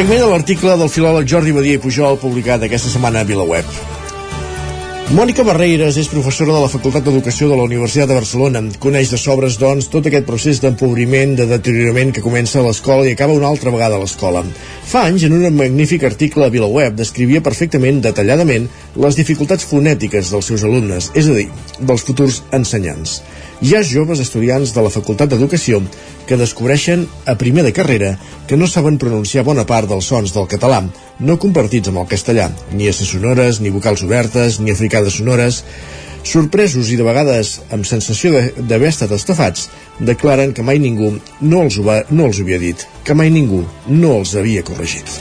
Fragment de l'article del filòleg Jordi Badia i Pujol publicat aquesta setmana a VilaWeb. Mònica Barreiras és professora de la Facultat d'Educació de la Universitat de Barcelona. Coneix de sobres, doncs, tot aquest procés d'empobriment, de deteriorament que comença a l'escola i acaba una altra vegada a l'escola. Fa anys, en un magnífic article a VilaWeb, descrivia perfectament, detalladament, les dificultats fonètiques dels seus alumnes, és a dir, dels futurs ensenyants. Hi ha joves estudiants de la Facultat d'Educació que descobreixen a primer de carrera que no saben pronunciar bona part dels sons del català, no compartits amb el castellà, ni S sonores, ni vocals obertes, ni africades sonores. Sorpresos i de vegades amb sensació d'haver estat estafats, declaren que mai ningú no els, va, no els havia dit, que mai ningú no els havia corregit.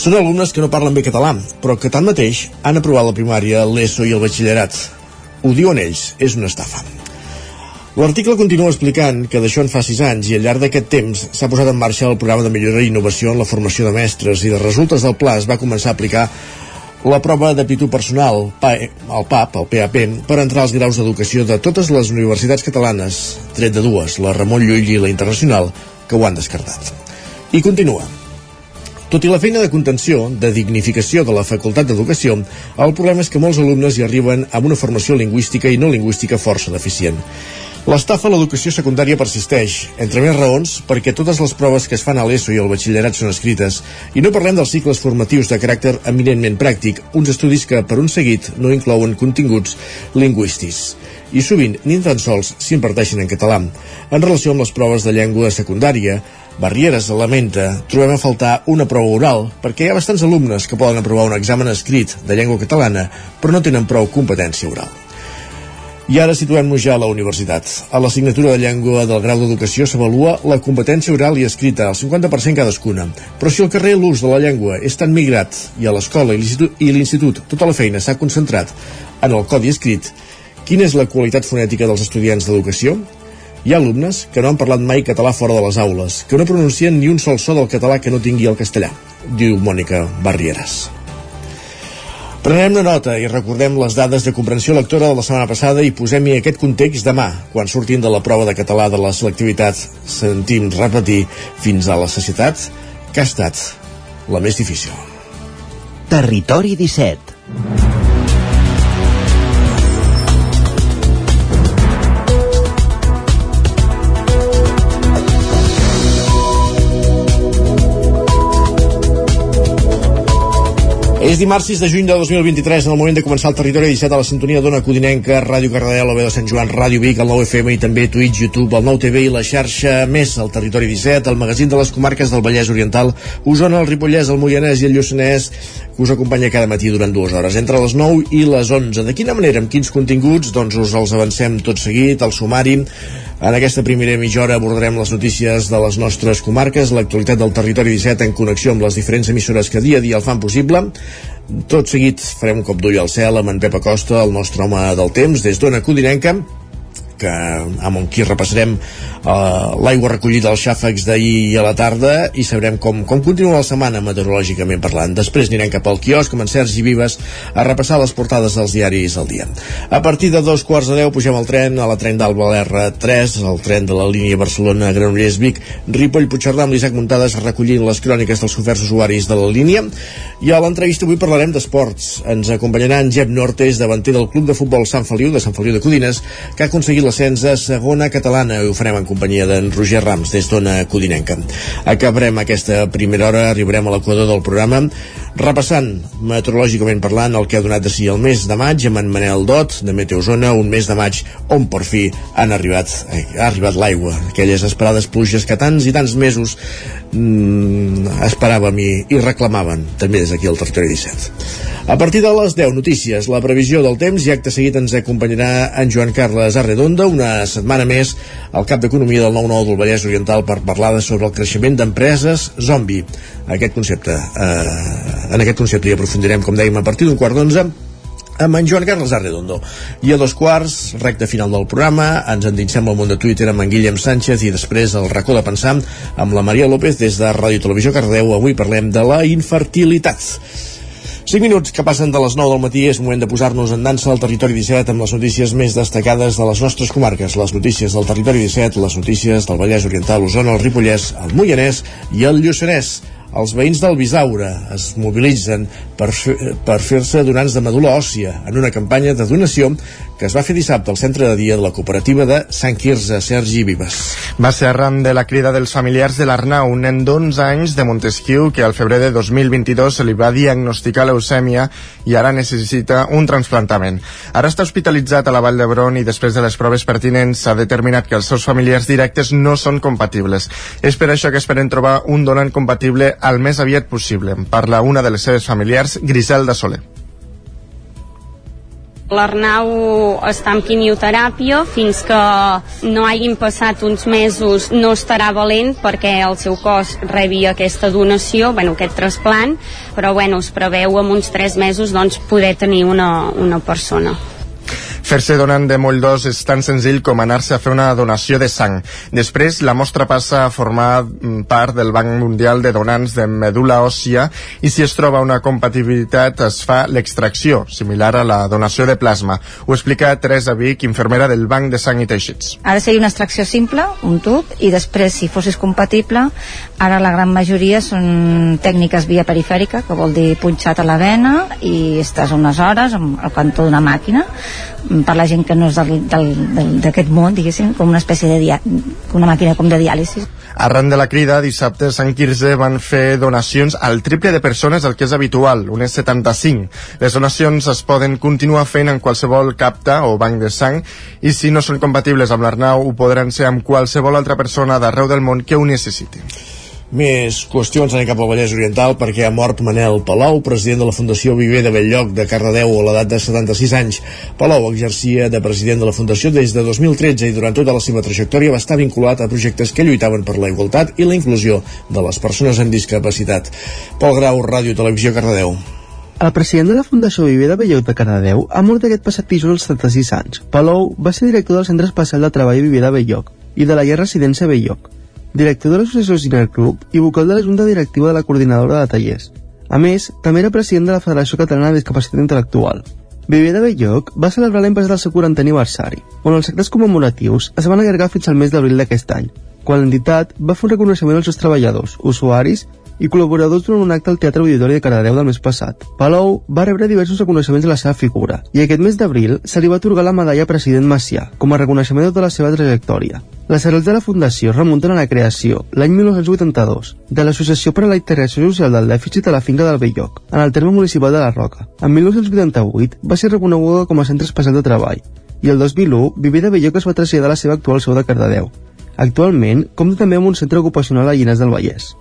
Són alumnes que no parlen bé català, però que tanmateix han aprovat la primària, l'ESO i el batxillerat. Ho diuen ells, és una estafa. L'article continua explicant que d'això en fa 6 anys i al llarg d'aquest temps s'ha posat en marxa el programa de millora i innovació en la formació de mestres i de resultes del pla es va començar a aplicar la prova d'aptitud personal, el PAP, el PAP, per entrar als graus d'educació de totes les universitats catalanes, tret de dues, la Ramon Llull i la Internacional, que ho han descartat. I continua. Tot i la feina de contenció, de dignificació de la Facultat d'Educació, el problema és que molts alumnes hi arriben amb una formació lingüística i no lingüística força deficient. L'estafa a l'educació secundària persisteix, entre més raons, perquè totes les proves que es fan a l'ESO i al batxillerat són escrites, i no parlem dels cicles formatius de caràcter eminentment pràctic, uns estudis que, per un seguit, no inclouen continguts lingüístics i sovint ni tan sols s'imparteixen en català. En relació amb les proves de llengua secundària, Barrieres lamenta trobem a faltar una prova oral perquè hi ha bastants alumnes que poden aprovar un examen escrit de llengua catalana però no tenen prou competència oral. I ara situem-nos ja a la universitat. A l'assignatura de llengua del grau d'educació s'avalua la competència oral i escrita, al 50% cadascuna. Però si al carrer l'ús de la llengua és tan migrat i a l'escola i l'institut tota la feina s'ha concentrat en el codi escrit, quina és la qualitat fonètica dels estudiants d'educació? Hi ha alumnes que no han parlat mai català fora de les aules, que no pronuncien ni un sol so del català que no tingui el castellà, diu Mònica Barrieres. Prenem una nota i recordem les dades de comprensió lectora de la setmana passada i posem-hi aquest context demà, quan sortim de la prova de català de la selectivitat sentim repetir fins a la societat que ha estat la més difícil. Territori 17 És dimarts 6 de juny de 2023, en el moment de començar el territori 17 a la sintonia d'Ona Codinenca, Ràdio Cardedeu, la de Sant Joan, Ràdio Vic, el 9 FM i també Twitch, YouTube, el 9 TV i la xarxa més, el territori 17, el magazín de les comarques del Vallès Oriental, Osona, el Ripollès, el Moianès i el Lluçanès, que us acompanya cada matí durant dues hores, entre les 9 i les 11. De quina manera, amb quins continguts? Doncs us els avancem tot seguit, el sumari, en aquesta primera mitja hora abordarem les notícies de les nostres comarques, l'actualitat del territori 17 en connexió amb les diferents emissores que dia a dia el fan possible. Tot seguit farem un cop d'ull al cel amb en Pep Acosta, el nostre home del temps, des d'Ona Codinenca, que amb qui repassarem uh, l'aigua recollida als xàfecs d'ahir a la tarda i sabrem com, com continua la setmana meteorològicament parlant. Després anirem cap al quiosc amb en Sergi Vives a repassar les portades dels diaris al dia. A partir de dos quarts de deu pugem al tren a la tren d'Alba R3, el tren de la línia Barcelona-Granollers-Vic, Ripoll-Puigcerdà amb l'Isaac Muntades recollint les cròniques dels oferts usuaris de la línia i a l'entrevista avui parlarem d'esports. Ens acompanyarà en Jep Nortes, davanter del Club de Futbol Sant Feliu de Sant Feliu de Codines, que ha aconseguit l'ascens a segona catalana ho farem en companyia d'en Roger Rams des d'Ona Codinenca. Acabarem aquesta primera hora, arribarem a l'equador del programa repassant meteorològicament parlant el que ha donat de si el mes de maig amb en Manel Dot de Meteozona, un mes de maig on per fi han arribat, eh, ha arribat l'aigua, aquelles esperades pluges que tants i tants mesos mm, esperàvem i, i reclamaven també des d'aquí al territori 17. A partir de les 10 notícies, la previsió del temps i acte seguit ens acompanyarà en Joan Carles Arredonda una setmana més al cap d'Economia del 9-9 del Vallès Oriental per parlar sobre el creixement d'empreses zombi. Aquest concepte, eh, en aquest concepte hi aprofundirem, com dèiem, a partir d'un quart d'onze amb en Joan Carles Arredondo. I a dos quarts, recte final del programa, ens endinsem al món de Twitter amb en Guillem Sánchez i després el racó de pensar amb la Maria López des de Ràdio Televisió Cardeu. Avui parlem de la infertilitat. 5 minuts que passen de les 9 del matí és moment de posar-nos en dansa al territori 17 amb les notícies més destacades de les nostres comarques, les notícies del territori 17, les notícies del Vallès Oriental, l'Osona, el Ripollès, el Moianès i el Lluçanès. Els veïns del Bisaure es mobilitzen per, per fer-se donants de medul·la òssia en una campanya de donació que es va fer dissabte al centre de dia de la cooperativa de Sant Quirze, Sergi Vives. Va ser arran de la crida dels familiars de l'Arnau, un nen d'11 anys de Montesquieu que al febrer de 2022 se li va diagnosticar leucèmia i ara necessita un transplantament. Ara està hospitalitzat a la Vall d'Hebron i després de les proves pertinents s'ha determinat que els seus familiars directes no són compatibles. És per això que esperen trobar un donant compatible al més aviat possible. Parla una de les seves familiars, Griselda Soler. L'Arnau està en quimioteràpia fins que no hagin passat uns mesos no estarà valent perquè el seu cos rebi aquesta donació, bueno, aquest trasplant, però bueno, es preveu en uns tres mesos doncs, poder tenir una, una persona. Fer-se donant de moll d'os és tan senzill com anar-se a fer una donació de sang. Després, la mostra passa a formar mm, part del Banc Mundial de Donants de Medula Òssia i si es troba una compatibilitat es fa l'extracció, similar a la donació de plasma. Ho explica Teresa Vic, infermera del Banc de Sang i Teixits. Ara seria una extracció simple, un tub, i després, si fossis compatible, ara la gran majoria són tècniques via perifèrica, que vol dir punxat a la vena, i estàs unes hores al cantó d'una màquina, per la gent que no és d'aquest món, diguéssim, com una espècie de dia, una màquina com de diàlisi. Arran de la crida, dissabte a Sant Quirze van fer donacions al triple de persones del que és habitual, unes 75. Les donacions es poden continuar fent en qualsevol capta o banc de sang i si no són compatibles amb l'Arnau ho podran ser amb qualsevol altra persona d'arreu del món que ho necessiti. Més qüestions anem cap al Vallès Oriental perquè ha mort Manel Palau, president de la Fundació Viver de Belllloc de Cardedeu a l'edat de 76 anys. Palau exercia de president de la Fundació des de 2013 i durant tota la seva trajectòria va estar vinculat a projectes que lluitaven per la igualtat i la inclusió de les persones amb discapacitat. Pol Grau, Ràdio Televisió Cardedeu. El president de la Fundació Viver de Belllloc de Cardedeu ha mort aquest passat dijous als 36 anys. Palou va ser director del Centre Especial de Treball Viver de Belllloc i de la Llar Residència Belllloc director de l'associació Ciner Club i vocal de la Junta Directiva de la Coordinadora de Tallers. A més, també era president de la Federació Catalana de Discapacitat Intel·lectual. Viver de Belloc va celebrar l'any passat el seu 40 aniversari, on els actes commemoratius es van allargar fins al mes d'abril d'aquest any, quan l'entitat va fer un reconeixement als seus treballadors, usuaris i col·laboradors durant un acte al Teatre Auditori de Cardedeu del mes passat. Palou va rebre diversos reconeixements de la seva figura i aquest mes d'abril se li va atorgar la medalla President Macià com a reconeixement de tota la seva trajectòria. Les arrels de la Fundació remunten a la creació, l'any 1982, de l'Associació per a la Integració Social del Dèficit a la finca del Belloc, en el terme municipal de la Roca. En 1988 va ser reconeguda com a centre especial de treball i el 2001 Viver de Belloc es va traslladar a la seva actual seu de Cardedeu. Actualment compta també amb un centre ocupacional a Llinars del Vallès.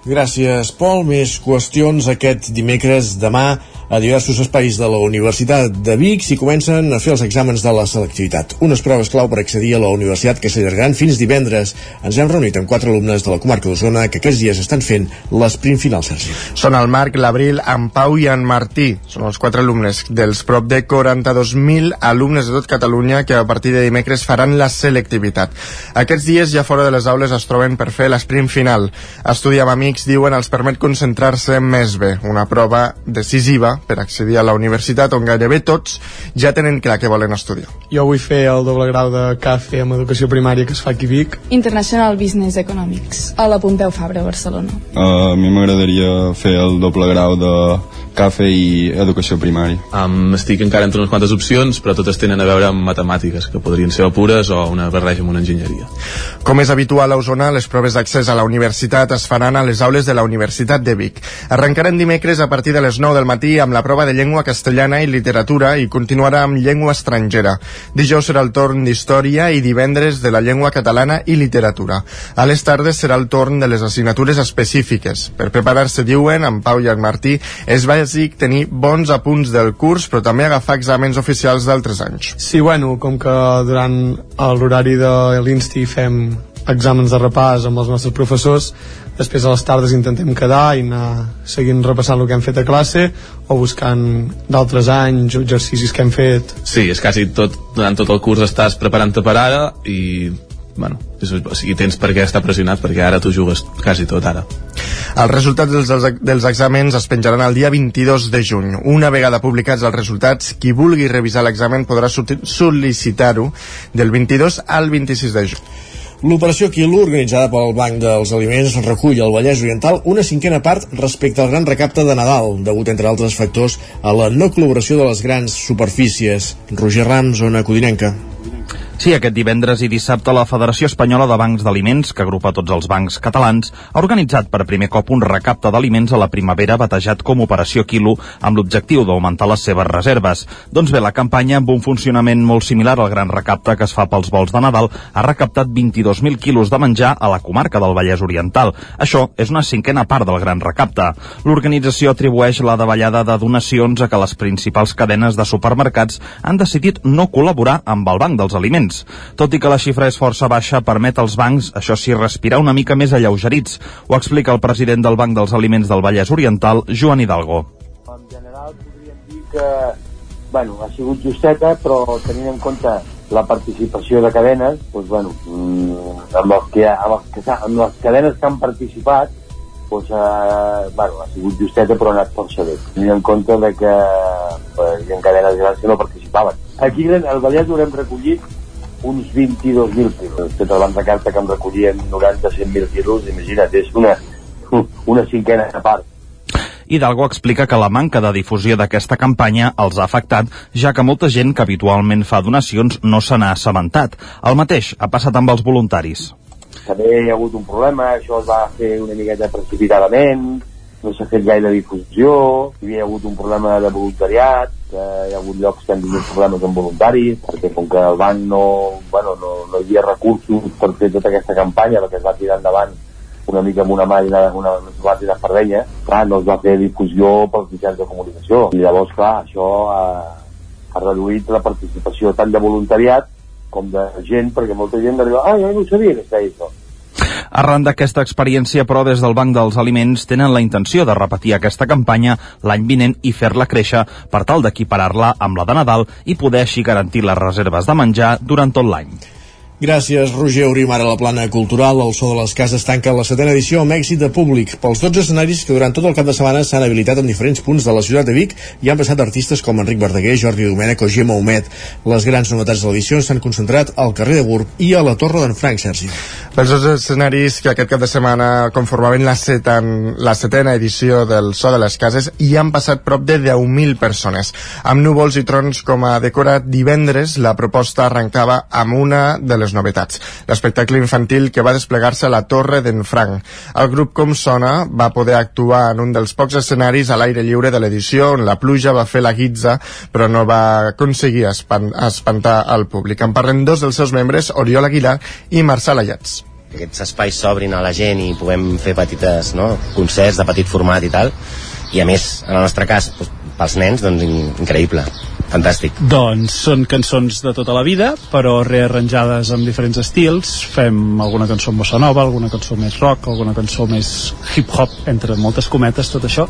Gràcies, Pol. Més qüestions aquest dimecres demà a diversos espais de la Universitat de Vic s'hi comencen a fer els exàmens de la selectivitat. Unes proves clau per accedir a la universitat que s'allargaran fins divendres. Ens hem reunit amb quatre alumnes de la comarca d'Osona que aquests dies estan fent l'esprint final, Sergi. Són el Marc, l'Abril, en Pau i en Martí. Són els quatre alumnes dels prop de 42.000 alumnes de tot Catalunya que a partir de dimecres faran la selectivitat. Aquests dies ja fora de les aules es troben per fer l'esprint final. Estudiar amb amics, diuen, els permet concentrar-se més bé. Una prova decisiva per accedir a la universitat on gairebé tots ja tenen clar què volen estudiar. Jo vull fer el doble grau de CAFE amb educació primària que es fa aquí a Vic. International Business Economics, a la Pompeu Fabra, a Barcelona. Uh, a mi m'agradaria fer el doble grau de CAFE i educació primària. Um, estic encara entre unes quantes opcions, però totes tenen a veure amb matemàtiques, que podrien ser pures o una barreja amb una enginyeria. Com és habitual a Osona, les proves d'accés a la universitat es faran a les aules de la Universitat de Vic. Arrencaran dimecres a partir de les 9 del matí amb la prova de llengua castellana i literatura i continuarà amb llengua estrangera. Dijous serà el torn d'història i divendres de la llengua catalana i literatura. A les tardes serà el torn de les assignatures específiques. Per preparar-se, diuen, en Pau i en Martí, és bàsic tenir bons apunts del curs, però també agafar exàmens oficials d'altres anys. Sí, bueno, com que durant l'horari de l'Insti fem exàmens de repàs amb els nostres professors, després a les tardes intentem quedar i anar seguint repassant el que hem fet a classe o buscant d'altres anys o exercicis que hem fet. Sí, és quasi tot, durant tot el curs estàs preparant-te per ara i bueno, és, o sigui, tens per què estar pressionat perquè ara tu jugues quasi tot ara. Els resultats dels, dels exàmens es penjaran el dia 22 de juny. Una vegada publicats els resultats, qui vulgui revisar l'examen podrà sol·licitar-ho del 22 al 26 de juny. L'operació Quilo, organitzada pel Banc dels Aliments, recull al Vallès Oriental una cinquena part respecte al gran recapte de Nadal, degut, entre altres factors, a la no col·laboració de les grans superfícies. Roger Rams, zona codinenca. Sí, aquest divendres i dissabte la Federació Espanyola de Bancs d'Aliments, que agrupa tots els bancs catalans, ha organitzat per primer cop un recapte d'aliments a la primavera batejat com Operació Quilo amb l'objectiu d'augmentar les seves reserves. Doncs bé, la campanya, amb un funcionament molt similar al gran recapte que es fa pels vols de Nadal, ha recaptat 22.000 quilos de menjar a la comarca del Vallès Oriental. Això és una cinquena part del gran recapte. L'organització atribueix la davallada de donacions a que les principals cadenes de supermercats han decidit no col·laborar amb el Banc dels Aliments clients. Tot i que la xifra és força baixa, permet als bancs, això sí, respirar una mica més alleugerits. Ho explica el president del Banc dels Aliments del Vallès Oriental, Joan Hidalgo. En general podríem dir que bueno, ha sigut justeta, però tenint en compte la participació de cadenes, doncs, bueno, mm, amb, els que, amb, els que, amb les cadenes que han participat, doncs, eh, bueno, ha sigut justeta però ha anat força bé. Tenint en compte de que eh, hi ha cadenes grans que no participaven. Aquí al Vallès haurem recollit uns 22.000 quilos. Tot el banc de carta que em recollien 90-100.000 quilos, imagina't, és una, una cinquena part. Hidalgo explica que la manca de difusió d'aquesta campanya els ha afectat, ja que molta gent que habitualment fa donacions no se n'ha assabentat. El mateix ha passat amb els voluntaris. També hi ha hagut un problema, això es va fer una miqueta precipitadament, no s'ha fet gaire difusió, hi havia hagut un problema de voluntariat, que hi ha hagut llocs que han tingut problemes amb voluntaris, perquè com que el banc no, bueno, no, no hi havia recursos per fer tota aquesta campanya, que es va tirar endavant una mica amb una màquina, una, una tirar fardenya, clar, no es va fer difusió pels mitjans de comunicació. I llavors, clar, això ha, ha reduït la participació tant de voluntariat com de gent, perquè molta gent arriba, ah, jo no sabia que això Arran d'aquesta experiència, però, des del Banc dels Aliments tenen la intenció de repetir aquesta campanya l'any vinent i fer-la créixer per tal d'equiparar-la amb la de Nadal i poder així garantir les reserves de menjar durant tot l'any. Gràcies, Roger. Obrim ara la plana cultural. El so de les cases tanca la setena edició amb èxit de públic. Pels 12 escenaris que durant tot el cap de setmana s'han habilitat en diferents punts de la ciutat de Vic i han passat artistes com Enric Verdaguer, Jordi Domènech o Gemma Humet. Les grans novetats de l'edició s'han concentrat al carrer de Gurb i a la Torre d'en Frank, Sergi. Els dos escenaris que aquest cap de setmana conformaven la, seten, la setena edició del So de les Cases i han passat prop de 10.000 persones. Amb núvols i trons com a decorat divendres, la proposta arrencava amb una de les novetats. L'espectacle infantil que va desplegar-se a la Torre d'en Franc. El grup Com Sona va poder actuar en un dels pocs escenaris a l'aire lliure de l'edició on la pluja va fer la guitza però no va aconseguir espan espantar el públic. En parlen dos dels seus membres, Oriol Aguilar i Marçal Ayats aquests espais s'obrin a la gent i puguem fer petites no, concerts de petit format i tal i a més, en el nostre cas, doncs, pels nens, doncs increïble fantàstic. Doncs són cançons de tota la vida, però rearranjades amb diferents estils. Fem alguna cançó bossa nova, alguna cançó més rock, alguna cançó més hip-hop, entre moltes cometes, tot això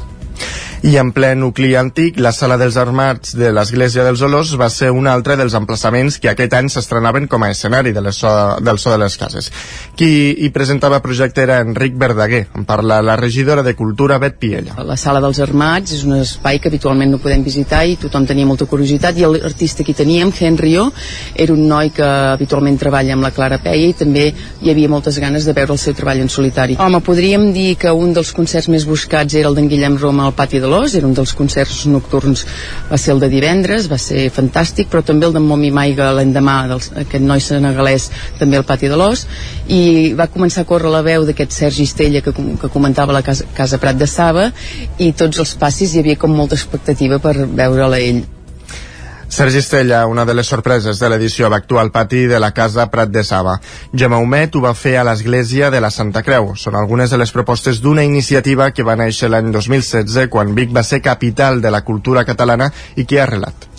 i en ple nucli antic, la Sala dels Armats de l'Església dels Olors va ser un altre dels emplaçaments que aquest any s'estrenaven com a escenari de so, del so de les cases. Qui hi presentava projecte era Enric Verdaguer, en parla la regidora de Cultura Bet Piella. La Sala dels Armats és un espai que habitualment no podem visitar i tothom tenia molta curiositat i l'artista que teníem, Henryo, era un noi que habitualment treballa amb la Clara Peia i també hi havia moltes ganes de veure el seu treball en solitari. Home, podríem dir que un dels concerts més buscats era el d'en Guillem Roma al pati de l'Os, era un dels concerts nocturns, va ser el de divendres, va ser fantàstic, però també el de Momi Maiga l'endemà, aquest noi senegalès, també al pati de l'Os, i va començar a córrer la veu d'aquest Sergi Estella que, que comentava la casa, casa Prat de Saba, i tots els passis hi havia com molta expectativa per veure'l a ell. Sergi Estella, una de les sorpreses de l'edició, va actuar al pati de la Casa Prat de Saba. Gemma Humet ho va fer a l'Església de la Santa Creu. Són algunes de les propostes d'una iniciativa que va néixer l'any 2016, quan Vic va ser capital de la cultura catalana i que ha arrelat.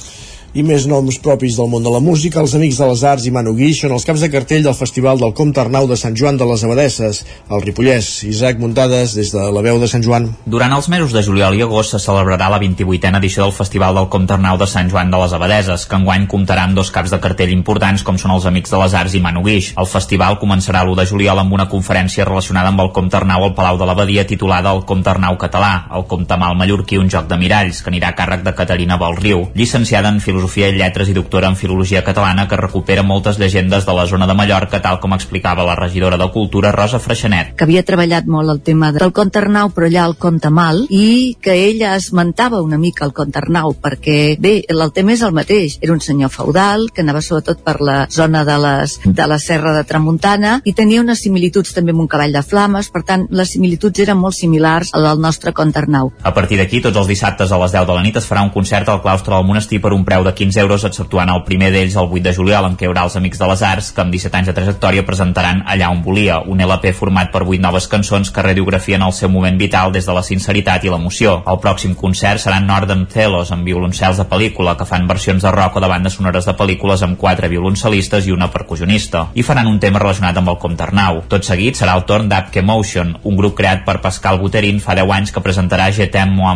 I més noms propis del món de la música, els Amics de les Arts i Manu Guix són els caps de cartell del Festival del Comte Arnau de Sant Joan de les Abadesses, al Ripollès. Isaac Muntades, des de la veu de Sant Joan. Durant els mesos de juliol i agost se celebrarà la 28a edició del Festival del Comte Arnau de Sant Joan de les Abadeses, que enguany comptarà amb dos caps de cartell importants com són els Amics de les Arts i Manu Guix. El festival començarà l'1 de juliol amb una conferència relacionada amb el Comte Arnau al Palau de l'Abadia titulada El Comte Arnau català, el Comte Mal Mallorquí, un joc de miralls, que anirà a càrrec de Caterina Balriu, llicenciada en Filosofia i Lletres i doctora en Filologia Catalana que recupera moltes llegendes de la zona de Mallorca, tal com explicava la regidora de Cultura, Rosa Freixenet. que havia treballat molt el tema del conte Arnau però allà el conte mal i que ella esmentava una mica el conte Arnau perquè bé, el tema és el mateix era un senyor feudal que anava sobretot per la zona de, les, de la serra de Tramuntana i tenia unes similituds també amb un cavall de flames per tant les similituds eren molt similars a del nostre conte Arnau A partir d'aquí, tots els dissabtes a les 10 de la nit es farà un concert al claustre del monestir per un preu de 15 euros, exceptuant el primer d'ells el 8 de juliol, en què hi haurà els Amics de les Arts, que amb 17 anys de trajectòria presentaran Allà on volia, un LP format per 8 noves cançons que radiografien el seu moment vital des de la sinceritat i l'emoció. El pròxim concert serà Northern Telos, amb violoncels de pel·lícula, que fan versions de rock o de bandes sonores de pel·lícules amb quatre violoncelistes i una percussionista. I faran un tema relacionat amb el Comte Arnau. Tot seguit serà el torn d'Apke Motion, un grup creat per Pascal Buterin fa 10 anys que presentarà Je t'aime moi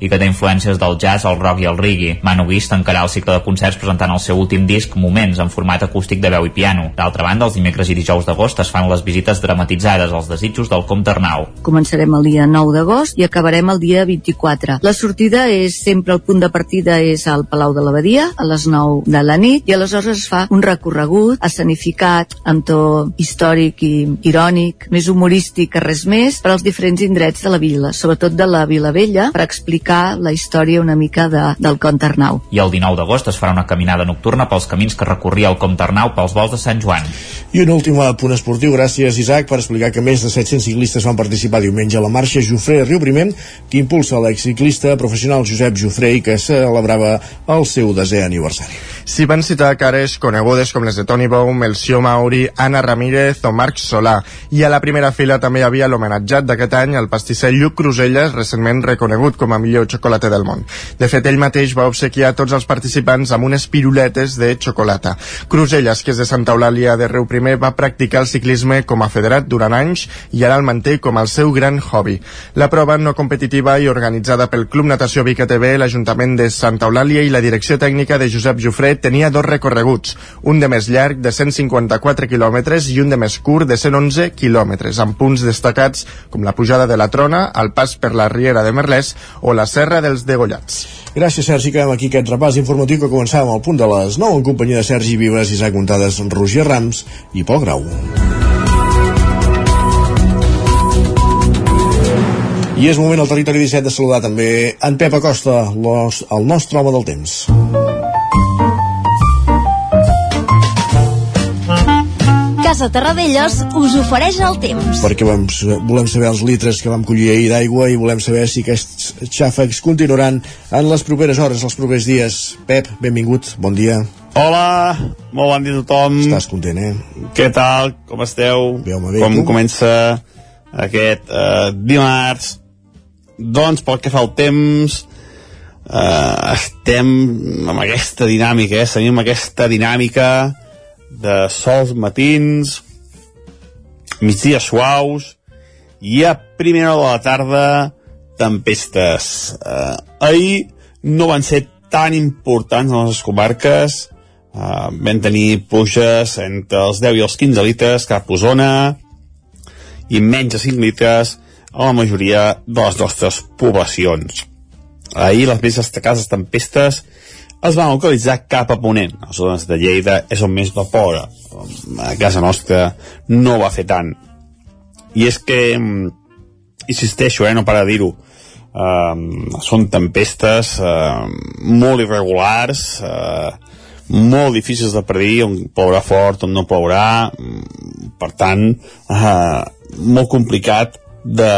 i que té influències del jazz, el rock i el reggae. Manu Guix tancarà el cicle de concerts presentant el seu últim disc Moments en format acústic de veu i piano. D'altra banda, els dimecres i dijous d'agost es fan les visites dramatitzades als desitjos del Comte Arnau. Començarem el dia 9 d'agost i acabarem el dia 24. La sortida és sempre el punt de partida és al Palau de l'Abadia a les 9 de la nit i aleshores es fa un recorregut escenificat amb to històric i irònic, més humorístic que res més per als diferents indrets de la vila, sobretot de la Vila Vella, per explicar la història una mica de, del conte Arnau. I el 19 d'agost es farà una caminada nocturna pels camins que recorria el Comte Arnau pels vols de Sant Joan. I un últim punt esportiu, gràcies Isaac per explicar que més de 700 ciclistes van participar diumenge a la marxa Jofré Riu Primer, que impulsa l'exciclista professional Josep Jofré i que celebrava el seu desè aniversari. S'hi van citar cares conegudes com les de Tony Baum, Elcio Mauri, Anna Ramírez o Marc Solà. I a la primera fila també hi havia l'homenatjat d'aquest any, el pastisser Lluc Cruselles, recentment reconegut com a millor xocolata del món. De fet, ell mateix va obsequiar tots els participants amb unes piruletes de xocolata. Cruselles, que és de Santa Eulàlia de Riu Primer, va practicar el ciclisme com a federat durant anys i ara el manté com el seu gran hobby. La prova no competitiva i organitzada pel Club Natació Vic TV, l'Ajuntament de Santa Eulàlia i la direcció tècnica de Josep Jofré tenia dos recorreguts, un de més llarg de 154 quilòmetres i un de més curt de 111 quilòmetres, amb punts destacats com la pujada de la Trona, el pas per la Riera de Merlès o la Serra dels Degollats. Gràcies, Sergi. Acabem aquí aquest repàs informatiu que començàvem al punt de les 9 en companyia de Sergi Vives, Isaac Montades, Roger Rams i Pol Grau. I és moment al territori 17 de saludar també en Pep Acosta, los, el nostre home del temps. Casa Terradellos us ofereix el temps. Perquè vam, volem saber els litres que vam collir ahir d'aigua i volem saber si aquests xàfecs continuaran en les properes hores, els propers dies. Pep, benvingut, bon dia. Hola, molt bon dia a tothom. Estàs content, eh? Què tal? Com esteu? Bé, home, bé, Com tu? comença aquest eh, dimarts? Doncs pel que fa al temps, eh, estem amb aquesta dinàmica, eh? Seguim amb aquesta dinàmica de sols matins, migdies suaus, i a primera hora de la tarda tempestes. Eh, ahir no van ser tan importants en les comarques, uh, vam tenir pluges entre els 10 i els 15 litres cap a Osona i menys de 5 litres a la majoria de les nostres poblacions. Ahir les més destacades tempestes es van localitzar cap a Ponent. Les zones de Lleida és on més vapora. A casa nostra no va fer tant. I és que, mm, insisteixo, eh, no para de dir-ho, eh, són tempestes eh, molt irregulars eh, molt difícils de predir on plourà fort, on no plourà mm, per tant eh, molt complicat de,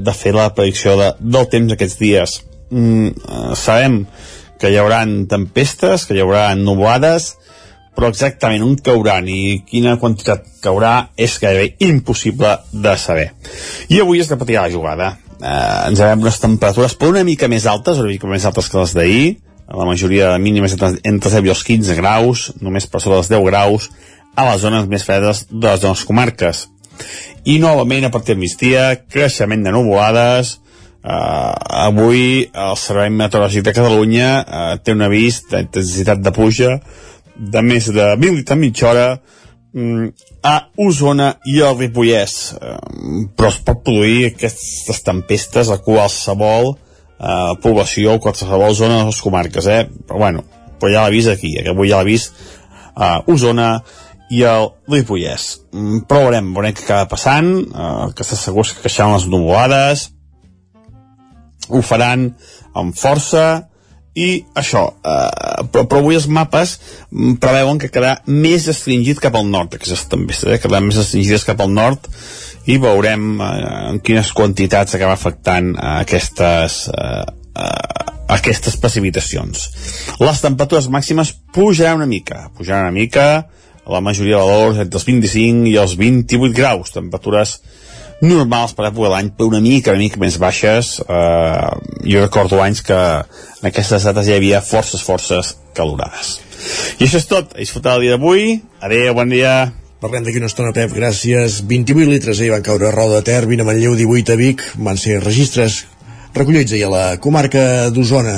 de fer la predicció de, del temps aquests dies mm, eh, sabem que hi haurà tempestes, que hi haurà nublades però exactament on cauran i quina quantitat caurà és gairebé impossible de saber. I avui es repetirà la jugada. Eh, ens veiem unes temperatures per una mica més altes, una mica més altes que les d'ahir, la majoria de mínimes entre 0 i els 15 graus, només per sobre dels 10 graus, a les zones més fredes de les zones comarques. I novament a partir del migdia, creixement de nuvolades, Uh, avui el Servei Meteorològic de Catalunya uh, té un avís d'intensitat de pluja de més de 20 litres mitja hora mm, a Osona i al Ripollès eh, però es pot produir aquestes tempestes a qualsevol eh, població o qualsevol zona de les comarques eh? però bueno, però ja l'ha vist aquí eh? avui ja l'ha vist a Osona i el Ripollès mm, però veurem, veurem què acaba passant eh, que està segur que queixaran les nuvolades ho faran amb força. I això, eh, però, però avui els mapes mm, preveuen que quedarà més restringit cap al nord aquestes tempestes, eh, quedaran més restringides cap al nord i veurem eh, en quines quantitats acaba afectant eh, aquestes eh, eh, aquestes precipitacions. Les temperatures màximes pujaran una mica pujaran una mica la majoria de valors entre els 25 i els 28 graus temperatures normals per època de l'any, una mica, una mica més baixes. Eh, jo recordo anys que en aquestes dates hi havia forces, forces calorades. I això és tot. A disfrutar el dia d'avui. Adéu, bon dia. Parlem d'aquí una estona, Pep, gràcies. 28 litres ahir van caure a Roda de Ter, 20 a Manlleu, 18 a Vic. Van ser registres recollits ahir a la comarca d'Osona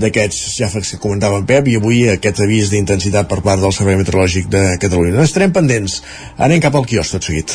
d'aquests ja que comentava en Pep i avui aquest avís d'intensitat per part del Servei Meteorològic de Catalunya. Estarem pendents. Anem cap al quiosc tot seguit.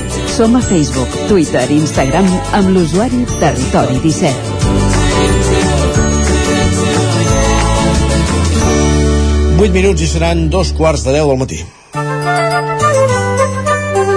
Som a Facebook, Twitter i Instagram amb l'usuari Territori 17. 8 minuts i seran dos quarts de 10 del matí.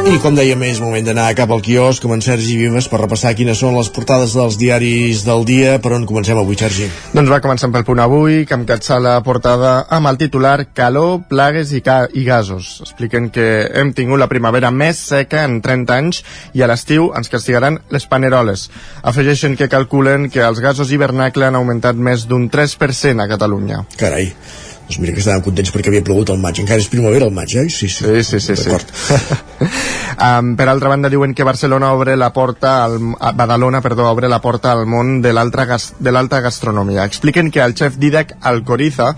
I com dèiem, és moment d'anar cap al quiosc amb en Sergi Vives per repassar quines són les portades dels diaris del dia. Per on comencem avui, Sergi? Doncs va començant pel punt avui, que em catxa la portada amb el titular Calor, plagues i, ca i gasos. Expliquen que hem tingut la primavera més seca en 30 anys i a l'estiu ens castigaran les paneroles. Afegeixen que calculen que els gasos hivernacle han augmentat més d'un 3% a Catalunya. Carai. Doncs mira que estàvem contents perquè havia plogut al maig. Encara és primavera al maig, eh? Sí, sí. Sí, sí, sí. sí. um, per altra banda, diuen que Barcelona obre la porta al, a Badalona, perdó, obre la porta al món de l'alta gas, de l'alta gastronomia. Expliquen que el xef Didac Alcoriza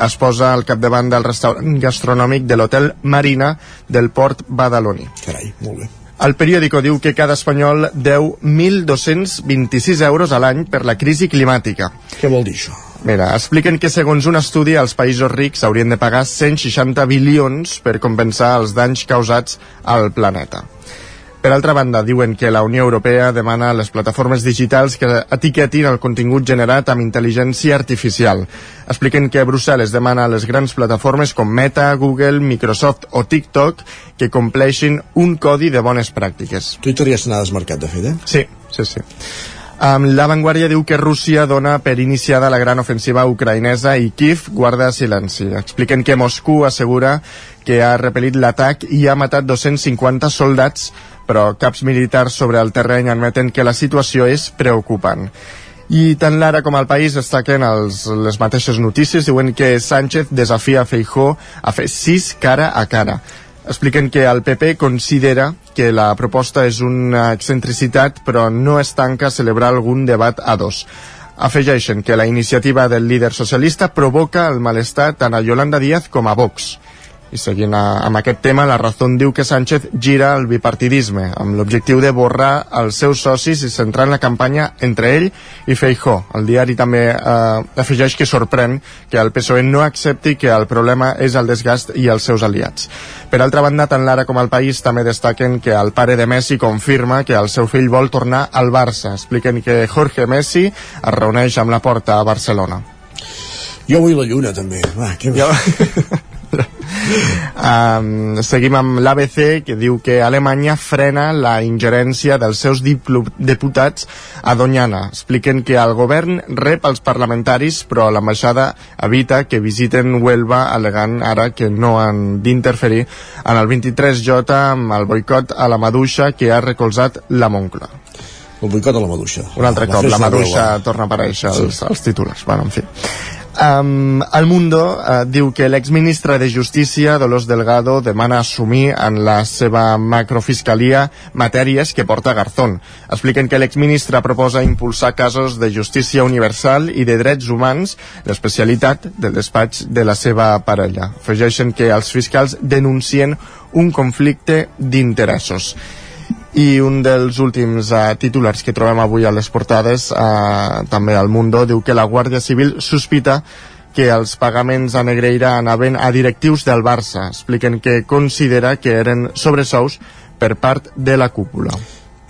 es posa al capdavant del restaurant gastronòmic de l'hotel Marina del port badaloní. Carai, molt bé. El periòdico diu que cada espanyol deu 1.226 euros a l'any per la crisi climàtica. Què vol dir això? Mira, expliquen que segons un estudi els països rics haurien de pagar 160 bilions per compensar els danys causats al planeta. Per altra banda, diuen que la Unió Europea demana a les plataformes digitals que etiquetin el contingut generat amb intel·ligència artificial. Expliquen que Brussel·les demana a les grans plataformes com Meta, Google, Microsoft o TikTok que compleixin un codi de bones pràctiques. Twitter ja se n'ha desmarcat, de fet, eh? Sí, sí, sí. Um, la Vanguardia diu que Rússia dona per iniciada la gran ofensiva ucraïnesa i Kiev guarda silenci. Expliquen que Moscou assegura que ha repel·lit l'atac i ha matat 250 soldats, però caps militars sobre el terreny admeten que la situació és preocupant. I tant l'Ara com el País destaquen els, les mateixes notícies, diuen que Sánchez desafia Feijó a fer sis cara a cara expliquen que el PP considera que la proposta és una excentricitat però no es tanca a celebrar algun debat a dos. Afegeixen que la iniciativa del líder socialista provoca el malestar tant a Yolanda Díaz com a Vox. I seguint a, amb aquest tema, la Razón diu que Sánchez gira el bipartidisme, amb l'objectiu de borrar els seus socis i centrar en la campanya entre ell i Feijó. El diari també eh, afegeix que sorprèn que el PSOE no accepti que el problema és el desgast i els seus aliats. Per altra banda, tant l'Ara com el País també destaquen que el pare de Messi confirma que el seu fill vol tornar al Barça. Expliquen que Jorge Messi es reuneix amb la porta a Barcelona. Jo vull la lluna, també. Va, que... Jo... Um, seguim amb l'ABC que diu que Alemanya frena la ingerència dels seus diputats a Doñana. Expliquen que el govern rep els parlamentaris però l'ambaixada evita que visiten Huelva alegant ara que no han d'interferir en el 23J amb el boicot a la maduixa que ha recolzat la Moncla. El boicot a la maduixa. Un altre La cop, la maduixa torna a aparèixer Sí. als, als títols. Bueno, en fi. Um, el Mundo uh, diu que l'exministre de Justícia, Dolors Delgado, demana assumir en la seva macrofiscalia matèries que porta Garzón. Expliquen que l'exministre proposa impulsar casos de justícia universal i de drets humans, l'especialitat del despatx de la seva parella. Afegeixen que els fiscals denuncien un conflicte d'interessos. I un dels últims uh, titulars que trobem avui a les portades, uh, també al Mundo, diu que la Guàrdia Civil sospita que els pagaments a Negreira anaven a directius del Barça. Expliquen que considera que eren sobresous per part de la cúpula.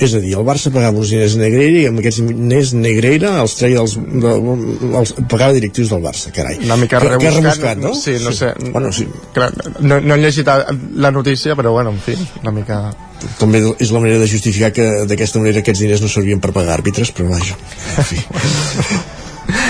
És a dir, el Barça pagava uns diners Negreira i amb aquests diners Negreira els treia dels, de, els pagava directius del Barça, carai. Una mica que, que rebuscat, rebuscat, no? Sí, no sé. Bueno, sí. Clar, no, no he llegit la notícia, però bueno, en fi, una mica... També és la manera de justificar que d'aquesta manera aquests diners no servien per pagar àrbitres, però vaja, en fi.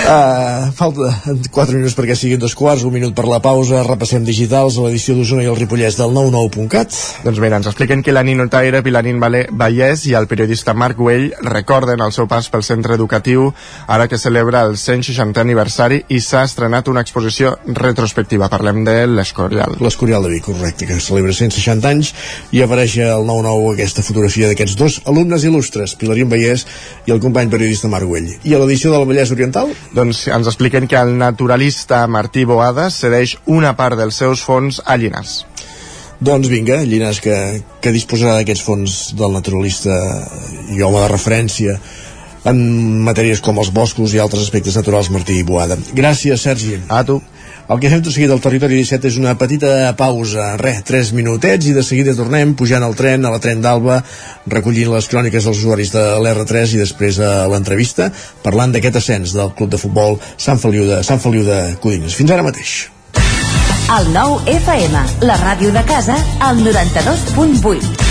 Uh, falta 4 minuts perquè siguin dos quarts, un minut per la pausa, repassem digitals a l'edició d'Osona i el Ripollès del 99.cat. Doncs mira, ens expliquen que la Nino Taire, Pilarín Vallès i el periodista Marc Güell recorden el seu pas pel centre educatiu ara que celebra el 160 aniversari i s'ha estrenat una exposició retrospectiva. Parlem de l'Escorial. L'Escorial de Vic, correcte, que celebra 160 anys i apareix al 9-9 aquesta fotografia d'aquests dos alumnes il·lustres, Pilarín Vallès i el company periodista Marc Güell. I a l'edició del Vallès Oriental? Doncs ens expliquen que el naturalista Martí Boada cedeix una part dels seus fons a Llinars. Doncs vinga, Llinars que, que disposarà d'aquests fons del naturalista i home de referència en matèries com els boscos i altres aspectes naturals Martí Boada. Gràcies, Sergi. A tu. El que fem tot seguit al Territori 17 és una petita pausa, res, 3 minutets i de seguida tornem pujant al tren, a la tren d'Alba, recollint les cròniques dels usuaris de l'R3 i després a l'entrevista, parlant d'aquest ascens del club de futbol Sant Feliu de, Sant Feliu de Codines. Fins ara mateix. El nou FM, la ràdio de casa, al 92.8.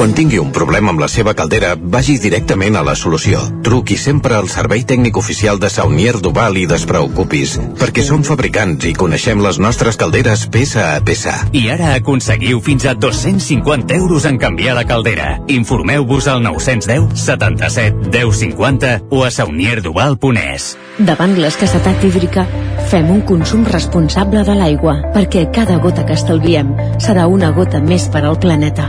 Quan tingui un problema amb la seva caldera, vagi directament a la solució. Truqui sempre al servei tècnic oficial de Saunier Duval i despreocupis, perquè som fabricants i coneixem les nostres calderes peça a peça. I ara aconseguiu fins a 250 euros en canviar la caldera. Informeu-vos al 910 77 10 50 o a saunierduval.es. Davant l'escassetat hídrica, fem un consum responsable de l'aigua, perquè cada gota que estalviem serà una gota més per al planeta.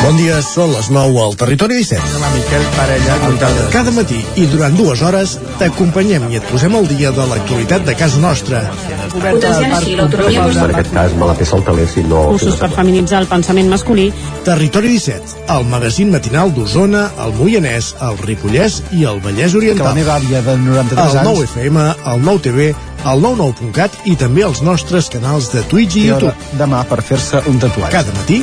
Bon dia, són les 9 al Territori 17. La Miquel Parella, Cada matí i durant dues hores t'acompanyem i et posem al dia de l'actualitat de casa nostra. Potenciant així l'autonomia En aquest cas me la peça el teler si no... Cursos per feminitzar el pensament masculí. Territori 17, el magazín matinal d'Osona, el Moianès, el Ripollès i el Vallès Oriental. Que la meva àvia de 93 el anys... 9 FM, el 9 TV, el 99.cat i també els nostres canals de Twitch i hora YouTube. demà per fer-se un tatuatge. Cada matí,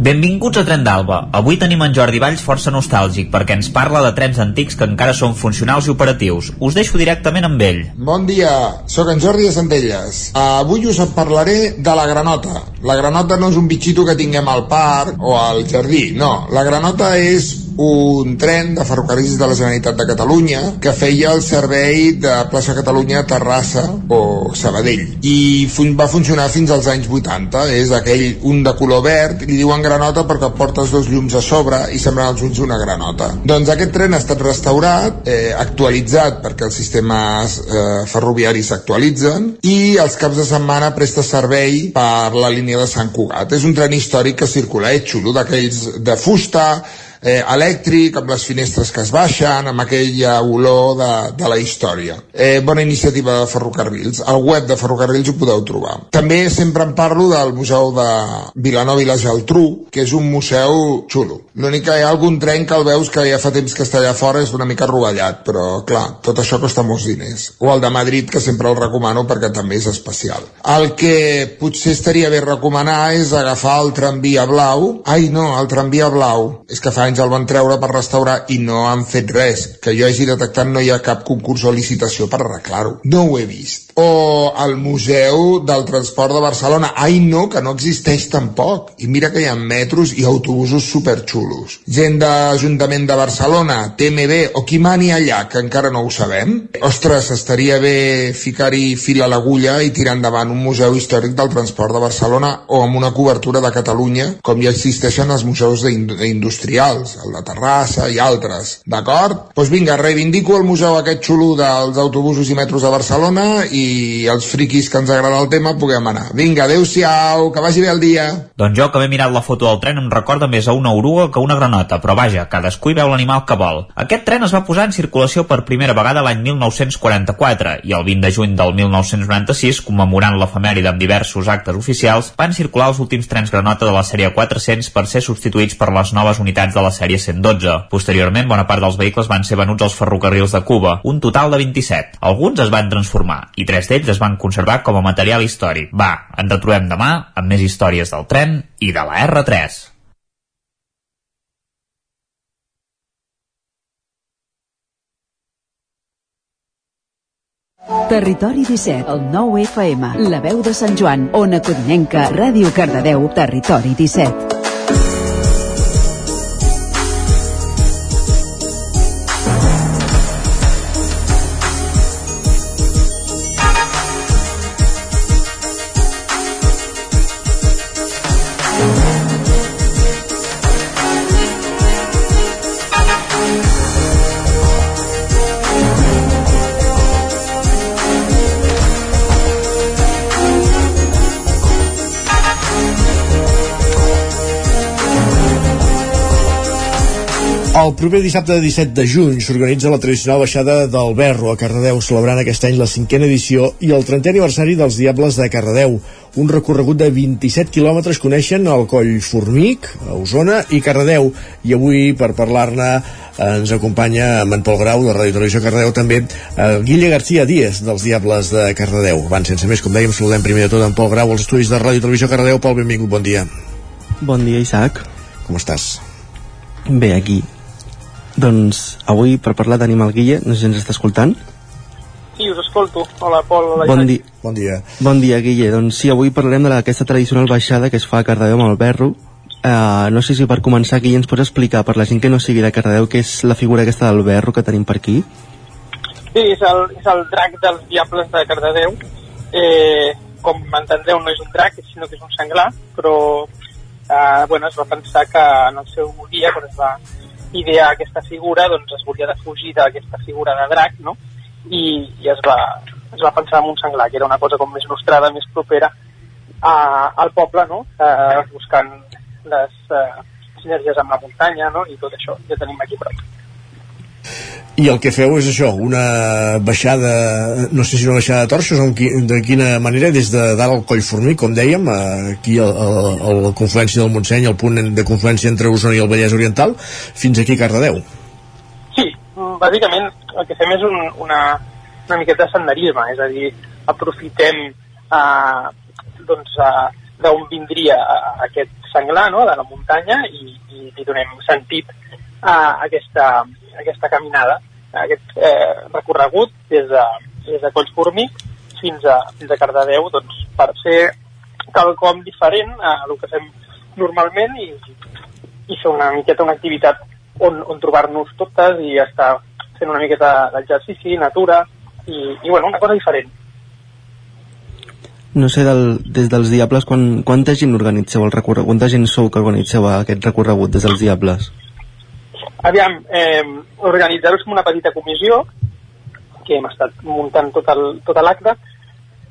Benvinguts a Tren d'Alba. Avui tenim en Jordi Valls força nostàlgic perquè ens parla de trens antics que encara són funcionals i operatius. Us deixo directament amb ell. Bon dia, sóc en Jordi de Centelles. Avui us en parlaré de la granota. La granota no és un bitxito que tinguem al parc o al jardí, no. La granota és un tren de ferrocarrils de la Generalitat de Catalunya que feia el servei de plaça Catalunya Terrassa o Sabadell. I fun va funcionar fins als anys 80 és aquell, un de color verd li diuen granota perquè portes dos llums a sobre i semblen els ulls d'una granota. Doncs aquest tren ha estat restaurat eh, actualitzat perquè els sistemes eh, ferroviaris s'actualitzen i els caps de setmana presta servei per la línia de Sant Cugat. És un tren històric que circula, és xulo d'aquells de fusta eh, elèctric, amb les finestres que es baixen, amb aquella olor de, de la història. Eh, bona iniciativa de Ferrocarrils. Al web de Ferrocarrils ho podeu trobar. També sempre en parlo del Museu de Vilanova i la Geltrú, que és un museu xulo. L'únic que hi ha algun tren que el veus que ja fa temps que està allà fora és una mica rovellat, però clar, tot això costa molts diners. O el de Madrid, que sempre el recomano perquè també és especial. El que potser estaria bé recomanar és agafar el tramvia blau. Ai, no, el tramvia blau. És que fa anys el van treure per restaurar i no han fet res. Que jo hagi detectat no hi ha cap concurs o licitació per arreglar-ho. No ho he vist. O el Museu del Transport de Barcelona. Ai, no, que no existeix tampoc. I mira que hi ha metros i autobusos superxulos. Gent d'Ajuntament de Barcelona, TMB o qui mani allà, que encara no ho sabem. Ostres, estaria bé ficar-hi fil a l'agulla i tirar endavant un museu històric del transport de Barcelona o amb una cobertura de Catalunya, com ja existeixen els museus industrials, el de Terrassa i altres. D'acord? Doncs vinga, reivindico el museu aquest xulo dels autobusos i metros de Barcelona i els friquis que ens agrada el tema puguem anar. Vinga, adeu-siau, que vagi bé el dia. Doncs jo, que m'he mirat la foto del tren, em recorda més a una oruga que una granota, però vaja, cadascú hi veu l'animal que vol. Aquest tren es va posar en circulació per primera vegada l'any 1944 i el 20 de juny del 1996, commemorant l'efemèride amb diversos actes oficials, van circular els últims trens granota de la sèrie 400 per ser substituïts per les noves unitats de la sèrie 112. Posteriorment, bona part dels vehicles van ser venuts als ferrocarrils de Cuba, un total de 27. Alguns es van transformar i tres d'ells es van conservar com a material històric. Va, ens retrobem demà amb més històries del tren i de la R3. Territori 17, el 9 FM, la veu de Sant Joan, Ona Codinenca, Ràdio Cardedeu, Territori 17. El proper dissabte 17 de juny s'organitza la tradicional baixada del Berro a Cardedeu, celebrant aquest any la cinquena edició i el 30è aniversari dels Diables de Cardedeu. Un recorregut de 27 quilòmetres coneixen el Coll Formic, a Osona i Cardedeu. I avui, per parlar-ne, ens acompanya en Pol Grau, de Ràdio Televisió Cardedeu, també el Guille García Díaz, dels Diables de Cardedeu. Abans, sense més, com dèiem, saludem primer de tot en Pol Grau, als estudis de Ràdio Televisió Cardedeu. Pol, benvingut, bon dia. Bon dia, Isaac. Com estàs? Bé, aquí. Doncs avui, per parlar tenim el Guille, no sé si ens està escoltant. Sí, us escolto. Hola, Pol. Hola, Bon, di bon dia. Bon dia, Guille. Doncs sí, avui parlarem d'aquesta tradicional baixada que es fa a Cardedeu amb el Berro. Uh, no sé si per començar, Guille, ens pots explicar, per la gent que no sigui de Cardedeu, què és la figura aquesta del Berro que tenim per aquí? Sí, és el, és el drac dels Diables de Cardedeu. Eh, com m'entendreu, no és un drac, sinó que és un senglar, però eh, bueno, es va pensar que en el seu dia, quan es va idear aquesta figura, doncs es volia defugir d'aquesta figura de drac, no? I, i es, va, es va pensar en un senglar, que era una cosa com més nostrada, més propera a, al poble, no? Eh, buscant les eh, sinergies amb la muntanya, no? I tot això ja tenim aquí prop. I el que feu és això, una baixada, no sé si una baixada de torxos, o qui- de quina manera, des de dalt al Coll Formic, com dèiem, aquí a, a, a la confluència del Montseny, el punt de confluència entre Osona i el Vallès Oriental, fins aquí a Cardedeu. Sí, bàsicament el que fem és un, una, una miqueta de senderisme, és a dir, aprofitem eh, doncs, eh, vindria aquest senglar, no?, de la muntanya, i, i li donem sentit a aquesta, aquesta caminada, aquest eh, recorregut des de, des de Colls Formic fins a, fins a Cardedeu, doncs, per fer quelcom diferent a el que fem normalment i, i fer una miqueta una activitat on, on trobar-nos totes i estar fent una miqueta d'exercici, natura i, i bueno, una cosa diferent. No sé, del, des dels Diables, quan, quanta gent organitzeu el recorregut? Quanta gent sou que organitzeu aquest recorregut des dels Diables? Aviam, eh, organitzar-ho com una petita comissió que hem estat muntant tot l'acte,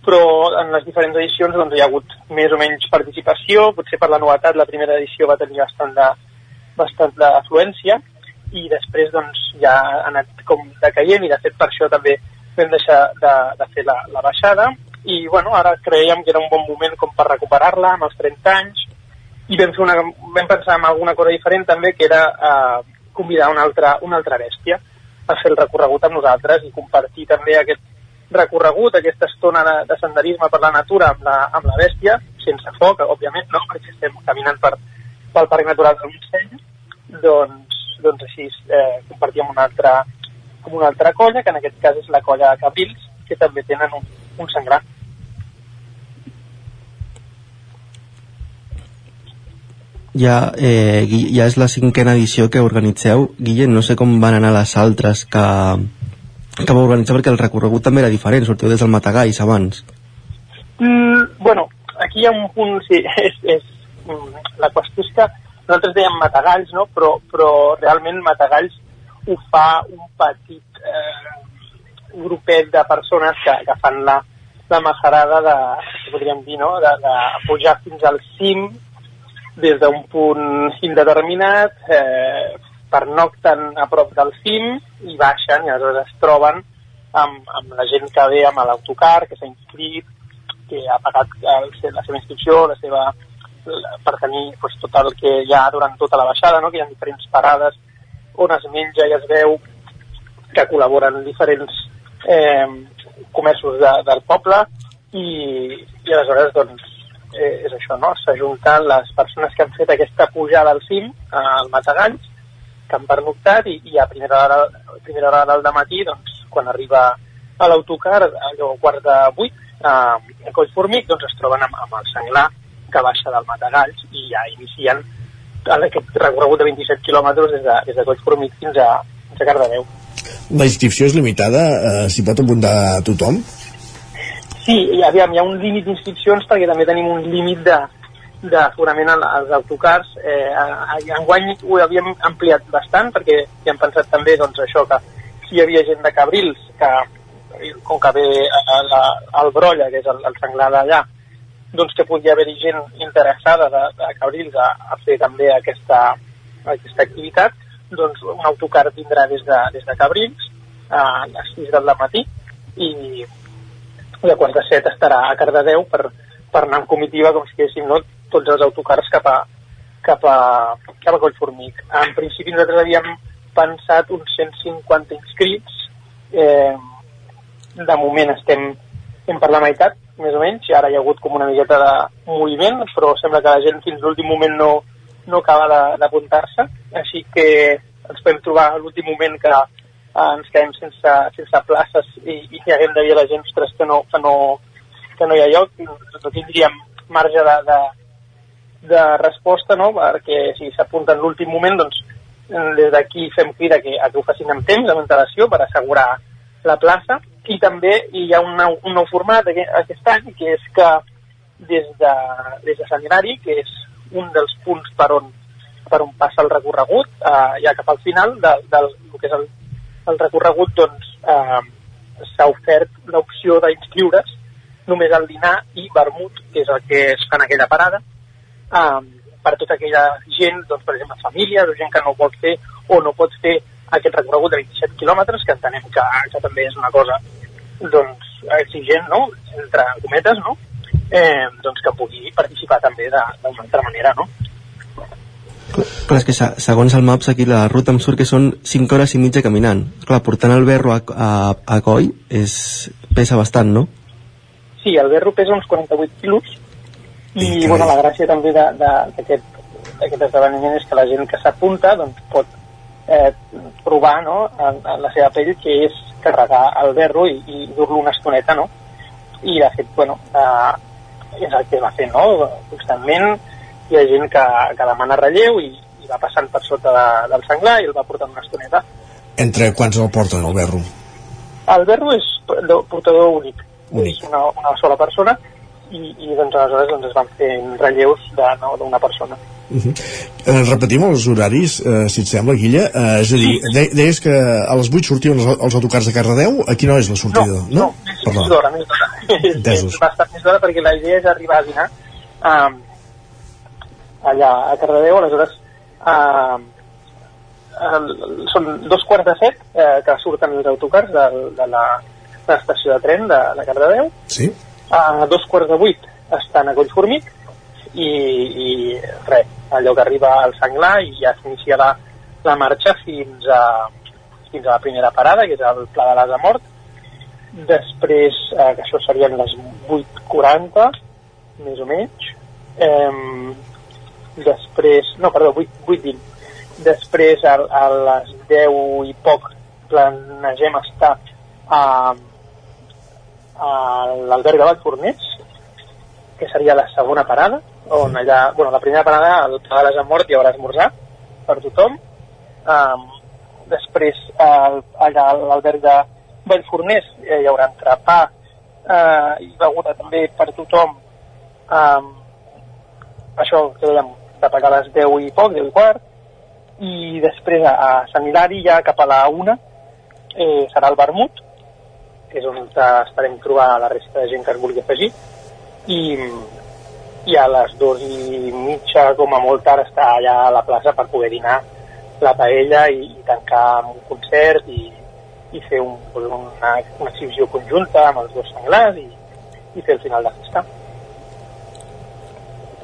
però en les diferents edicions doncs, hi ha hagut més o menys participació, potser per la novetat la primera edició va tenir bastant de, bastant d'afluència i després doncs, ja ha anat com decaient i de fet per això també vam deixar de, de fer la, la baixada. I bueno, ara creiem que era un bon moment com per recuperar-la amb els 30 anys. I vam, fer una, vam pensar en alguna cosa diferent també que era eh, convidar una altra, una altra bèstia a fer el recorregut amb nosaltres i compartir també aquest recorregut, aquesta estona de, de senderisme per la natura amb la, amb la bèstia, sense foc, òbviament, no? perquè estem caminant per, pel Parc Natural del Montseny, doncs, doncs així eh, compartir amb una, altra, amb una altra colla, que en aquest cas és la colla de Cabrils, que també tenen un, un senglar. Ja, eh, ja és la cinquena edició que organitzeu. Guille, no sé com van anar les altres que, que vau organitzar, perquè el recorregut també era diferent, sortiu des del Matagalls abans. Mm, bueno, aquí hi ha un punt, sí, és, és, mm, la qüestió és que nosaltres dèiem Matagalls, no? però, però realment Matagalls ho fa un petit eh, grupet de persones que, que fan la, la majarada de, podríem dir, no? de, de pujar fins al cim des d'un punt indeterminat, eh, pernocten a prop del cim i baixen i aleshores es troben amb, amb la gent que ve amb l'autocar, que s'ha inscrit, que ha pagat el, la seva inscripció, la seva, la, per tenir pues, tot el que hi ha durant tota la baixada, no? que hi ha diferents parades on es menja i es veu, que col·laboren diferents eh, comerços de, del poble i, i aleshores doncs, eh, és això, no? s'ajunten les persones que han fet aquesta pujada al cim, al Matagalls, que han pernoctat i, i a primera hora, a primera hora del matí, doncs, quan arriba a l'autocar, allò quart de vuit, a, a Collformic, doncs es troben amb, amb el senglar que baixa del Matagalls i ja inicien aquest recorregut de 27 quilòmetres des de, des de Collformic fins a, fins a Cardedeu. La inscripció és limitada, eh, s'hi pot apuntar tothom? Sí, i aviam, hi ha un límit d'inscripcions perquè també tenim un límit de d'aforament al- als autocars. Eh, enguany ho havíem ampliat bastant perquè hi hem pensat també doncs, això que si hi havia gent de Cabrils que com que ve a, a, la- al Brolla, que és el, el senglar d'allà, doncs que podia haver-hi gent interessada de, de Cabrils a, a fer també aquesta, aquesta activitat, doncs un autocar vindrà des de, des de Cabrils a les 6 del matí i, i a quarts de set estarà a Cardedeu per, per anar en comitiva com si diguéssim no, tots els autocars cap a, cap a, cap a Collformic. En principi nosaltres havíem pensat uns 150 inscrits, eh, de moment estem, estem per la meitat, més o menys, i ara hi ha hagut com una miqueta de moviment, però sembla que la gent fins l'últim moment no, no acaba d'apuntar-se, així que ens podem trobar a l'últim moment que eh, ens quedem sense, sense places i, i haguem de dir a la gent ostres, que, no, que, no, que no hi ha lloc, no tindríem marge de, de, de resposta, no? perquè si s'apunta en l'últim moment, doncs des d'aquí fem crida que, a que ho facin amb temps, amb antelació, per assegurar la plaça, i també hi ha un nou, un nou format aquest, any, que és que des de, des de Sant Hilari, que és un dels punts per on, per on passa el recorregut, eh, ja cap al final del, del, del que és el, el recorregut, doncs eh, s'ha ofert l'opció d'inscriure's només al dinar i vermut, que és el que es fa en aquella parada, eh, per tota aquella gent, doncs, per exemple, famílies o gent que no pot fer o no pot fer aquest recorregut de 27 quilòmetres, que entenem que, que també és una cosa doncs, exigent, no? entre cometes, no? eh, doncs que pugui participar també d'una altra manera, no? Clar, és que segons el Maps aquí la ruta em surt que són 5 hores i mitja caminant. Clar, portant el berro a, a, a coll és, pesa bastant, no? Sí, el berro pesa uns 48 quilos i, bueno, la gràcia també d'aquest esdeveniment és que la gent que s'apunta doncs, pot eh, provar no, en, en la seva pell que és carregar el berro i, i dur-lo una estoneta, no? I de fet, bueno, eh, és el que va fer, no? Constantment hi ha gent que, que demana relleu i, i va passant per sota de, del senglar i el va portant una estoneta. Entre quants el porten, el berro? El berro és portador únic. únic. És una, una sola persona i, i doncs aleshores doncs, es van fer relleus d'una no, persona. Uh -huh. eh, repetim els horaris, eh, si et sembla, Guilla. Eh, és a dir, de, deies que a les 8 sortien els, els autocars de Cardedeu. A quina hora és la sortida? No, no, no és més d'hora, més d'hora. és bastant més d'hora perquè la idea és arribar a dinar eh, allà a Cardedeu, aleshores eh, eh, són dos quarts de set eh, que surten els autocars de, de la de l'estació de tren de, de Cardedeu. Sí a dos quarts de vuit estan a Collformic i, i res, allò que arriba al Sanglar i ja s'inicia la, la marxa fins a, fins a la primera parada, que és el Pla de l'Asa Mort. Després, eh, que això serien les 8.40, més o menys. Eh, després, no, perdó, 8.20. Després, a, a les 10 i poc, planegem estar a, a l'alberg de Vallforners, que seria la segona parada, on allà, bueno, la primera parada, el Pla de Mort, hi haurà esmorzar per tothom. Um, després, el, allà a l'alberg de Vallforners eh, hi haurà entrepà eh, i beguda també per tothom. Um, això que dèiem, de pagar a les 10 i poc, 10 i quart, i després a, Sant Hilari ja cap a la 1 eh, serà el vermut, que és on esperem trobar la resta de gent que es vulgui afegir i, i a les dues i mitja com a molt tard està allà a la plaça per poder dinar la paella i, i tancar amb un concert i, i fer un, una, una exhibició conjunta amb els dos senglars i, i fer el final de festa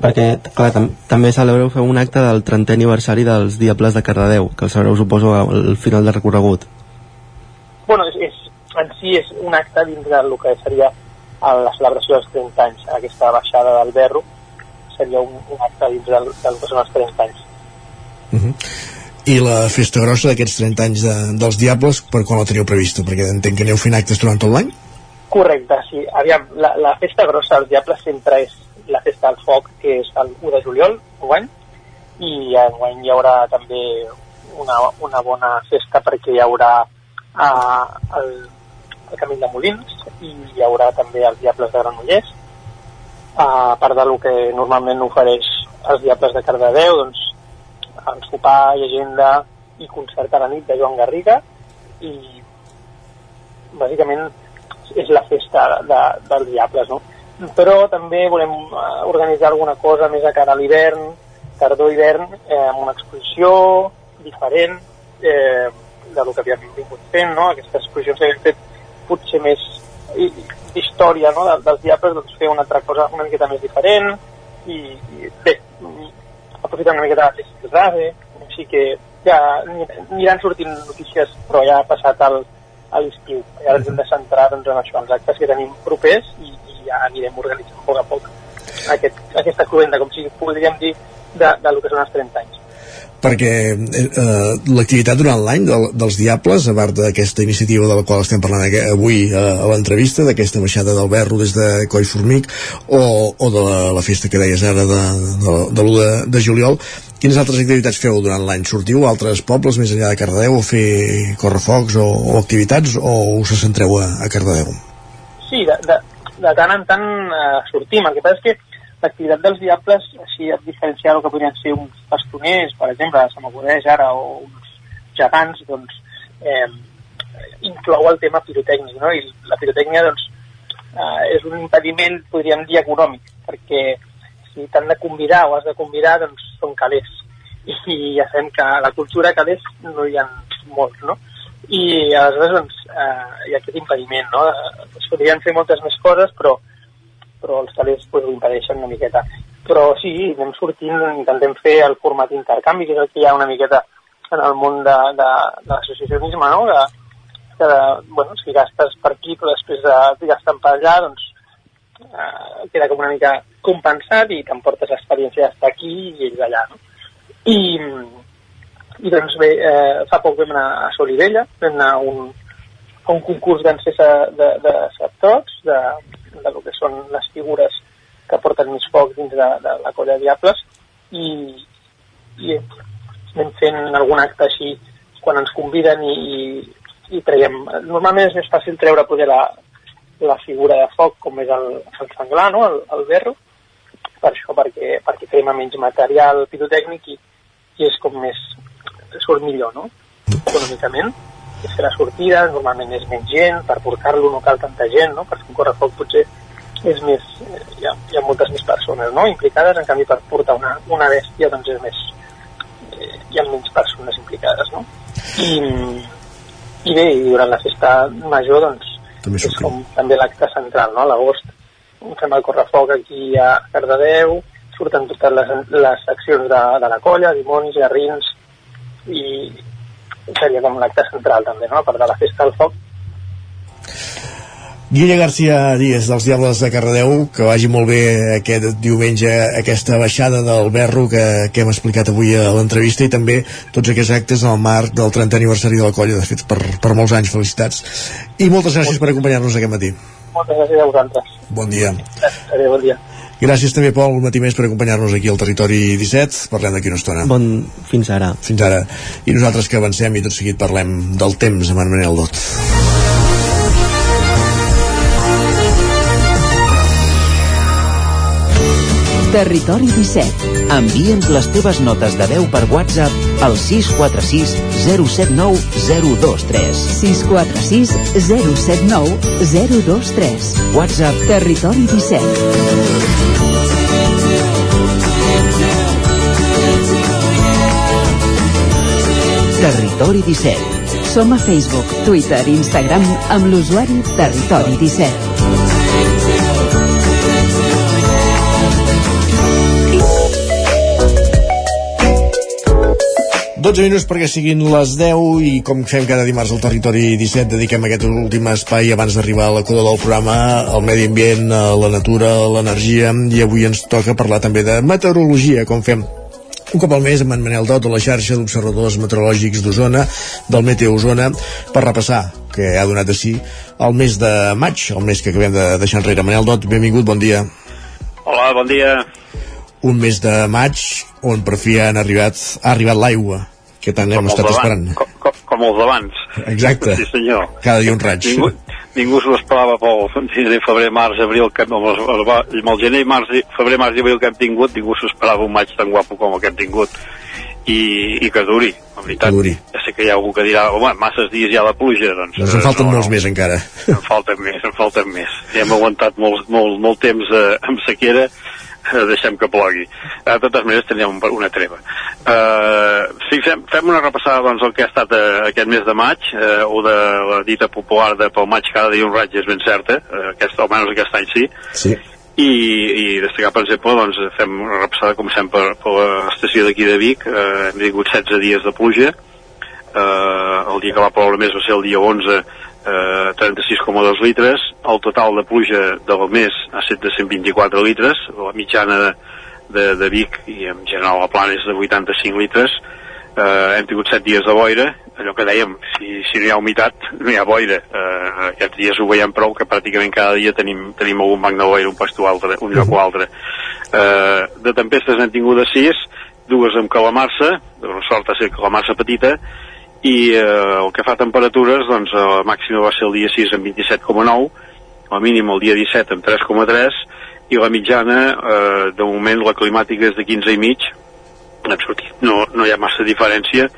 perquè clar, tam també celebreu fer un acte del 30è aniversari dels Diables de Cardedeu que el celebreu suposo al final del recorregut bueno, és, és en si és un acte dins del que seria la celebració dels 30 anys, aquesta baixada del Berro seria un, un acte dins del, del que són els 30 anys. Uh -huh. I la festa grossa d'aquests 30 anys de, dels Diables, per quan la teniu prevista? Perquè entenc que aneu fent actes durant tot l'any? Correcte, sí. Aviam, la, la festa grossa dels Diables sempre és la festa del foc, que és el 1 de juliol, enguany, i enguany hi haurà també una, una bona festa perquè hi haurà uh, el el Camí de Molins i hi haurà també els Diables de Granollers. A part del que normalment ofereix els Diables de Cardedeu doncs el sopar, llegenda i concert a la nit de Joan Garriga. I bàsicament és la festa de, dels Diables no? Però també volem eh, organitzar alguna cosa més a cara a l'hivern tardor-hivern eh, amb una exposició diferent eh, del que havíem vingut fent, no? aquestes exposicions que havíem fet potser més hi- història no? de, dels diables, doncs fer una altra cosa una miqueta més diferent i, i bé, aprofitant una miqueta de rave, així que ja ani- aniran sortint notícies, però ja ha passat el, a l'estiu. I ara ens hem de centrar doncs, en això, els actes que tenim propers i ja anirem organitzant a poc a poc aquest, aquesta cluenda, com si podríem dir, de, de lo que són els 30 anys. perquè eh, l'activitat durant l'any del, dels Diables, a part d'aquesta iniciativa de la qual estem parlant avui eh, a l'entrevista, d'aquesta baixada del Berro des de Coll Formic, o, o de la, la festa que deies ara de, de, de l'1 de, de juliol, quines altres activitats feu durant l'any? Sortiu a altres pobles més enllà de Cardedeu a fer correfocs o, o activitats o us centreu a, a Cardedeu? Sí, de, de, de tant en tant eh, sortim. El que passa és que l'activitat dels diables, així a diferenciar el que podrien ser uns bastoners, per exemple, se m'acudeix ara, o uns gegants, doncs, eh, inclou el tema pirotècnic, no? I la pirotècnia, doncs, eh, és un impediment, podríem dir, econòmic, perquè si t'han de convidar o has de convidar, doncs són calés. I ja sabem que la cultura calés no hi ha molts, no? I aleshores, doncs, eh, hi ha aquest impediment, no? Eh, Es podrien fer moltes més coses, però, però els calés pues, ho impedeixen una miqueta. Però sí, anem sortint, intentem fer el format intercanvi, que és el que hi ha una miqueta en el món de, de, de l'associacionisme, no? De, que, bueno, si gastes per aquí, però després de, de gastar per allà, doncs eh, queda com una mica compensat i t'emportes l'experiència d'estar aquí i ells allà, no? I, i doncs bé, eh, fa poc vam anar a Solivella, vam anar a un, a un concurs d'encesa de, de sectors, de, de lo que són les figures que porten més foc dins de, de la colla de Diables, i, i anem fent algun acte així quan ens conviden i, i, i traiem... Normalment és més fàcil treure poder la, la figura de foc com és el, el senglar, no? el, el berro, per això, perquè, perquè fem menys material pirotècnic i, i és com més... surt millor, no? Econòmicament. És fer la sortida, normalment és menys gent, per portar-lo no cal tanta gent, no? Per fer un correfoc potser és més, eh, hi ha, hi ha moltes més persones no? implicades, en canvi per portar una, una bèstia doncs és més, eh, hi ha menys persones implicades no? I, i bé, i durant la festa major doncs També és com també l'acte central, no? a l'agost fem el correfoc aquí a Cardedeu surten totes les, les seccions de, de la colla, dimonis, garrins i seria com l'acte central també, no? a part de la festa del foc. Guilla García Díaz dels Diables de Cardedeu que vagi molt bé aquest diumenge aquesta baixada del Berro que, que hem explicat avui a l'entrevista i també tots aquests actes en el marc del 30 aniversari de la colla, de fet per, per molts anys felicitats. I moltes gràcies per acompanyar-nos aquest matí. Moltes gràcies a vosaltres. Bon dia. Adéu, bon dia gràcies també Pol un matí més per acompanyar-nos aquí al Territori 17 parlem d'aquí una estona bon, fins ara fins ara i nosaltres que avancem i tot seguit parlem del temps amb en Manel Dot Territori 17. Envia'ns les teves notes de veu per WhatsApp al 646 079 023. 646 079 023. WhatsApp Territori 17. Territori 17. Som a Facebook, Twitter i Instagram amb l'usuari Territori 17. 12 minuts perquè siguin les 10 i com fem cada dimarts al Territori 17 dediquem aquest últim espai abans d'arribar a la coda del programa al medi ambient, a la natura, a l'energia i avui ens toca parlar també de meteorologia, com fem un cop al mes amb en Manel Dot de la xarxa d'observadors meteorològics d'Osona, del Meteo Osona, per repassar, que ha donat de el mes de maig, el mes que acabem de deixar enrere. Manel Dot, benvingut, bon dia. Hola, bon dia. Un mes de maig on per fi han arribat, ha arribat l'aigua, que tant hem els estat esperant. Com, com, com els d'abans. Exacte. Sí, senyor. Cada dia un raig. Ningú, ningú s'ho esperava pel gener, febrer, març, abril, que amb, els, amb el gener, març, febrer, març i abril que hem tingut, ningú s'ho esperava un maig tan guapo com el que hem tingut. I, i que duri, la veritat. Que duri. Ja sé que hi ha algú que dirà, home, masses dies ja de pluja, doncs... Doncs en falten no, molts no. més encara. En falten més, en falten més. Ja hem aguantat molt, molt, molt temps eh, amb sequera, deixem que plogui. De totes maneres teníem una treva. Eh, sí, fem, fem una repassada doncs, el que ha estat eh, aquest mes de maig, eh, o de la dita popular de pel maig cada dia un raig és ben certa, eh, aquest, almenys aquest any sí, Sí. i, i destacar, per exemple, doncs, fem una repassada, com sempre, per, per l'estació d'aquí de Vic. Eh, hem tingut 16 dies de pluja. Eh, el dia que va ploure més va ser el dia 11, eh, 36,2 litres. El total de pluja del mes ha estat de 124 litres. La mitjana de, de, de Vic i en general la plana és de 85 litres. Eh, hem tingut 7 dies de boira, allò que dèiem, si, si no hi ha humitat, no hi ha boira. Eh, aquests dies ho veiem prou, que pràcticament cada dia tenim, tenim algun banc de boira, un pasto altre, un lloc o altre. Eh, de tempestes n'hem tingut de 6, dues amb calamarsa, de sort ha ser calamarsa petita, i eh, el que fa temperatures, doncs la màxima va ser el dia 6 amb 27,9, el mínim el dia 17 amb 3,3, i la mitjana, eh, de moment la climàtica és de 15 i mig, no, no hi ha massa diferència,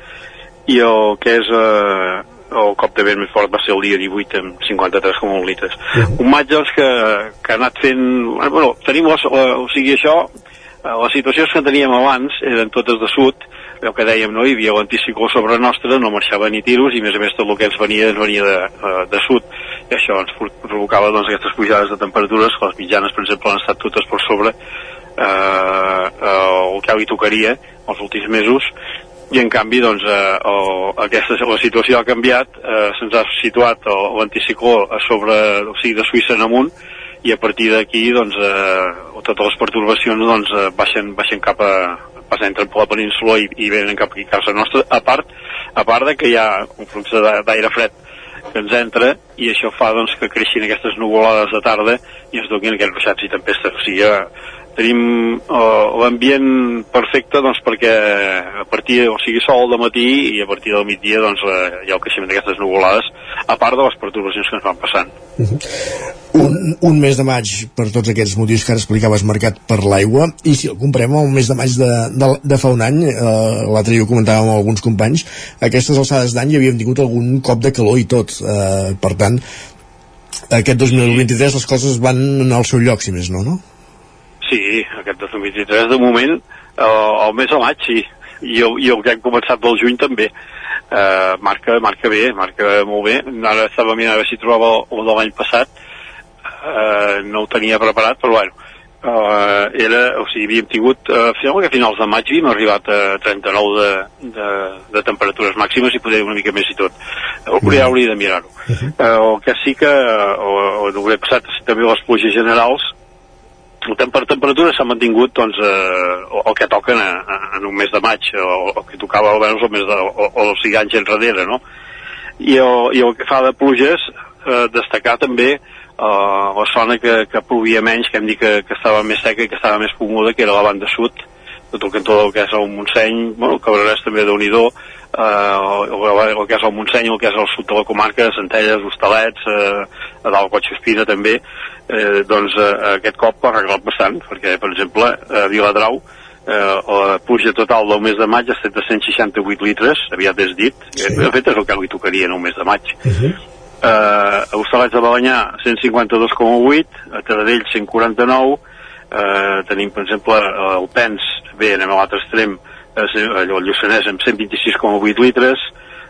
i el que és eh, el cop de vent més fort va ser el dia 18 amb 53,1 litres. Un maig doncs que, que ha anat fent... Bueno, tenim la, la, o sigui això, eh, les situacions que teníem abans eren totes de sud, el que dèiem, no? hi havia l'anticicló sobre nostre, no marxava ni tiros, i a més a més tot el que ens venia ens venia de, eh, de sud, i això ens pro- provocava doncs, aquestes pujades de temperatures, que les mitjanes, per exemple, han estat totes per sobre eh, eh, el que li tocaria els últims mesos, i en canvi doncs, eh, el, aquesta la situació ha canviat eh, se'ns ha situat l'anticicló a sobre, o sigui, de Suïssa en amunt i a partir d'aquí doncs, eh, totes les pertorbacions doncs, eh, baixen, baixen cap a passen entre la península i, i venen cap aquí a casa nostra. A part, a part de que hi ha un flux d'aire fred que ens entra i això fa doncs, que creixin aquestes nuvolades de tarda i ens donin aquests ruixats i tempestes. O sigui, tenim eh, l'ambient perfecte doncs, perquè a partir, o sigui, sol de matí i a partir del migdia doncs, eh, hi ha el creixement d'aquestes nuvolades a part de les perturbacions que ens van passant. Un, un mes de maig per tots aquests motius que ara explicaves marcat per l'aigua i si el comprem al mes de maig de, de, de fa un any eh, l'altre dia ho comentàvem amb alguns companys aquestes alçades d'any hi havíem tingut algun cop de calor i tot eh, per tant aquest 2023 les coses van al seu lloc si més no, no? Sí, aquest 2023 de moment eh, el mes de maig sí. I el, i el que hem començat del juny també. Eh, marca, marca bé, marca molt bé. Ara estava mirant a veure si trobava el, el de l'any passat. Eh, no ho tenia preparat però bueno eh, era, o sigui, havíem tingut eh, final, que a finals de maig havíem arribat a 39 de, de, de temperatures màximes i poder una mica més i tot. Hauria, hauria de mirar-ho. Eh, el que sí que o, o no ho he passat també les pluges generals temper temperatura s'ha mantingut doncs, eh, el, que toca en, en un mes de maig o el que tocava almenys el mes de, o, o els anys enrere no? I, el, i el que fa de pluges eh, destacar també eh, la zona que, que plovia menys que hem dit que, que estava més seca i que estava més còmoda que era la banda sud tot el cantó del que és el Montseny bueno, Cabrerès també de eh, el, el, que és el Montseny el que és el sud de la comarca, Centelles, Hostalets eh, a dalt Cotxespina també eh, doncs eh, aquest cop ha arreglat bastant, perquè per exemple a Viladrau eh, la pluja total del mes de maig ha estat de 168 litres, aviat és dit sí. de fet és el que li tocaria en un mes de maig uh -huh. eh, a Hostalets de Balanyà 152,8 a Taradell 149 eh, tenim per exemple el Pens bé anem a l'altre extrem eh, allò, el Lluçanès amb 126,8 litres.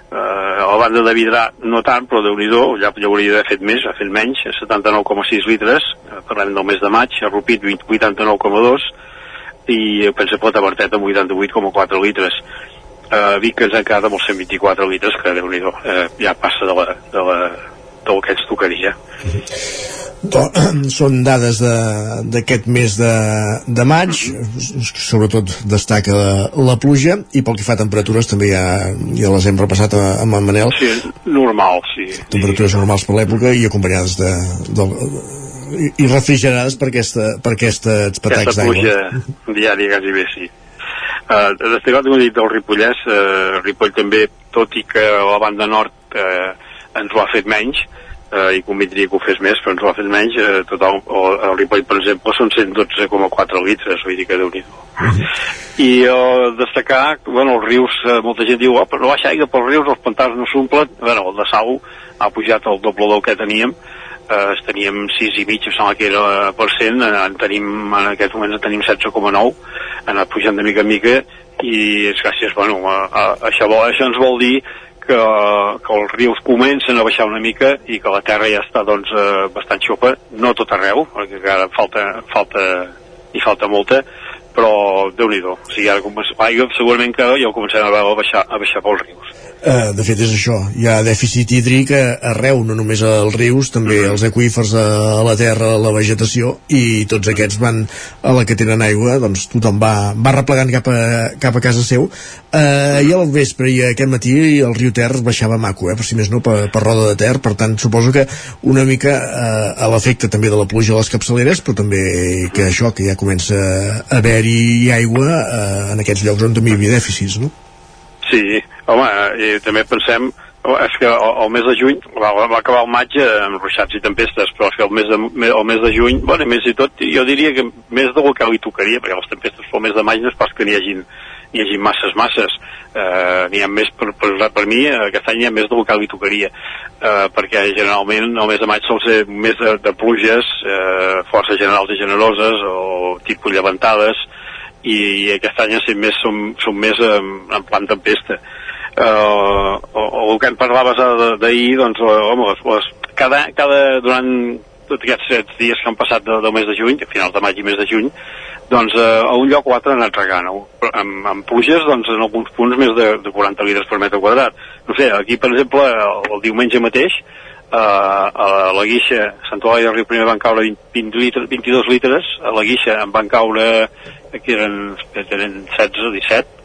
Eh, a la banda de Vidrà no tant, però déu nhi ja, ja hauria d'haver fet més, ha fet menys 79,6 litres, eh, parlem del mes de maig a Rupit 20 89,2 i per exemple a Tabertet amb 88,4 litres. Eh, Vic ens ha quedat amb els 124 litres que déu nhi eh, ja passa de la, de la, del que ens tocaria són dades de- d'aquest mes de, de maig. Sobretot destaca la, pluja i pel que fa a temperatures també ja, ja les hem repassat amb en Manel. Sí, normal, sí. Temperatures normals per l'època i acompanyades de, de, i- i refrigerades per, aquesta, per aquestes patacs aquesta d'aigua. pluja diària quasi bé, sí. Uh, destacar, com he dit, el Ripollès, uh, Ripoll també, tot i que a la banda nord uh, ens ho ha fet menys, uh, i convindria que ho fes més, però ens ho ha fet menys, uh, total, o, el Ripoll, per exemple, són 112,4 litres, vull dir que déu nhi I uh, destacar, bueno, els rius, uh, molta gent diu, oh, però no baixa aigua pels rius, els pantans no s'omplen, bueno, el de Sau ha pujat el doble del que teníem, eh, teníem 6 i mig, em sembla que era per cent, eh, en tenim, en aquest moment en tenim 16,9, ha anat pujant de mica en mica i és gràcies, bueno, a, a, això, vol, això ens vol dir que, que els rius comencen a baixar una mica i que la terra ja està doncs, eh, bastant xopa, no tot arreu, perquè encara falta, falta, hi falta molta, però déu nhi o sigui, ara l'aigua segurament que ja ho comencem a veure a baixar, a baixar pels rius. Uh, de fet és això, hi ha dèficit hídric arreu, no només als rius, també -hmm. als aquífers, a la terra, a la vegetació, i tots aquests van a la que tenen aigua, doncs tothom va, va replegant cap a, cap a casa seu. Uh, I al vespre i aquest matí el riu Ter baixava maco, eh, per si més no, per, per Roda de Ter, per tant suposo que una mica uh, a l'efecte també de la pluja a les capçaleres, però també que això, que ja comença a haver-hi aigua uh, en aquests llocs on també hi havia dèficits, no? Sí, home, i també pensem oh, és que el, el mes de juny va, va acabar el maig amb ruixats i tempestes però és que el mes de, el mes de juny bueno, més i tot, jo diria que més del que li tocaria perquè les tempestes pel mes de maig no és pas que n'hi hagin, hi hagi masses masses. Eh, n'hi ha més per, per, per mi aquest any ha més del que li tocaria. Eh, perquè generalment el mes de maig sol ser mes de, de pluges eh, força generals i generoses o tipus llevantades i, i aquest any ja més, som, som més en, en plan tempesta. Uh, o, el que en parlaves d'ahir doncs home, les, cada, cada durant tots aquests set dies que han passat del, del mes de juny, a finals de maig i mes de juny doncs eh, a un lloc o altre han anat regant. Amb, amb pluges doncs en alguns punts més de, de 40 litres per metre quadrat. No sé, aquí per exemple el, el diumenge mateix eh, a la Guixa, Sant Olai del Riu Primer van caure 20, 20 litres, 22 litres, a la Guixa en van caure que eren, eren 16 o 17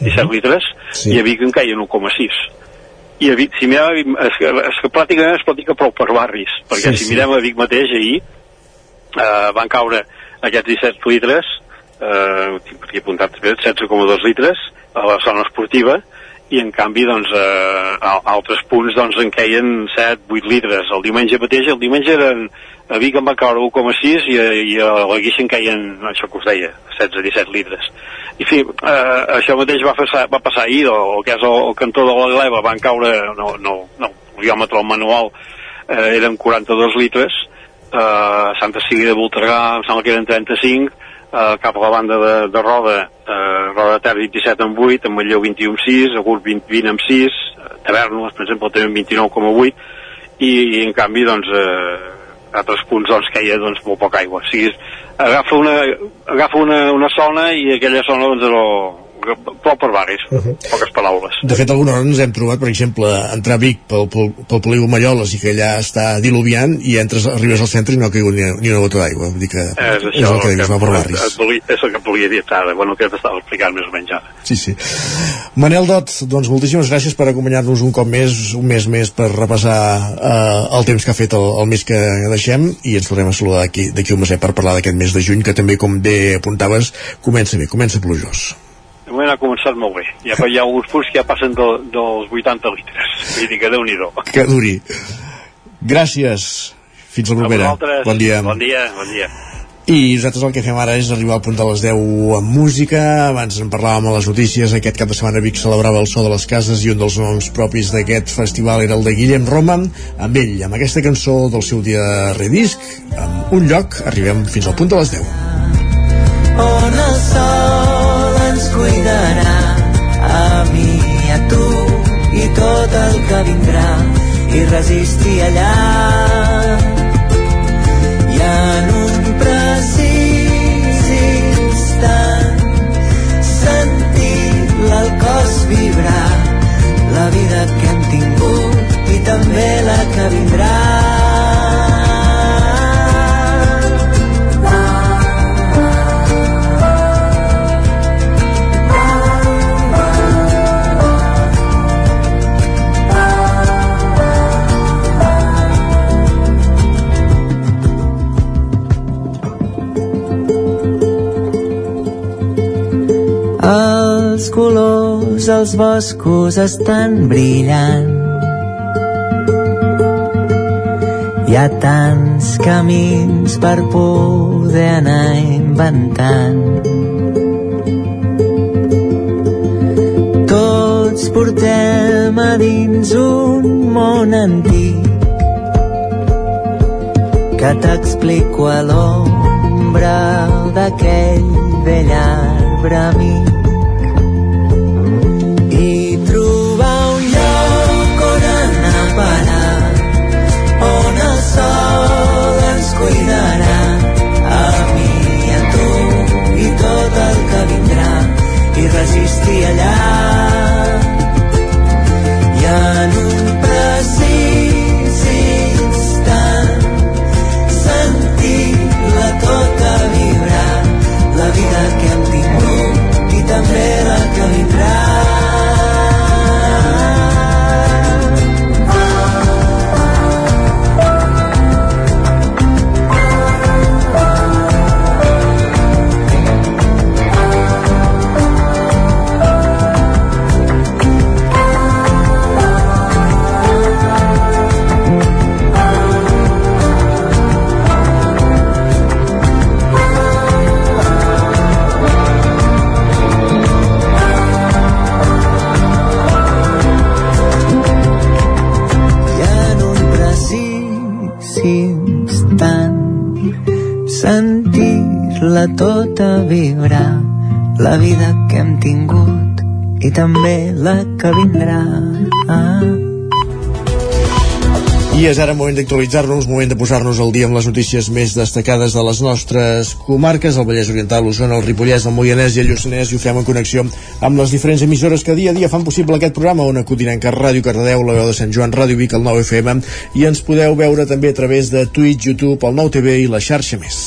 17 uh -huh. litres sí. i a Vic en caien 1,6 i a Vic, si mirem a Vic, és que, és que pràcticament es platica prou per barris perquè sí, si sí. mirem a Vic mateix ahir eh, van caure aquests 17 litres eh, perquè he apuntat 16,2 litres a la zona esportiva i en canvi doncs, eh, a, altres punts doncs, en queien 7-8 litres el diumenge mateix, el diumenge eren a Vic en va caure 1,6 i, i a la Guixa en caien, això que us deia, 16-17 litres. I fi, eh, això mateix va, passar, va passar ahir, el, el que és el, el cantó de la Gleva van caure, no, no, no, el diòmetre manual eh, eren 42 litres, eh, Santa Cigui de Voltregà em sembla que eren 35, eh, cap a la banda de, de Roda, eh, Roda de Ter 27 amb 8, amb Manlleu 21 amb 6, Agur 20, 20 amb 6, Tavernes, per exemple, també amb 29,8, i, i en canvi, doncs, eh, altres punts doncs, queia doncs, molt poca aigua. O sigui, agafa una, agafa una, una zona i aquella zona doncs, era, prou per barris, uh -huh. poques paraules. De fet, alguna hora ens hem trobat, per exemple, entrar a Vic pel, pel, pel polígon Malloles i que allà està diluviant i entres, arribes al centre i no ha caigut ni, ni una gota d'aigua. Vull dir que és, això, és el que dius, per barris. És el que volia dir ara, bueno, que t'estava explicant més o menys ara. Sí, sí. Manel Dot, doncs moltíssimes gràcies per acompanyar-nos un cop més, un mes més per repassar eh, el temps que ha fet el, el mes que deixem i ens tornem a saludar d'aquí un meset per parlar d'aquest mes de juny que també, com bé apuntaves, comença bé, comença plujós de moment ha començat molt bé. Ha, hi ha alguns punts que ja passen de, dels 80 litres. Vull dir que déu nhi Que duri. Gràcies. Fins la propera. Bon dia. Bon dia, bon dia. I nosaltres el que fem ara és arribar al punt de les 10 amb música. Abans en parlàvem a les notícies. Aquest cap de setmana Vic celebrava el so de les cases i un dels noms propis d'aquest festival era el de Guillem Roma. Amb ell, amb aquesta cançó del seu dia de redisc, amb un lloc, arribem fins al punt de les 10. On el sol tot el que vindrà i resistir allà. I en un precís instant sentir el cos vibrar la vida que hem tingut i també la que vindrà Els colors els boscos estan brillant. Hi ha tants camins per poder anar inventant. Tots portem a dins un món antic que t'explico a l'ombra d'aquell vell arbre amic i resistir allà. I en un precís instant sentir-la tota vibrar la vida que i també la que vindrà ah. I és ara moment d'actualitzar-nos, moment de posar-nos al dia amb les notícies més destacades de les nostres comarques, el Vallès Oriental, l'Osona, el Ripollès, el Moianès i el Lluçanès, i ho fem en connexió amb les diferents emissores que dia a dia fan possible aquest programa, on Codinenca, Ràdio Cardedeu, la veu de Sant Joan, Ràdio Vic, el 9 FM, i ens podeu veure també a través de Twitch, YouTube, el 9 TV i la xarxa més.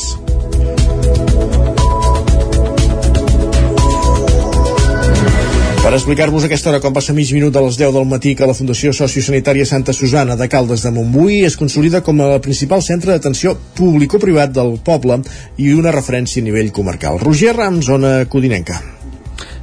Per explicar-vos a aquesta hora com passa mig minut de les 10 del matí que la Fundació Sociosanitària Santa Susana de Caldes de Montbui es consolida com a principal centre d'atenció público-privat del poble i una referència a nivell comarcal. Roger Rams, zona codinenca.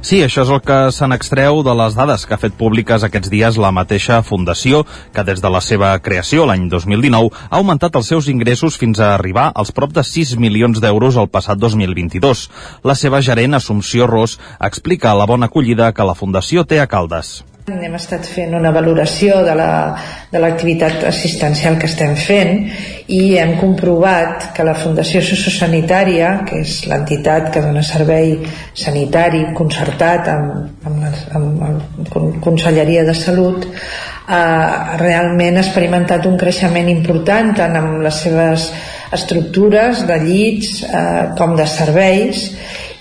Sí, això és el que se n'extreu de les dades que ha fet públiques aquests dies la mateixa Fundació, que des de la seva creació l'any 2019 ha augmentat els seus ingressos fins a arribar als prop de 6 milions d'euros el passat 2022. La seva gerent, Assumpció Ros, explica la bona acollida que la Fundació té a Caldes. Hem estat fent una valoració de la- de l'activitat assistencial que estem fent i hem comprovat que la Fundació Sociosanitària, que és l'entitat que dona servei sanitari concertat amb, amb, les, amb la Con- Conselleria de Salut, eh, realment ha experimentat un creixement important tant amb les seves estructures de llits eh, com de serveis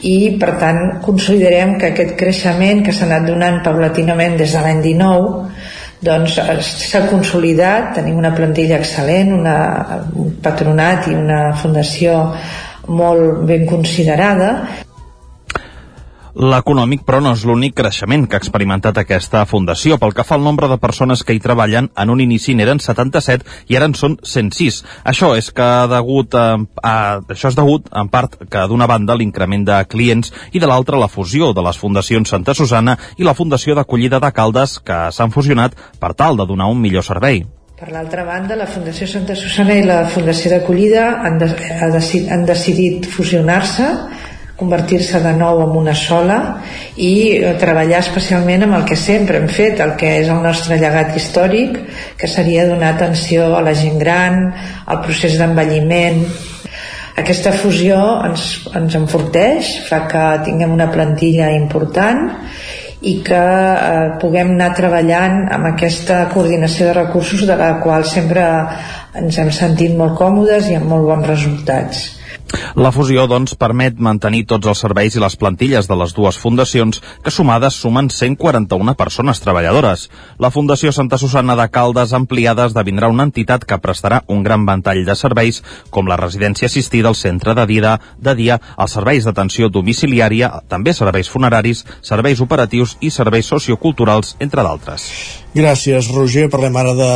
i per tant considerem que aquest creixement que s'ha anat donant paulatinament des de l'any 19 doncs eh, s'ha consolidat, tenim una plantilla excel·lent, una, un patronat i una fundació molt ben considerada L'econòmic, però, no és l'únic creixement que ha experimentat aquesta fundació. Pel que fa al nombre de persones que hi treballen, en un inici n'eren 77 i ara en són 106. Això és que degut a, a, això és degut, en part, que d'una banda l'increment de clients i de l'altra la fusió de les fundacions Santa Susana i la Fundació d'Acollida de Caldes, que s'han fusionat per tal de donar un millor servei. Per l'altra banda, la Fundació Santa Susana i la Fundació d'Acollida han, de, ha han decidit fusionar-se, convertir-se de nou en una sola i eh, treballar especialment amb el que sempre hem fet, el que és el nostre llegat històric, que seria donar atenció a la gent gran, al procés d'envelliment, aquesta fusió ens, ens enforteix, fa que tinguem una plantilla important i que eh, puguem anar treballant amb aquesta coordinació de recursos de la qual sempre ens hem sentit molt còmodes i amb molt bons resultats. La fusió, doncs, permet mantenir tots els serveis i les plantilles de les dues fundacions, que sumades sumen 141 persones treballadores. La Fundació Santa Susana de Caldes ampliada esdevindrà una entitat que prestarà un gran ventall de serveis, com la residència assistida, el centre de dia, de dia els serveis d'atenció domiciliària, també serveis funeraris, serveis operatius i serveis socioculturals, entre d'altres. Gràcies, Roger. Parlem ara de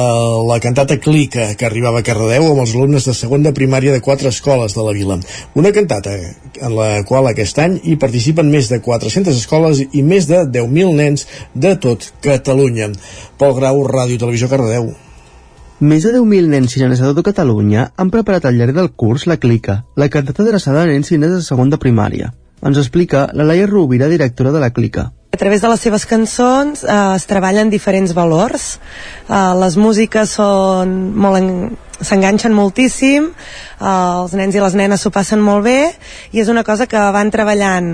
la cantata Clica, que arribava a Cardedeu amb els alumnes de segon de primària de quatre escoles de la vila. Una cantata en la qual aquest any hi participen més de 400 escoles i més de 10.000 nens de tot Catalunya. Pol Grau, Ràdio Televisió Cardedeu. Més de 10.000 nens i nenes de tot Catalunya han preparat al llarg del curs la Clica, la cantata adreçada a nens i nenes de segon de primària. Ens explica la Laia Rovira, directora de la Clica. A través de les seves cançons eh, es treballen diferents valors. Eh, les músiques són molt en, s'enganxen moltíssim, eh, els nens i les nenes s'ho passen molt bé i és una cosa que van treballant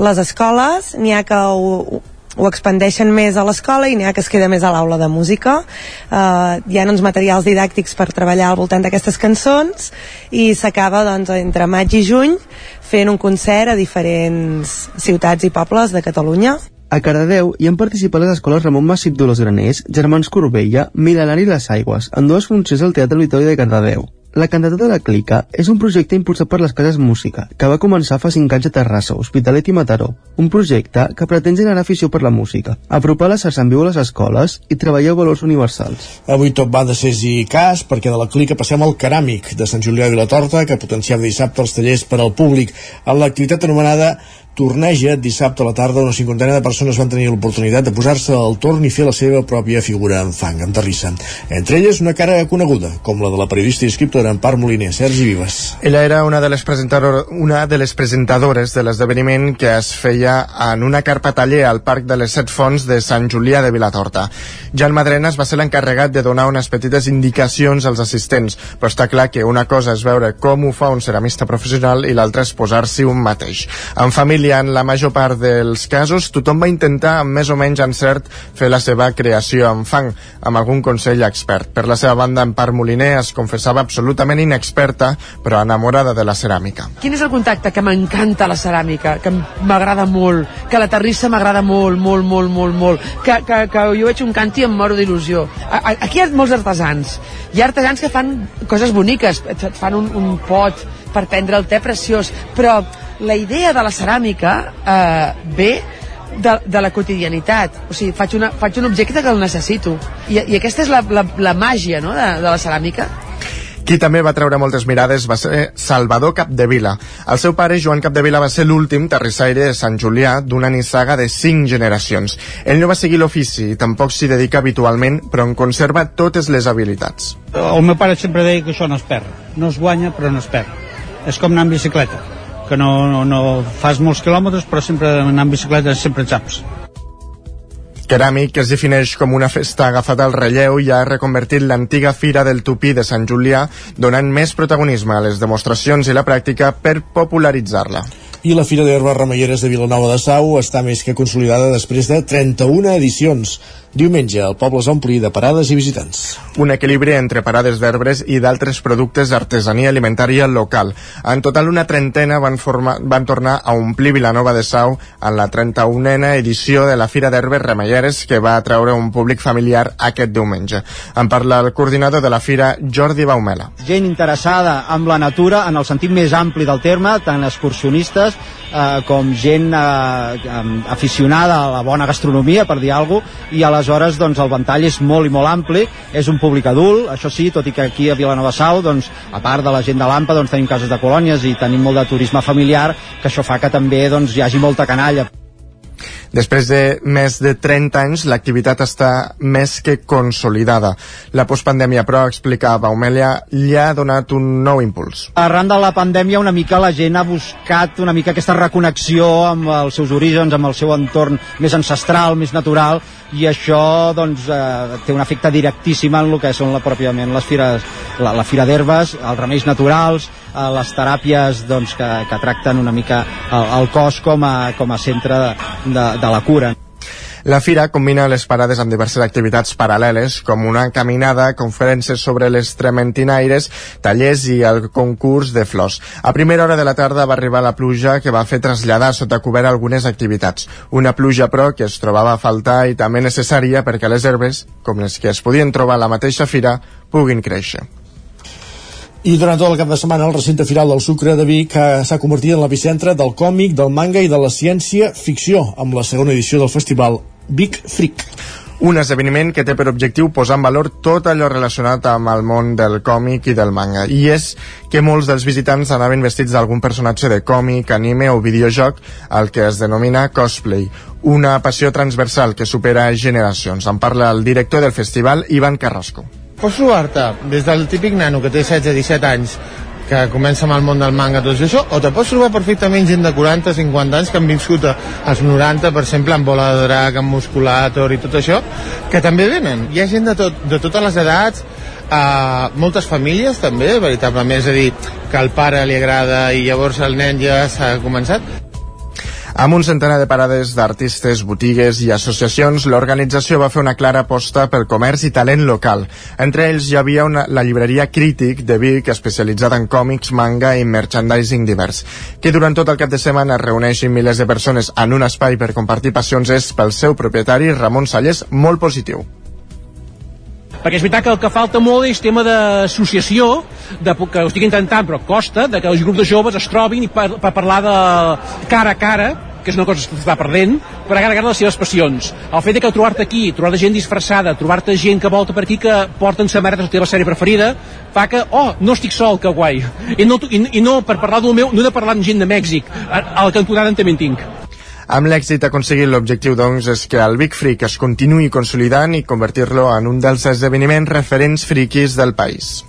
les escoles, n'hi ha que ho, ho expandeixen més a l'escola i n'hi ha que es queda més a l'aula de música uh, hi ha uns materials didàctics per treballar al voltant d'aquestes cançons i s'acaba doncs, entre maig i juny fent un concert a diferents ciutats i pobles de Catalunya A Cardedeu hi han participat les escoles Ramon Massip Dolors Graners, Germans Corbella, Milenari i Les Aigües, en dues funcions al Teatre Auditori de Cardedeu. La cantata de la Clica és un projecte impulsat per les Cases Música, que va començar fa 5 anys a Terrassa, Hospitalet i Mataró. Un projecte que pretén generar afició per la música, apropar la xarxa en viu a les escoles i treballar valors universals. Avui tot va de ses i cas, perquè de la clica passem al Ceràmic de Sant Julià de Vilatorta, que potenciava dissabte els tallers per al públic. En l'activitat anomenada Torneja, dissabte a la tarda, una cinquantena de persones van tenir l'oportunitat de posar-se al torn i fer la seva pròpia figura en fang, en terrissa. Entre elles, una cara coneguda, com la de la periodista i escriptora Empar Moliner, Sergi Vives. Ella era una de les, presentador, una de les presentadores de l'esdeveniment que es feia en una carpa taller al Parc de les Set Fonts de Sant Julià de Vilatorta. Jan Madrenas va ser l'encarregat de donar unes petites indicacions als assistents, però està clar que una cosa és veure com ho fa un ceramista professional i l'altra és posar-s'hi un mateix. En família, en la major part dels casos, tothom va intentar, amb més o menys encert, fer la seva creació en fang, amb algun consell expert. Per la seva banda, en Part Moliner es confessava absolutament inexperta, però enamorada de la ceràmica. Quin és el contacte? Que m'encanta la ceràmica, que m'agrada molt, que la terrissa m'agrada molt, molt, molt, molt, molt, que, que, que jo veig un canti i em moro d'il·lusió. Aquí hi ha molts artesans. Hi ha artesans que fan coses boniques, et fan un, un pot per prendre el te preciós, però la idea de la ceràmica eh, ve de, de la quotidianitat. O sigui, faig, una, faig un objecte que el necessito. I, i aquesta és la, la, la màgia no? de, de la ceràmica. Qui també va treure moltes mirades va ser Salvador Capdevila. El seu pare, Joan Capdevila, va ser l'últim terrissaire de Sant Julià d'una nissaga de cinc generacions. Ell no va seguir l'ofici i tampoc s'hi dedica habitualment, però en conserva totes les habilitats. El meu pare sempre deia que això no es perd. No es guanya, però no es perd. És com anar en bicicleta, que no, no, no fas molts quilòmetres, però sempre anar en bicicleta sempre xaps. Ceràmic, que es defineix com una festa agafada al relleu, ja ha reconvertit l'antiga Fira del Tupí de Sant Julià, donant més protagonisme a les demostracions i la pràctica per popularitzar-la. I la Fira d'Herbes Remeieres de Vilanova de Sau està més que consolidada després de 31 edicions. Diumenge el poble es va omplir de parades i visitants. Un equilibri entre parades d'herbres i d'altres productes d'artesania alimentària local. En total, una trentena van, formar, van tornar a omplir Vilanova de Sau en la 31a edició de la Fira d'Herbes Remeieres que va atraure un públic familiar aquest diumenge. En parla el coordinador de la Fira, Jordi Baumela. gent interessada amb la natura en el sentit més ampli del terme, tant excursionistes eh, com gent eh, aficionada a la bona gastronomia, per dir alguna cosa, i aleshores doncs, el ventall és molt i molt ampli, és un públic adult, això sí, tot i que aquí a Vilanova Sau, doncs, a part de la gent de l'AMPA, doncs, tenim cases de colònies i tenim molt de turisme familiar, que això fa que també doncs, hi hagi molta canalla. Després de més de 30 anys, l'activitat està més que consolidada. La postpandèmia, però, explica Baumelia, li ha donat un nou impuls. Arran de la pandèmia una mica la gent ha buscat una mica aquesta reconnexió amb els seus orígens, amb el seu entorn més ancestral, més natural, i això doncs, eh, té un efecte directíssim en el que són la, pròpiament les fires, la, la fira d'herbes, els remeis naturals, eh, les teràpies doncs, que, que tracten una mica el, el cos com a, com a centre de, de, de la cura. La fira combina les parades amb diverses activitats paral·leles, com una caminada, conferències sobre les trementinaires, tallers i el concurs de flors. A primera hora de la tarda va arribar la pluja que va fer traslladar sota cobert algunes activitats. Una pluja, però, que es trobava a faltar i també necessària perquè les herbes, com les que es podien trobar a la mateixa fira, puguin créixer. I durant tot el cap de setmana el recinte firal del Sucre de Vic s'ha convertit en l'epicentre del còmic, del manga i de la ciència-ficció, amb la segona edició del festival Vic Freak. Un esdeveniment que té per objectiu posar en valor tot allò relacionat amb el món del còmic i del manga. I és que molts dels visitants anaven vestits d'algun personatge de còmic, anime o videojoc, el que es denomina cosplay. Una passió transversal que supera generacions. En parla el director del festival, Ivan Carrasco. Pots trobar-te des del típic nano que té 16-17 anys que comença amb el món del manga tot això, o te pots trobar perfectament gent de 40-50 anys que han viscut als 90, per exemple, amb bola de drac, amb musculator i tot això, que també venen. Hi ha gent de, tot, de totes les edats, a moltes famílies també, veritablement, és a dir, que al pare li agrada i llavors el nen ja s'ha començat amb un centenar de parades d'artistes, botigues i associacions, l'organització va fer una clara aposta pel comerç i talent local. Entre ells hi havia una, la llibreria Crític de Vic, especialitzada en còmics, manga i merchandising divers, que durant tot el cap de setmana reuneixin milers de persones en un espai per compartir passions és pel seu propietari, Ramon Sallés, molt positiu perquè és veritat que el que falta molt és tema d'associació, que ho estic intentant però costa, de que els grups de joves es trobin i per, per parlar de cara a cara que és una cosa que s'està perdent, per a cara les seves passions. El fet de que trobar-te aquí, trobar gent disfressada, trobar-te gent que volta per aquí que porten samarretes de la teva sèrie preferida, fa que, oh, no estic sol, que guai. I no, i, i no per parlar del meu, no he de parlar amb gent de Mèxic, al cantonada també en tinc. Amb l'èxit aconseguit l'objectiu, doncs, és que el Big Freak es continuï consolidant i convertir-lo en un dels esdeveniments referents friquis del país.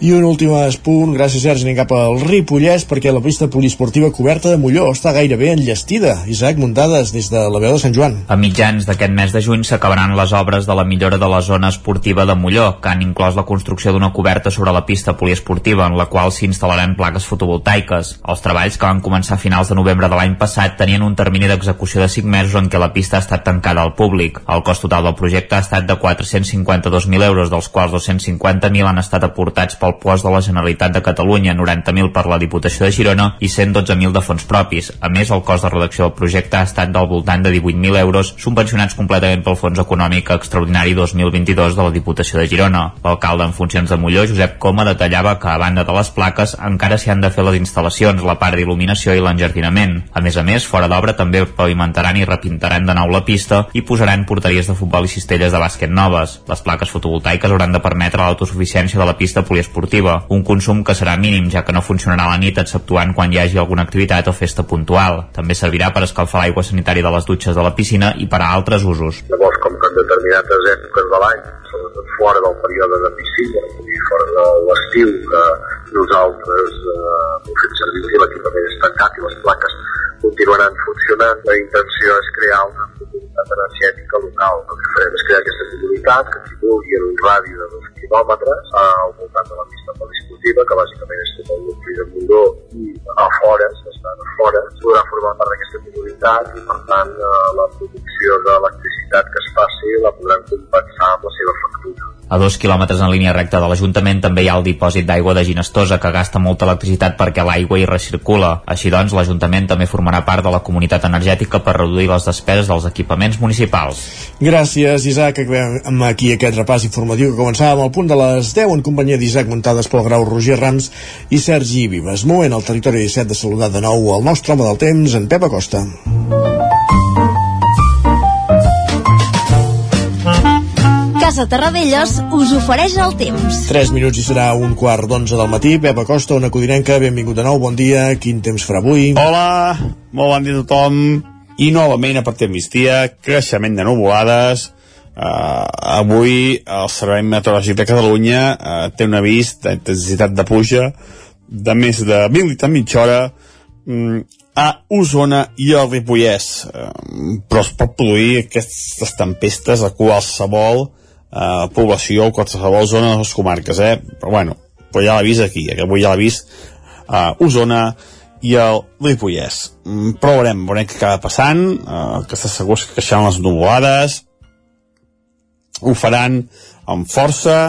I un últim punt, gràcies Sergi, anem cap al Ripollès perquè la pista poliesportiva coberta de Molló està gairebé enllestida. Isaac Muntades, des de la veu de Sant Joan. A mitjans d'aquest mes de juny s'acabaran les obres de la millora de la zona esportiva de Molló, que han inclòs la construcció d'una coberta sobre la pista poliesportiva, en la qual s'instal·laran plaques fotovoltaiques. Els treballs que van començar a finals de novembre de l'any passat tenien un termini d'execució de 5 mesos en què la pista ha estat tancada al públic. El cost total del projecte ha estat de 452.000 euros, dels quals 250.000 han estat aportats pel pel post de la Generalitat de Catalunya, 90.000 per la Diputació de Girona i 112.000 de fons propis. A més, el cost de redacció del projecte ha estat del voltant de 18.000 euros, subvencionats completament pel Fons Econòmic Extraordinari 2022 de la Diputació de Girona. L'alcalde en funcions de Molló, Josep Coma, detallava que a banda de les plaques encara s'hi han de fer les instal·lacions, la part d'il·luminació i l'enjardinament. A més a més, fora d'obra també pavimentaran i repintaran de nou la pista i posaran porteries de futbol i cistelles de bàsquet noves. Les plaques fotovoltaiques hauran de permetre l'autosuficiència de la pista poliesportiva esportiva, un consum que serà mínim ja que no funcionarà a la nit exceptuant quan hi hagi alguna activitat o festa puntual. També servirà per escalfar l'aigua sanitària de les dutxes de la piscina i per a altres usos. Llavors, com que en determinades èpoques de l'any, fora del període de piscina, i fora de l'estiu, que nosaltres eh, fem servir l'equipament és tancat i les plaques continuaran funcionant, la intenció és crear una comunitat energètica local. El que farem és crear aquesta comunitat que vulgui en un radi de dos quilòmetres al voltant de la pista poliesportiva, que bàsicament és tot el nucli de Montó i a fora, estan a fora, podrà formar part d'aquesta comunitat i per tant eh, la producció d'electricitat que es faci la podran compensar amb la seva factura. A dos quilòmetres en línia recta de l'Ajuntament també hi ha el dipòsit d'aigua de Ginestosa, que gasta molta electricitat perquè l'aigua hi recircula. Així doncs, l'Ajuntament també formarà part de la comunitat energètica per reduir les despeses dels equipaments municipals. Gràcies, Isaac. Acabem aquí aquest repàs informatiu que començàvem al punt de les 10 en companyia d'Isaac Muntades pel Grau Roger Rams i Sergi Vives. Moment al territori 17 de saludar de nou el nostre home del temps, en Pep Acosta. Casa Terradellos us ofereix el temps. 3 minuts i serà un quart d'onze del matí. Pep Acosta, una codinenca, benvingut de nou, bon dia. Quin temps farà avui? Hola, molt bon dia a tothom. I novament a partir de migdia, creixement de nuvolades. Uh, avui el Servei Meteorològic de Catalunya uh, té un avís d'intensitat de pluja de més de 20 litres mitja hora um, a Osona i al Ripollès. Uh, però es pot produir aquestes tempestes a qualsevol eh, població o qualsevol zona de les comarques, eh? Però bueno, però ja l'ha vist aquí, eh? avui ja l'ha vist eh, Osona i el Ripollès. Mm, però veurem, veurem què acaba passant, eh, que està segur que creixeran les nuvolades, ho faran amb força,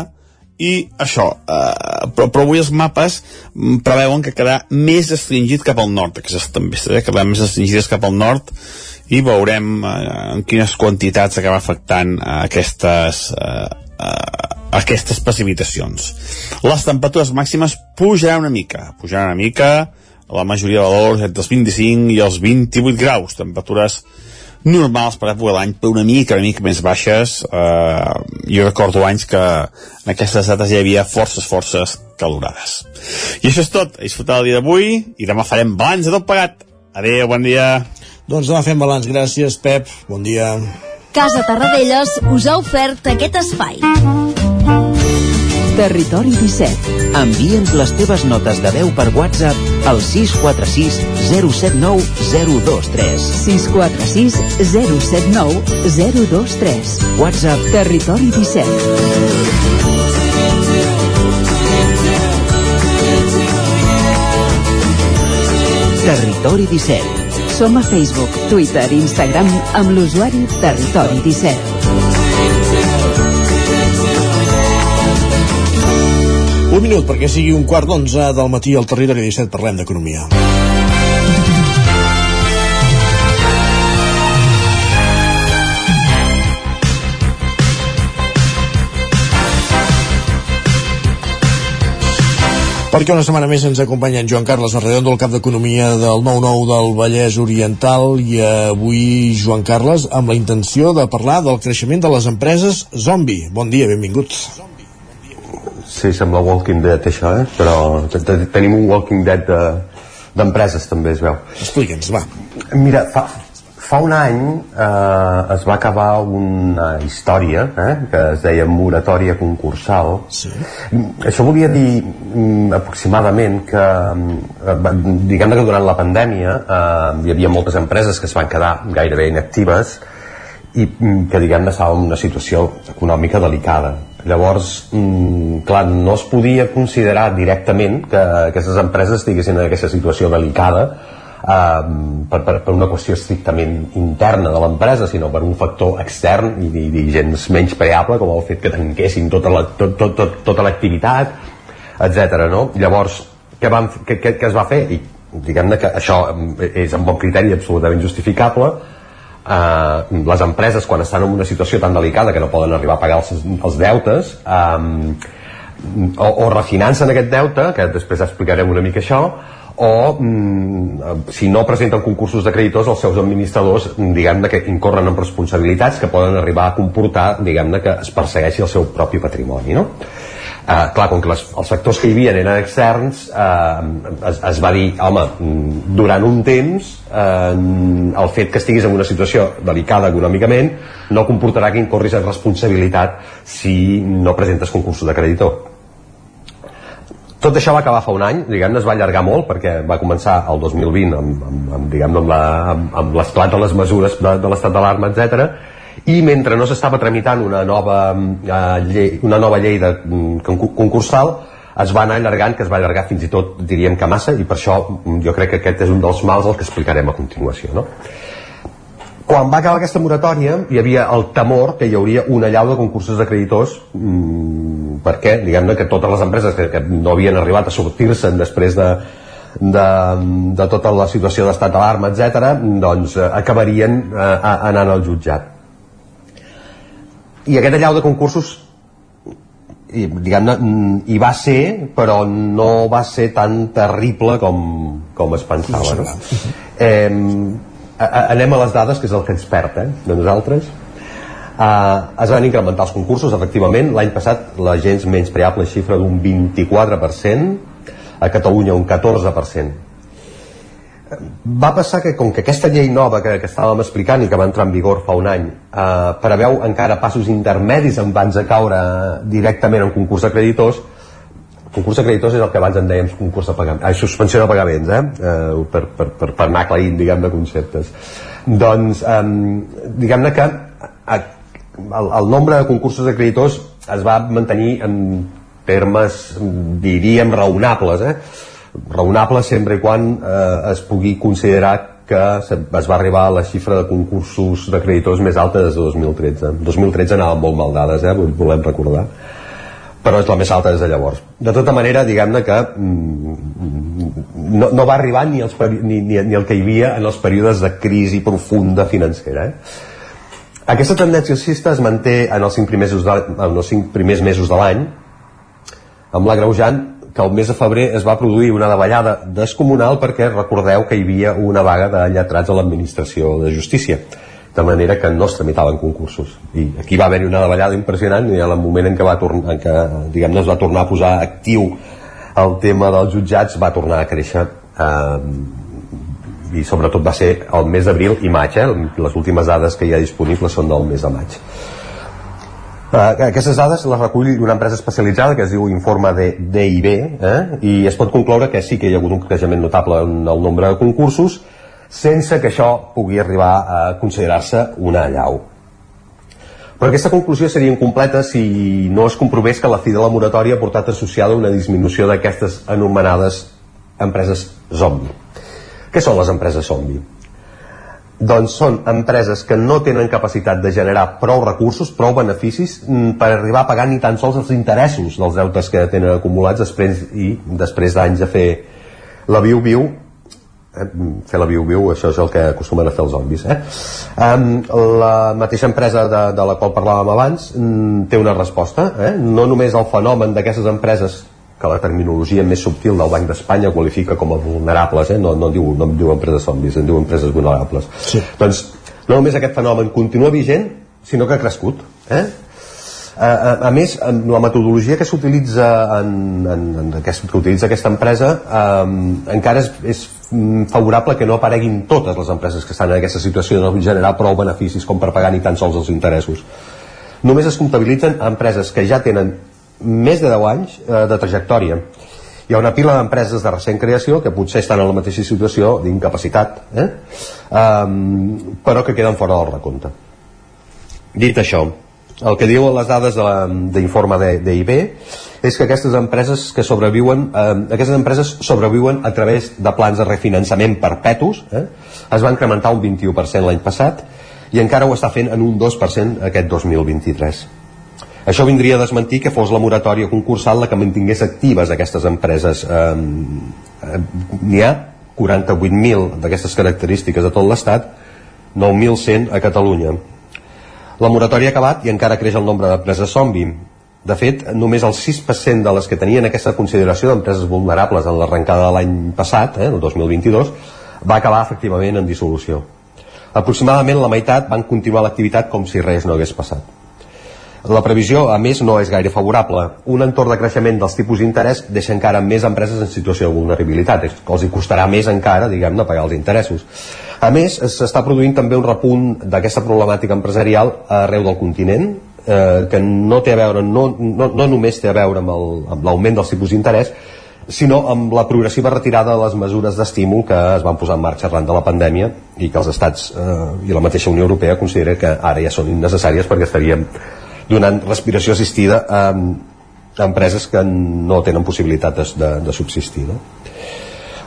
i això, eh, però, però avui els mapes mm, preveuen que quedarà més restringit cap al nord, aquestes també eh, quedaran més restringides cap al nord i veurem eh, en quines quantitats acaba afectant eh, aquestes eh, eh, aquestes precipitacions. Les temperatures màximes pujaran una mica, pujaran una mica, la majoria de valors entre els 25 i els 28 graus, temperatures normals per època l'any, però una mica, una mica més baixes. Eh, jo recordo anys que en aquestes dates hi havia forces, forces calorades. I això és tot. A disfrutar el dia d'avui i demà farem balanç de tot pagat. Adéu, bon dia. Doncs demà fem balanç. Gràcies, Pep. Bon dia. Casa Tarradellas us ha ofert aquest espai. Territori 17. Envia'ns les teves notes de veu per WhatsApp al 646 079 023. 646 079 023. WhatsApp Territori 17. Territori 17 som a Facebook, Twitter i Instagram amb l'usuari Territori 17. Un minut perquè sigui un quart d'onze del matí al Territori 17 parlem d'economia. Perquè una setmana més ens acompanya en Joan Carles Arredondo, el cap d'Economia del 9-9 del Vallès Oriental i avui, Joan Carles, amb la intenció de parlar del creixement de les empreses zombi. Bon dia, benvinguts. Sí, sembla Walking Dead això, eh? però te- te- tenim un Walking Dead de- d'empreses també es veu. Explica'ns, va. Mira, fa, fa un any eh, es va acabar una història eh, que es deia moratòria concursal. Sí. Això volia dir mm, aproximadament que, mm, diguem que durant la pandèmia eh, hi havia moltes empreses que es van quedar gairebé inactives i mm, que diguem-ne estàvem en una situació econòmica delicada. Llavors, clar, no es podia considerar directament que aquestes empreses estiguessin en aquesta situació delicada eh, per, per, per una qüestió estrictament interna de l'empresa, sinó per un factor extern i, i, i gens menys preable, com el fet que tanquessin tota la- tot, tot, tot, tota l'activitat, etc. No? Llavors, què, van, què, què, què es va fer? I diguem-ne que això eh, és en bon criteri absolutament justificable, eh, les empreses quan estan en una situació tan delicada que no poden arribar a pagar els, els deutes eh, o, o refinancen aquest deute que després explicarem una mica això o mm, si no presenten concursos de creditors els seus administradors diguem-ne que incorren en responsabilitats que poden arribar a comportar diguem-ne que es persegueixi el seu propi patrimoni no? Uh, clar, com que les, els factors que hi havia eren externs uh, es, es va dir, home, mm, durant un temps uh, el fet que estiguis en una situació delicada econòmicament no comportarà que incorris en responsabilitat si no presentes concursos de creditor tot això va acabar fa un any, diguem-ne, es va allargar molt perquè va començar el 2020 amb, amb, amb, diguem amb, la, amb, amb l'esclat de les mesures de, de l'estat d'alarma, etc. i mentre no s'estava tramitant una nova, eh, llei, una nova llei de, mm, concur- concursal es va anar allargant, que es va allargar fins i tot diríem que massa, i per això mm, jo crec que aquest és un dels mals el que explicarem a continuació no? Quan va acabar aquesta moratòria hi havia el temor que hi hauria una allau de concursos de creditors mmm, perquè diguem-ne que totes les empreses que, que no havien arribat a sortir-se'n després de, de, de tota la situació d'estat d'alarma, etc., doncs eh, acabarien eh, anant al jutjat. I aquest allau de concursos i, diguem-ne, mm, hi va ser, però no va ser tan terrible com, com es pensava. No? Eh, a- anem a les dades, que és el que ens perd, eh, de nosaltres. Uh, es van incrementar els concursos, efectivament. L'any passat la gens menys preable xifra d'un 24%, a Catalunya un 14%. Va passar que, com que aquesta llei nova que, que estàvem explicant i que va entrar en vigor fa un any, eh, preveu encara passos intermedis abans de caure directament en concurs de creditors, concurs de creditors és el que abans en dèiem concurs de pagament, ai, suspensió de pagaments, eh? eh per, per, per, per anar aclaint, diguem, de conceptes. Doncs, eh, diguem-ne que eh, el, el nombre de concursos de creditors es va mantenir en termes, diríem, raonables, eh? raonable sempre i quan eh, es pugui considerar que es va arribar a la xifra de concursos de creditors més alta des de 2013. 2013 anàvem molt mal dades, eh, volem recordar però és la més alta des de llavors. De tota manera, diguem-ne que mm, no, no va arribar ni, els, ni, ni, ni el que hi havia en els períodes de crisi profunda financera. Eh? Aquesta tendència alcista es manté en els cinc primers, de, en els cinc primers mesos de l'any, amb l'agreujant que el mes de febrer es va produir una davallada descomunal perquè recordeu que hi havia una vaga de lletrats a l'administració de justícia de manera que no es tramitaven concursos i aquí va haver-hi una davallada impressionant i en el moment en què, va tornar, en què diguem es va tornar a posar actiu el tema dels jutjats va tornar a créixer eh, i sobretot va ser el mes d'abril i maig eh? les últimes dades que hi ha disponibles són del mes de maig Uh, aquestes dades les recull una empresa especialitzada que es diu Informe de DIB eh? i es pot concloure que sí que hi ha hagut un creixement notable en el nombre de concursos sense que això pugui arribar a considerar-se una allau. Però aquesta conclusió seria incompleta si no es comprovés que la fi de la moratòria ha portat associada una disminució d'aquestes anomenades empreses zombi. Què són les empreses zombi? Doncs són empreses que no tenen capacitat de generar prou recursos, prou beneficis mm, per arribar a pagar ni tan sols els interessos dels deutes que tenen acumulats després i després d'anys de fer la viu-viu eh, fer la viu-viu, això és el que acostumen a fer els zombis eh? um, la mateixa empresa de, de la qual parlàvem abans mm, té una resposta eh? no només el fenomen d'aquestes empreses que la terminologia més subtil del Banc d'Espanya qualifica com a vulnerables, eh? no, no, diu, no diu empreses zombis, en diu empreses vulnerables. Sí. Doncs no només aquest fenomen continua vigent, sinó que ha crescut. Eh? A, a, a més, la metodologia que s'utilitza en, en, en aquest, que utilitza aquesta empresa eh, encara és, és favorable que no apareguin totes les empreses que estan en aquesta situació de generar prou beneficis com per pagar ni tan sols els interessos. Només es comptabilitzen empreses que ja tenen més de 10 anys eh, de trajectòria hi ha una pila d'empreses de recent creació que potser estan en la mateixa situació d'incapacitat eh? um, però que queden fora del recompte dit això el que diuen les dades d'informe d'IB és que aquestes empreses que sobreviuen eh, aquestes empreses sobreviuen a través de plans de refinançament perpetus eh? es va incrementar un 21% l'any passat i encara ho està fent en un 2% aquest 2023 això vindria a desmentir que fos la moratòria concursal la que mantingués actives aquestes empreses. Eh, eh, N'hi ha 48.000 d'aquestes característiques a tot l'Estat, 9.100 a Catalunya. La moratòria ha acabat i encara creix el nombre d'empreses zombi. De fet, només el 6% de les que tenien aquesta consideració d'empreses vulnerables en l'arrencada de l'any passat, eh, el 2022, va acabar efectivament en dissolució. Aproximadament la meitat van continuar l'activitat com si res no hagués passat. La previsió, a més, no és gaire favorable. Un entorn de creixement dels tipus d'interès deixa encara més empreses en situació de vulnerabilitat. Els hi costarà més encara, diguem-ne, pagar els interessos. A més, s'està produint també un repunt d'aquesta problemàtica empresarial arreu del continent, eh, que no té a veure, no, no, no només té a veure amb l'augment dels tipus d'interès, sinó amb la progressiva retirada de les mesures d'estímul que es van posar en marxa arran de la pandèmia i que els estats eh, i la mateixa Unió Europea considera que ara ja són innecessàries perquè estaríem donant respiració assistida a, a empreses que no tenen possibilitat de, de, de subsistir no?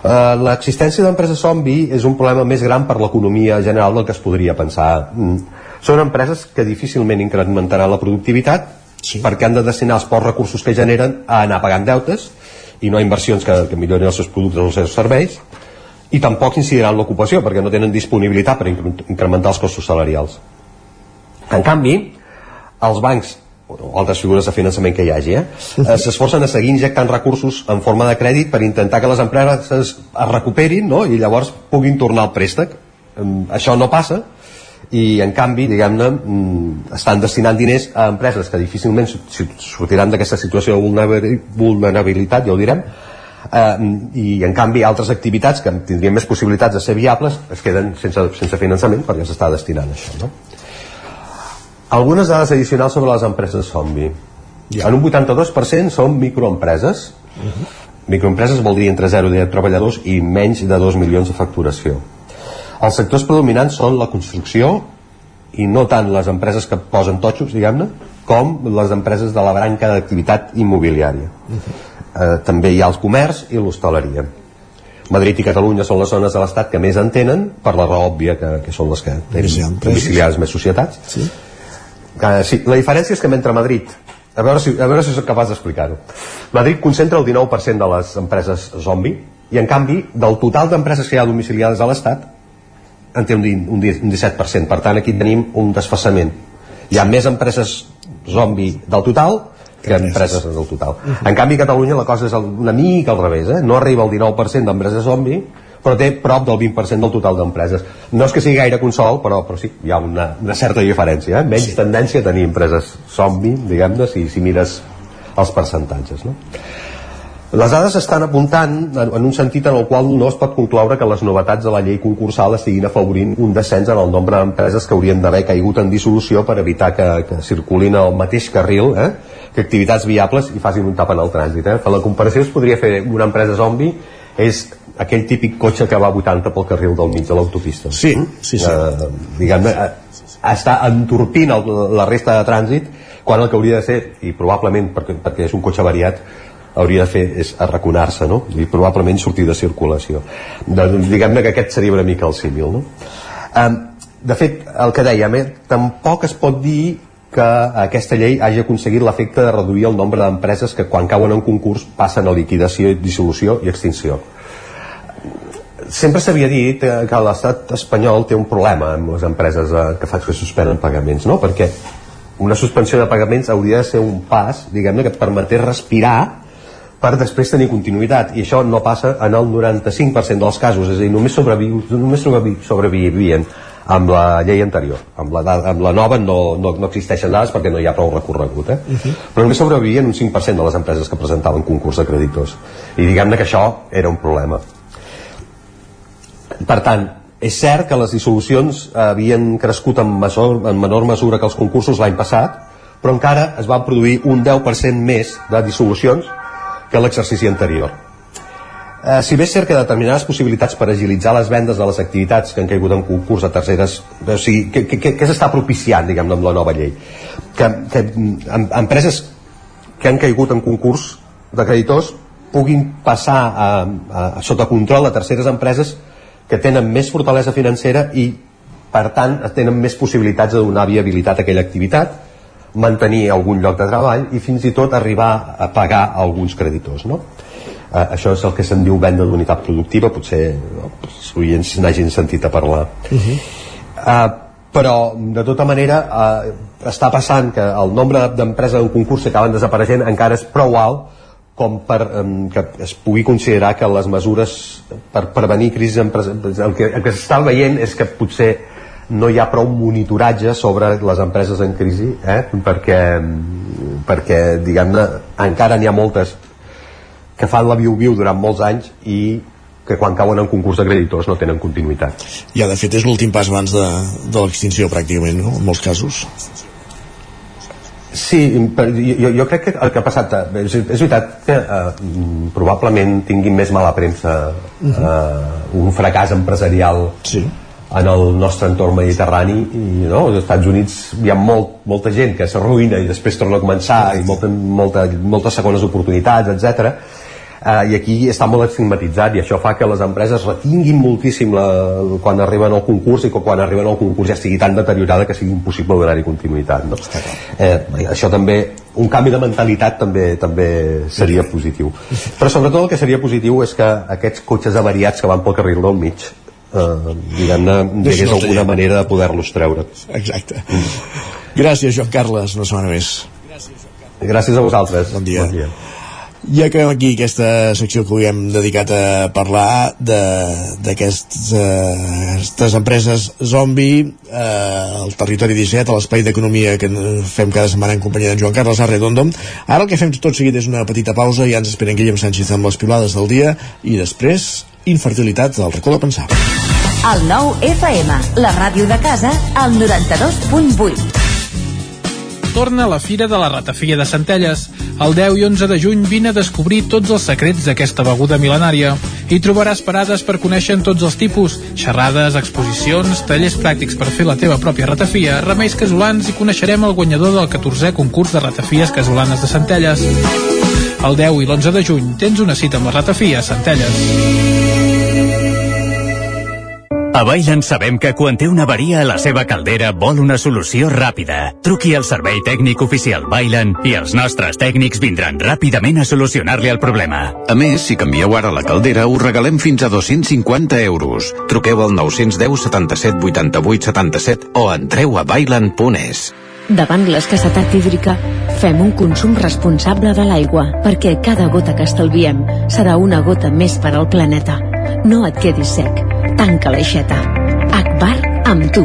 Uh, l'existència d'empreses zombi és un problema més gran per l'economia general del que es podria pensar. Mm. Són empreses que difícilment incrementaran la productivitat sí. perquè han de destinar els pocs recursos que generen a anar pagant deutes i no a inversions que, que millorin els seus productes o els seus serveis i tampoc incidiran l'ocupació perquè no tenen disponibilitat per incrementar els costos salarials. En canvi, els bancs o altres figures de finançament que hi hagi, eh, eh s'esforcen a seguir injectant recursos en forma de crèdit per intentar que les empreses es recuperin no? i llavors puguin tornar al préstec. Això no passa i en canvi, diguem-ne, mm, estan destinant diners a empreses que difícilment sortiran d'aquesta situació de vulnerabilitat, ja ho direm, eh, i en canvi altres activitats que tindrien més possibilitats de ser viables es queden sense, sense finançament perquè s'està destinant això. No? Algunes dades addicionals sobre les empreses zombi. Ja. En un 82% són microempreses. Uh -huh. Microempreses vol dir entre 0 i 10 treballadors i menys de 2 milions de facturació. Els sectors predominants són la construcció i no tant les empreses que posen totxos, diguem-ne, com les empreses de la branca d'activitat immobiliària. Uh -huh. eh, també hi ha el comerç i l'hostaleria. Madrid i Catalunya són les zones de l'Estat que més en tenen, per la raó òbvia que, que són les que tenen domiciliades més societats. Sí Uh, sí, la diferència és que mentre Madrid a veure si, a veure si soc capaç d'explicar-ho Madrid concentra el 19% de les empreses zombi i en canvi del total d'empreses que hi ha domiciliades a l'Estat en té un, un, un 17% per tant aquí tenim un desfassament hi ha més empreses zombi del total que empreses del total. En canvi a Catalunya la cosa és una mica al revés eh? no arriba al 19% d'empreses zombi però té prop del 20% del total d'empreses. No és que sigui gaire consol, però, però sí, hi ha una, una certa diferència. Eh? Menys sí. tendència a tenir empreses zombi, diguem-ne, si, si mires els percentatges. No? Les dades estan apuntant en un sentit en el qual no es pot concloure que les novetats de la llei concursal estiguin afavorint un descens en el nombre d'empreses que haurien d'haver caigut en dissolució per evitar que, que circulin al mateix carril eh? que activitats viables i facin un tap en el trànsit. Eh? Per la comparació es podria fer una empresa zombi és aquell típic cotxe que va a 80 pel carril del mig de l'autopista. Sí, sí, sí. Eh, diguem-ne, eh, està entorpint el, la resta de trànsit quan el que hauria de ser, i probablement perquè, perquè és un cotxe variat, hauria de fer és arraconar-se no? i probablement sortir de circulació doncs diguem-ne que aquest seria una mica el símil no? um, de fet el que dèiem eh, tampoc es pot dir que aquesta llei hagi aconseguit l'efecte de reduir el nombre d'empreses que quan cauen en concurs passen a liquidació, dissolució i extinció sempre s'havia dit que l'estat espanyol té un problema amb les empreses eh, que fa que suspenen pagaments, no? Perquè una suspensió de pagaments hauria de ser un pas, diguem-ne, que et permetés respirar per després tenir continuïtat i això no passa en el 95% dels casos és a dir, només, sobreviu, només sobrevi, sobrevivien amb la llei anterior amb la, amb la nova no, no, no existeixen dades perquè no hi ha prou recorregut eh? Uh -huh. però només sobrevivien un 5% de les empreses que presentaven concurs de creditors i diguem-ne que això era un problema per tant, és cert que les dissolucions havien crescut en, major, en menor mesura que els concursos l'any passat, però encara es van produir un 10% més de dissolucions que l'exercici anterior. Eh, si bé és cert que determinades possibilitats per agilitzar les vendes de les activitats que han caigut en concurs a terceres, o sigui, què, què, què s'està propiciant, diguem amb la nova llei? Que, que em, empreses que han caigut en concurs de creditors puguin passar a, a, a sota control a terceres empreses que tenen més fortalesa financera i per tant tenen més possibilitats de donar viabilitat a aquella activitat mantenir algun lloc de treball i fins i tot arribar a pagar a alguns creditors no? eh, això és el que se'n diu venda d'unitat productiva potser no, els oients n'hagin sentit a parlar uh -huh. eh, però de tota manera eh, està passant que el nombre d'empreses en concurs que acaben desapareixent encara és prou alt com per que es pugui considerar que les mesures per prevenir crisis empresarials el que, el que s'està veient és que potser no hi ha prou monitoratge sobre les empreses en crisi eh? perquè, perquè diguem-ne encara n'hi ha moltes que fan la viu-viu durant molts anys i que quan cauen en concurs de creditors no tenen continuïtat. Ja, de fet, és l'últim pas abans de, de l'extinció, pràcticament, no? en molts casos. Sí, jo, jo crec que el que ha passat eh, és, és veritat que eh, probablement tinguin més mala premsa uh -huh. eh, un fracàs empresarial sí. en el nostre entorn mediterrani i no, als Estats Units hi ha molt, molta gent que s'arruïna i després torna a començar i molta, molta, moltes segones oportunitats, etc eh, i aquí està molt estigmatitzat i això fa que les empreses retinguin moltíssim la, quan arriben al concurs i que quan arriben al concurs ja estigui tan deteriorada que sigui impossible donar-hi continuïtat no? eh, això també un canvi de mentalitat també també seria positiu. Però sobretot el que seria positiu és que aquests cotxes avariats que van pel carril del mig eh, diguem-ne hi hagués alguna manera de poder-los treure. Exacte. Gràcies Joan Carles, una setmana més. Gràcies a vosaltres. Bon dia, bon dia. I acabem aquí aquesta secció que avui hem dedicat a parlar d'aquestes uh, empreses zombi uh, al territori 17, a l'espai d'economia que fem cada setmana en companyia d'en Joan Carles Arredondo. Ara el que fem tot seguit és una petita pausa i ja ens esperen Guillem Sánchez amb les pilades del dia i després infertilitat del racó de pensar. El nou FM, la ràdio de casa, al 92.8 torna a la Fira de la Ratafia de Centelles. El 10 i 11 de juny vine a descobrir tots els secrets d'aquesta beguda mil·lenària. Hi trobaràs parades per conèixer tots els tipus, xerrades, exposicions, tallers pràctics per fer la teva pròpia ratafia, remeis casolans i coneixerem el guanyador del 14è concurs de ratafies casolanes de Centelles. El 10 i l'11 de juny tens una cita amb la ratafia a Centelles. A Bailen sabem que quan té una avaria a la seva caldera vol una solució ràpida. Truqui al servei tècnic oficial Bailen i els nostres tècnics vindran ràpidament a solucionar-li el problema. A més, si canvieu ara la caldera, us regalem fins a 250 euros. Truqueu al 910 77 88 77 o entreu a bailen.es. Davant l'escassetat hídrica, fem un consum responsable de l'aigua, perquè cada gota que estalviem serà una gota més per al planeta. No et quedis sec Tanca l'aixeta. Akbar amb tu.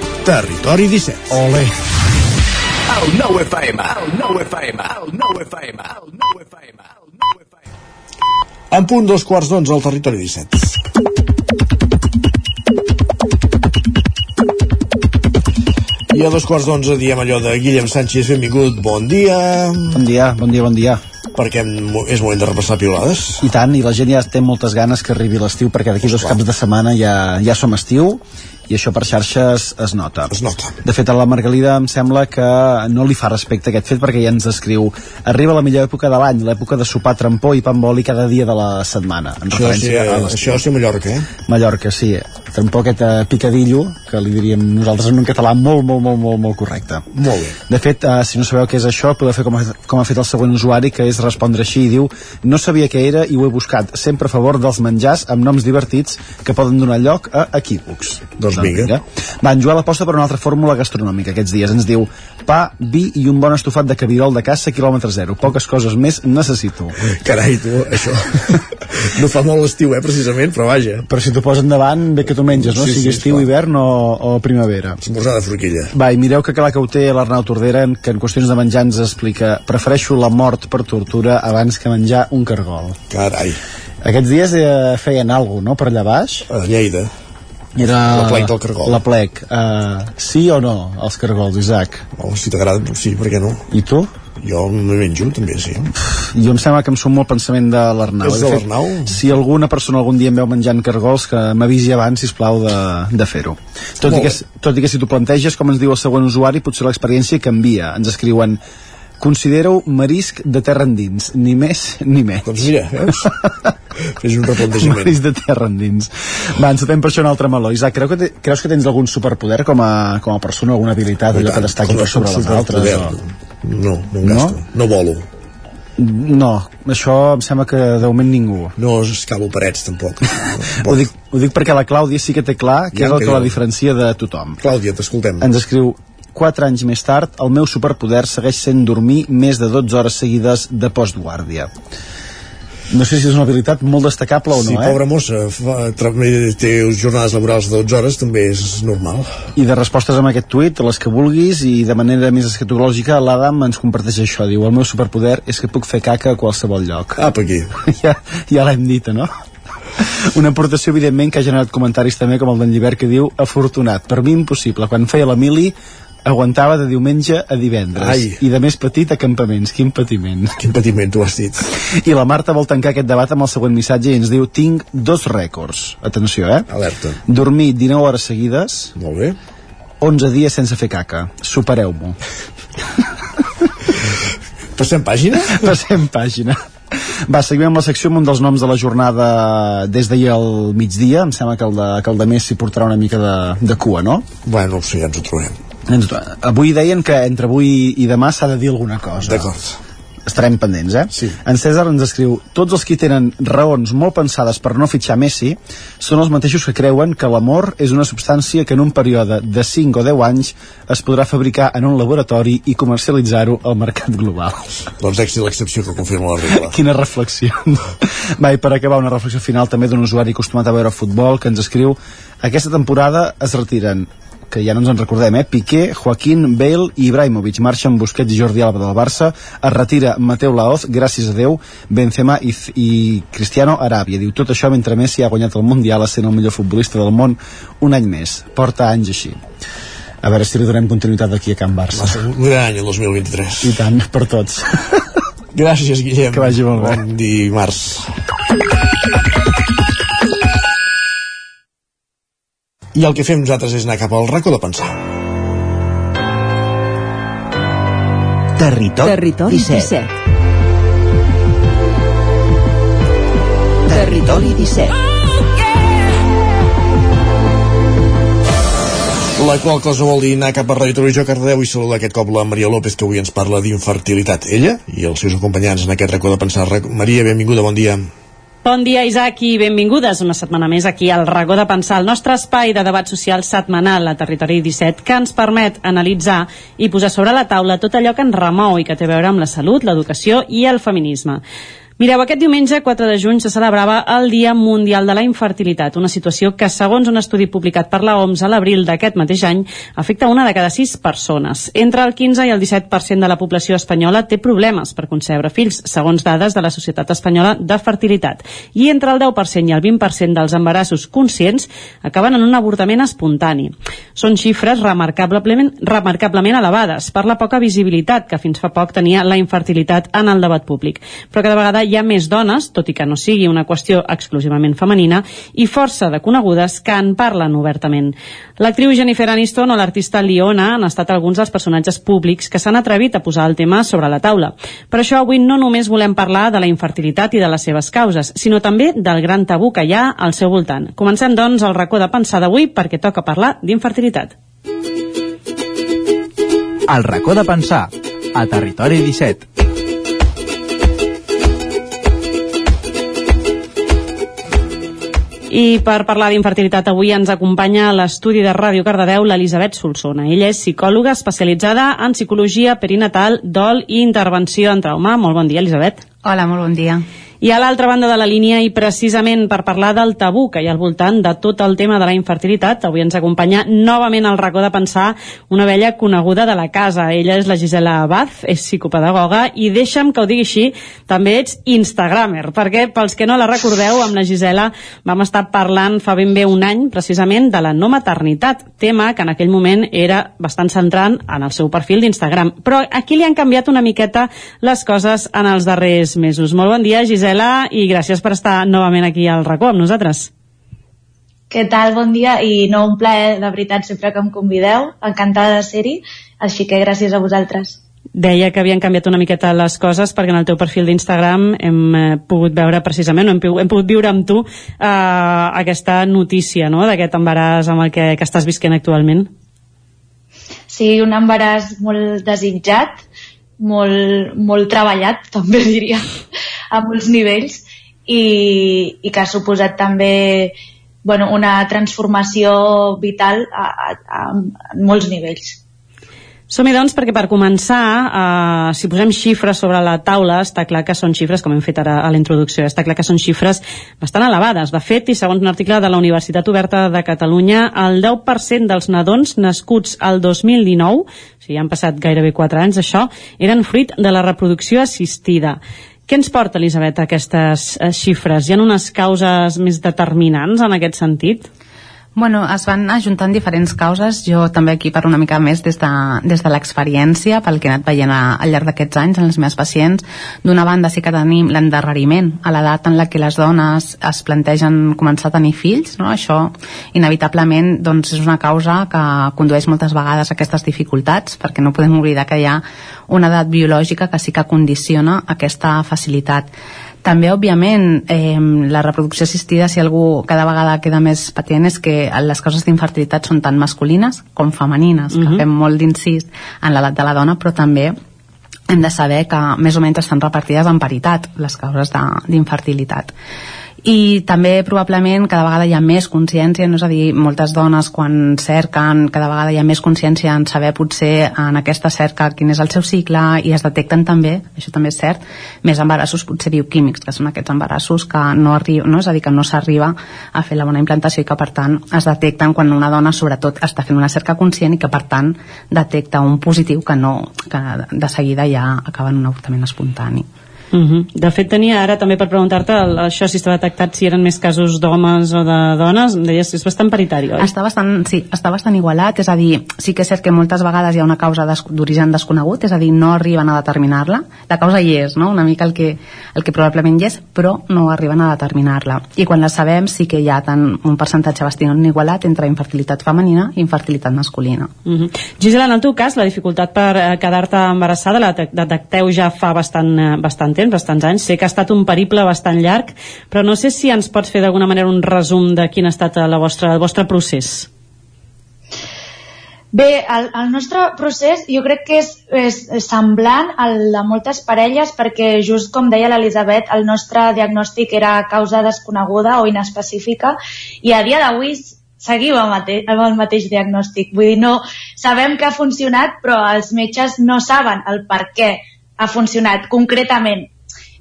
Territori 17. Ole. El 9 FM, el 9 FM, el 9 FM, el 9 FM. En punt dos quarts d'onze al Territori 17. I a dos quarts d'onze diem allò de Guillem Sánchez, benvingut, bon dia. Bon dia, bon dia, bon dia. Perquè és moment de repassar piulades. I tant, i la gent ja té moltes ganes que arribi l'estiu, perquè d'aquí dos caps de setmana ja, ja som estiu, i això per xarxes es nota. Es nota. De fet, a la Margalida em sembla que no li fa respecte a aquest fet perquè ja ens descriu arriba la millor època de l'any, l'època de sopar trampó i pa amb oli cada dia de la setmana. En Això sí, a això sí Mallorca, eh? Mallorca, sí. Trampó aquest eh, picadillo, que li diríem nosaltres en un català molt, molt, molt, molt, molt correcte. Molt bé. De fet, eh, si no sabeu què és això, podeu fer com ha, com ha fet el següent usuari, que és respondre així i diu no sabia què era i ho he buscat, sempre a favor dels menjars amb noms divertits que poden donar lloc a equívocs. Doncs vinga. mira. Va, en Joel aposta per una altra fórmula gastronòmica aquests dies. Ens diu pa, vi i un bon estofat de cabirol de caça quilòmetre zero. Poques coses més necessito. Carai, tu, això no fa molt l'estiu, eh, precisament, però vaja. Però si t'ho posa endavant, bé que t'ho menges, no? Sí, sigui sí, estiu, esclar. hivern o, o primavera. Esmorzar de forquilla. Va, i mireu que clar que ho té l'Arnau Tordera, que en qüestions de menjar ens explica prefereixo la mort per tortura abans que menjar un cargol. Carai. Aquests dies eh, feien alguna no?, per allà baix. A Lleida. Era La plec del cargol. La plec. Uh, sí o no, els cargols, Isaac? Oh, si t'agrada, sí, per què no? I tu? Jo me menjo, també, sí. Jo em sembla que em surt molt pensament de l'Arnau. És de l'Arnau? Si alguna persona algun dia em veu menjant cargols, que m'avisi abans, sisplau, de, de fer-ho. Tot, i que, tot i que si t'ho planteges, com ens diu el següent usuari, potser l'experiència canvia. Ens escriuen Considero marisc de terra endins, ni més ni menys. Doncs mira, veus? Fes un replantejament. Marisc de terra endins. Va, encetem per això un altre meló. Isaac, creu que te, creus que tens algun superpoder com a, com a persona, alguna habilitat, allò que destaqui per sobre les altres? O... No, no. No, no volo. No, això em sembla que de moment ningú. No escalo parets, tampoc. Ho dic, ho dic perquè la Clàudia sí que té clar que Ja, és el que la diferencia de tothom. Clàudia, t'escoltem. Ens escriu 4 anys més tard, el meu superpoder segueix sent dormir més de 12 hores seguides de postguàrdia. No sé si és una habilitat molt destacable o no, sí, eh? pobra mossa, fa, té jornades laborals de 12 hores, també és normal. I de respostes amb aquest tuit, les que vulguis, i de manera més escatològica, l'Adam ens comparteix això. Diu, el meu superpoder és que puc fer caca a qualsevol lloc. Ah, per aquí. ja ja l'hem dit, no? Una aportació, evidentment, que ha generat comentaris també com el d'en Llibert, que diu, afortunat, per mi impossible. Quan feia la mili, aguantava de diumenge a divendres. Ai. I de més petit a campaments. Quin patiment. Quin patiment, tu has dit. I la Marta vol tancar aquest debat amb el següent missatge i ens diu, tinc dos rècords. Atenció, eh? Alerta. Dormir 19 hores seguides. Molt bé. 11 dies sense fer caca. Supereu-m'ho. Passem pàgina? Passem pàgina. Va, seguim amb la secció amb un dels noms de la jornada des d'ahir al migdia. Em sembla que el de, que el de Messi portarà una mica de, de cua, no? Bueno, no ho sé, ja ens ho trobem. Ens- Avui deien que entre avui i demà s'ha de dir alguna cosa. D'acord. Estarem pendents, eh? Sí. En César ens escriu Tots els que tenen raons molt pensades per no fitxar Messi són els mateixos que creuen que l'amor és una substància que en un període de 5 o 10 anys es podrà fabricar en un laboratori i comercialitzar-ho al mercat global. Doncs èxit l'excepció que confirma la regla. Quina reflexió. Va, i per acabar, una reflexió final també d'un usuari acostumat a veure futbol que ens escriu aquesta temporada es retiren que ja no ens en recordem, eh? Piqué, Joaquín, Bale i Ibrahimovic. Marxen Busquets i Jordi Alba del Barça. Es retira Mateu Laoz, gràcies a Déu, Benzema i, i Cristiano Aràbia. Diu tot això mentre Messi ha guanyat el Mundial sent el millor futbolista del món un any més. Porta anys així. A veure si li donem continuïtat aquí a Can Barça. Va ser un gran any el 2023. I tant, per tots. Gràcies, Guillem. Que vagi molt bé. Bon dimarts. I el que fem nosaltres és anar cap al racó de pensar. Territori, Territori 17. 17. Territori 17. La qual cosa vol dir anar cap a Ràdio Televisió Cardedeu i saludar aquest cop la Maria López que avui ens parla d'infertilitat. Ella i els seus acompanyants en aquest racó de pensar. Maria, benvinguda, bon dia. Bon dia, Isaac, i benvingudes una setmana més aquí al Racó de Pensar, el nostre espai de debat social setmanal a Territori 17, que ens permet analitzar i posar sobre la taula tot allò que ens remou i que té a veure amb la salut, l'educació i el feminisme. Mireu, aquest diumenge, 4 de juny, se celebrava el Dia Mundial de la Infertilitat, una situació que, segons un estudi publicat per la OMS a l'abril d'aquest mateix any, afecta una de cada sis persones. Entre el 15 i el 17% de la població espanyola té problemes per concebre fills, segons dades de la Societat Espanyola de Fertilitat. I entre el 10% i el 20% dels embarassos conscients acaben en un avortament espontani. Són xifres remarcablement, remarcablement elevades per la poca visibilitat que fins fa poc tenia la infertilitat en el debat públic. Però cada vegada hi ha més dones, tot i que no sigui una qüestió exclusivament femenina, i força de conegudes que en parlen obertament. L'actriu Jennifer Aniston o l'artista Liona han estat alguns dels personatges públics que s'han atrevit a posar el tema sobre la taula. Per això avui no només volem parlar de la infertilitat i de les seves causes, sinó també del gran tabú que hi ha al seu voltant. Comencem, doncs, el racó de pensar d'avui perquè toca parlar d'infertilitat. El racó de pensar, a Territori 17. I per parlar d'infertilitat avui ens acompanya a l'estudi de Ràdio Cardedeu l'Elisabet Solsona. Ella és psicòloga especialitzada en psicologia perinatal, dol i intervenció en trauma. Molt bon dia, Elisabet. Hola, molt bon dia. I a l'altra banda de la línia, i precisament per parlar del tabú que hi ha al voltant de tot el tema de la infertilitat, avui ens acompanya novament al racó de pensar una vella coneguda de la casa. Ella és la Gisela Abad, és psicopedagoga, i deixa'm que ho digui així, també ets instagramer, perquè pels que no la recordeu, amb la Gisela vam estar parlant fa ben bé un any, precisament, de la no maternitat, tema que en aquell moment era bastant centrant en el seu perfil d'Instagram. Però aquí li han canviat una miqueta les coses en els darrers mesos. Molt bon dia, Gisela Gisela, i gràcies per estar novament aquí al racó amb nosaltres. Què tal? Bon dia i no un plaer, de veritat, sempre que em convideu. Encantada de ser-hi, així que gràcies a vosaltres. Deia que havien canviat una miqueta les coses perquè en el teu perfil d'Instagram hem eh, pogut veure precisament, hem, hem pogut viure amb tu eh, aquesta notícia no? d'aquest embaràs amb el que, que estàs visquent actualment. Sí, un embaràs molt desitjat, molt, molt treballat, també diria, a molts nivells, i, i que ha suposat també bueno, una transformació vital a, a, a, a molts nivells. Som-hi, doncs, perquè per començar, eh, si posem xifres sobre la taula, està clar que són xifres, com hem fet ara a la introducció, està clar que són xifres bastant elevades. De fet, i segons un article de la Universitat Oberta de Catalunya, el 10% dels nadons nascuts al 2019, o sigui, han passat gairebé 4 anys, això, eren fruit de la reproducció assistida. Què ens porta, Elisabet, aquestes eh, xifres? Hi ha unes causes més determinants en aquest sentit? Bueno, es van ajuntant diferents causes. Jo també aquí parlo una mica més des de, des de l'experiència, pel que he anat veient a, al llarg d'aquests anys en les meves pacients. D'una banda sí que tenim l'endarreriment a l'edat en la que les dones es plantegen començar a tenir fills. No? Això, inevitablement, doncs, és una causa que condueix moltes vegades a aquestes dificultats, perquè no podem oblidar que hi ha una edat biològica que sí que condiciona aquesta facilitat també, òbviament, eh, la reproducció assistida, si algú cada vegada queda més patent, és que les causes d'infertilitat són tant masculines com femenines, uh -huh. que fem molt d'incís en l'edat de la dona, però també hem de saber que més o menys estan repartides en paritat les causes d'infertilitat i també probablement cada vegada hi ha més consciència, no és a dir, moltes dones quan cerquen, cada vegada hi ha més consciència en saber potser en aquesta cerca quin és el seu cicle i es detecten també, això també és cert, més embarassos potser bioquímics, que són aquests embarassos que no arriba, no? és a dir, que no s'arriba a fer la bona implantació i que per tant es detecten quan una dona sobretot està fent una cerca conscient i que per tant detecta un positiu que no, que de seguida ja acaba en un avortament espontani. Uh -huh. De fet, tenia ara també per preguntar-te això si estava detectat si eren més casos d'homes o de dones, em deies que és bastant paritari, oi? Està bastant, sí, està bastant igualat, és a dir, sí que és cert que moltes vegades hi ha una causa des- d'origen desconegut, és a dir, no arriben a determinar-la. La causa hi és, no?, una mica el que, el que probablement hi és, però no arriben a determinar-la. I quan la sabem sí que hi ha tant un percentatge bastant igualat entre infertilitat femenina i infertilitat masculina. Uh -huh. Gisela, en el teu cas, la dificultat per eh, quedar-te embarassada la de- detecteu ja fa bastant, eh, bastant temps, bastants anys. Sé que ha estat un periple bastant llarg, però no sé si ens pots fer d'alguna manera un resum de quin ha estat la vostra, el vostre procés. Bé, el, el nostre procés jo crec que és, és semblant al de moltes parelles perquè just com deia l'Elisabet, el nostre diagnòstic era causa desconeguda o inespecífica i a dia d'avui seguim amb, mate amb el mateix diagnòstic. Vull dir, no sabem que ha funcionat però els metges no saben el per què ha funcionat concretament.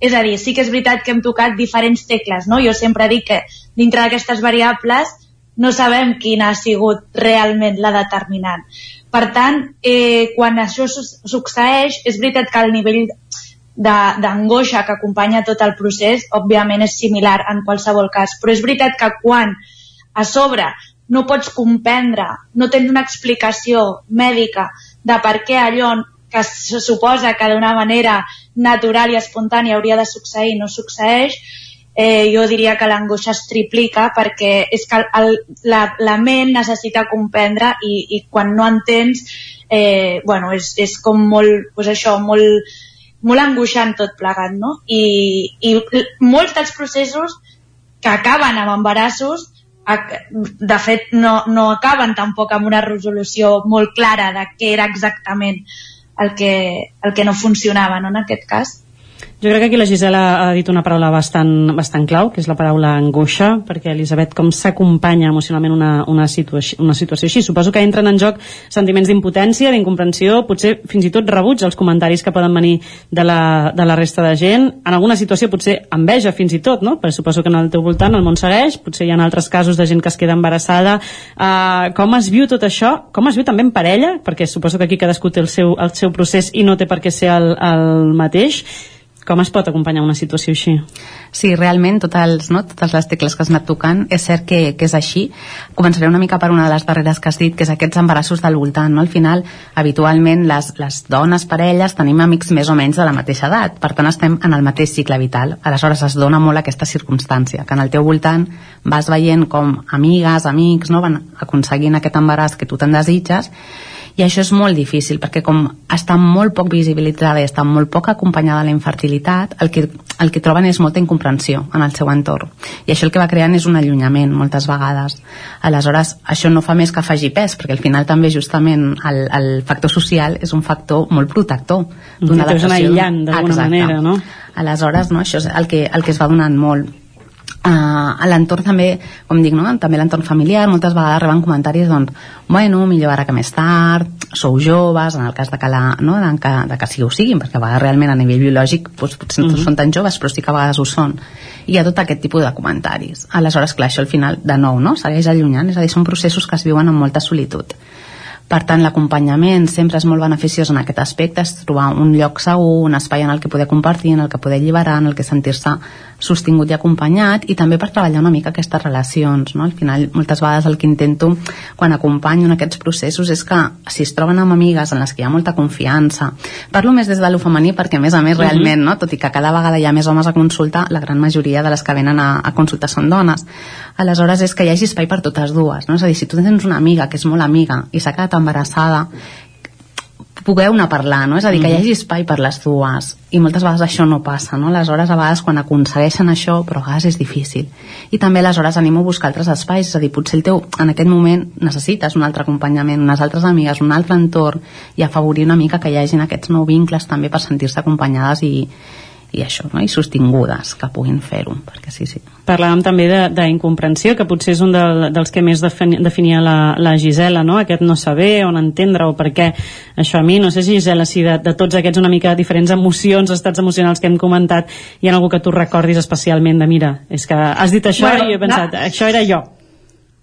És a dir, sí que és veritat que hem tocat diferents tecles, no? Jo sempre dic que dintre d'aquestes variables no sabem quina ha sigut realment la determinant. Per tant, eh, quan això su- succeeix, és veritat que el nivell d'angoixa que acompanya tot el procés, òbviament és similar en qualsevol cas, però és veritat que quan a sobre no pots comprendre, no tens una explicació mèdica de per què allò que se suposa que d'una manera natural i espontània hauria de succeir no succeeix, eh, jo diria que l'angoixa es triplica perquè és que el, la, la ment necessita comprendre i, i quan no entens eh, bueno, és, és com molt, pues això, molt, molt angoixant tot plegat, no? I, i molts dels processos que acaben amb embarassos de fet no, no acaben tampoc amb una resolució molt clara de què era exactament el que, el que no funcionava no, en aquest cas. Jo crec que aquí la Gisela ha dit una paraula bastant, bastant clau, que és la paraula angoixa, perquè Elisabet, com s'acompanya emocionalment una, una, situació, una situació així? Suposo que entren en joc sentiments d'impotència, d'incomprensió, potser fins i tot rebuig als comentaris que poden venir de la, de la resta de gent, en alguna situació potser enveja fins i tot, no? Perquè suposo que en el teu voltant el món segueix, potser hi ha altres casos de gent que es queda embarassada. Uh, com es viu tot això? Com es viu també en parella? Perquè suposo que aquí cadascú té el seu, el seu procés i no té per què ser el, el mateix. Com es pot acompanyar una situació així? Sí, realment, totes, no, totes les tecles que has anat tocant, és cert que, que és així. Començaré una mica per una de les darreres que has dit, que és aquests embarassos del voltant. No? Al final, habitualment, les, les dones, parelles, tenim amics més o menys de la mateixa edat. Per tant, estem en el mateix cicle vital. Aleshores, es dona molt aquesta circumstància, que en el teu voltant vas veient com amigues, amics, no? van aconseguint aquest embaràs que tu te'n desitges, i això és molt difícil perquè com està molt poc visibilitzada i està molt poc acompanyada la infertilitat el que, el que troben és molta incomprensió en el seu entorn i això el que va creant és un allunyament moltes vegades aleshores això no fa més que afegir pes perquè al final també justament el, el factor social és un factor molt protector d'una adaptació. aïllant d'alguna manera, no? aleshores no, això és el que, el que es va donant molt Uh, a l'entorn també, com dic, no? també l'entorn familiar, moltes vegades reben comentaris doncs, bueno, millor ara que més tard, sou joves, en el cas de que, la, no? de que, de que sí ho siguin, perquè a vegades realment a nivell biològic doncs, potser no Mhm. són tan joves, però sí que a vegades ho són. I hi ha tot aquest tipus de comentaris. Aleshores, clar, això al final, de nou, no? segueix allunyant, és a dir, són processos que es viuen amb molta solitud. Per tant, l'acompanyament sempre és molt beneficiós en aquest aspecte, és trobar un lloc segur, un espai en el que poder compartir, en el que poder alliberar, en el que sentir-se sostingut i acompanyat, i també per treballar una mica aquestes relacions. No? Al final, moltes vegades el que intento quan acompanyo en aquests processos és que si es troben amb amigues en les que hi ha molta confiança, parlo més des de lo femení perquè a més a més Mhm. realment, no? tot i que cada vegada hi ha més homes a consulta, la gran majoria de les que venen a, a consulta són dones. Aleshores és que hi hagi espai per totes dues, no? És a dir, si tu tens una amiga que és molt amiga i s'ha quedat embarassada, pugueu-ne parlar, no? És a dir, que hi Mhm. hagi espai per les dues. I moltes vegades això no passa, no? Aleshores, a vegades, quan aconsegueixen això, però a vegades és difícil. I també, aleshores, animo a buscar altres espais. És a dir, potser el teu, en aquest moment, necessites un altre acompanyament, unes altres amigues, un altre entorn, i afavorir una mica que hi hagin aquests nous vincles també per sentir-se acompanyades i, i això, no? i sostingudes que puguin fer-ho, perquè sí, sí. Parlàvem també d'incomprensió, que potser és un del, dels que més defini, definia la, la Gisela, no? aquest no saber on entendre o per què això a mi, no sé si Gisela, si de, de tots aquests una mica diferents emocions, estats emocionals que hem comentat, hi ha algú que tu recordis especialment de mira, és que has dit això bueno, i he pensat, no. això era jo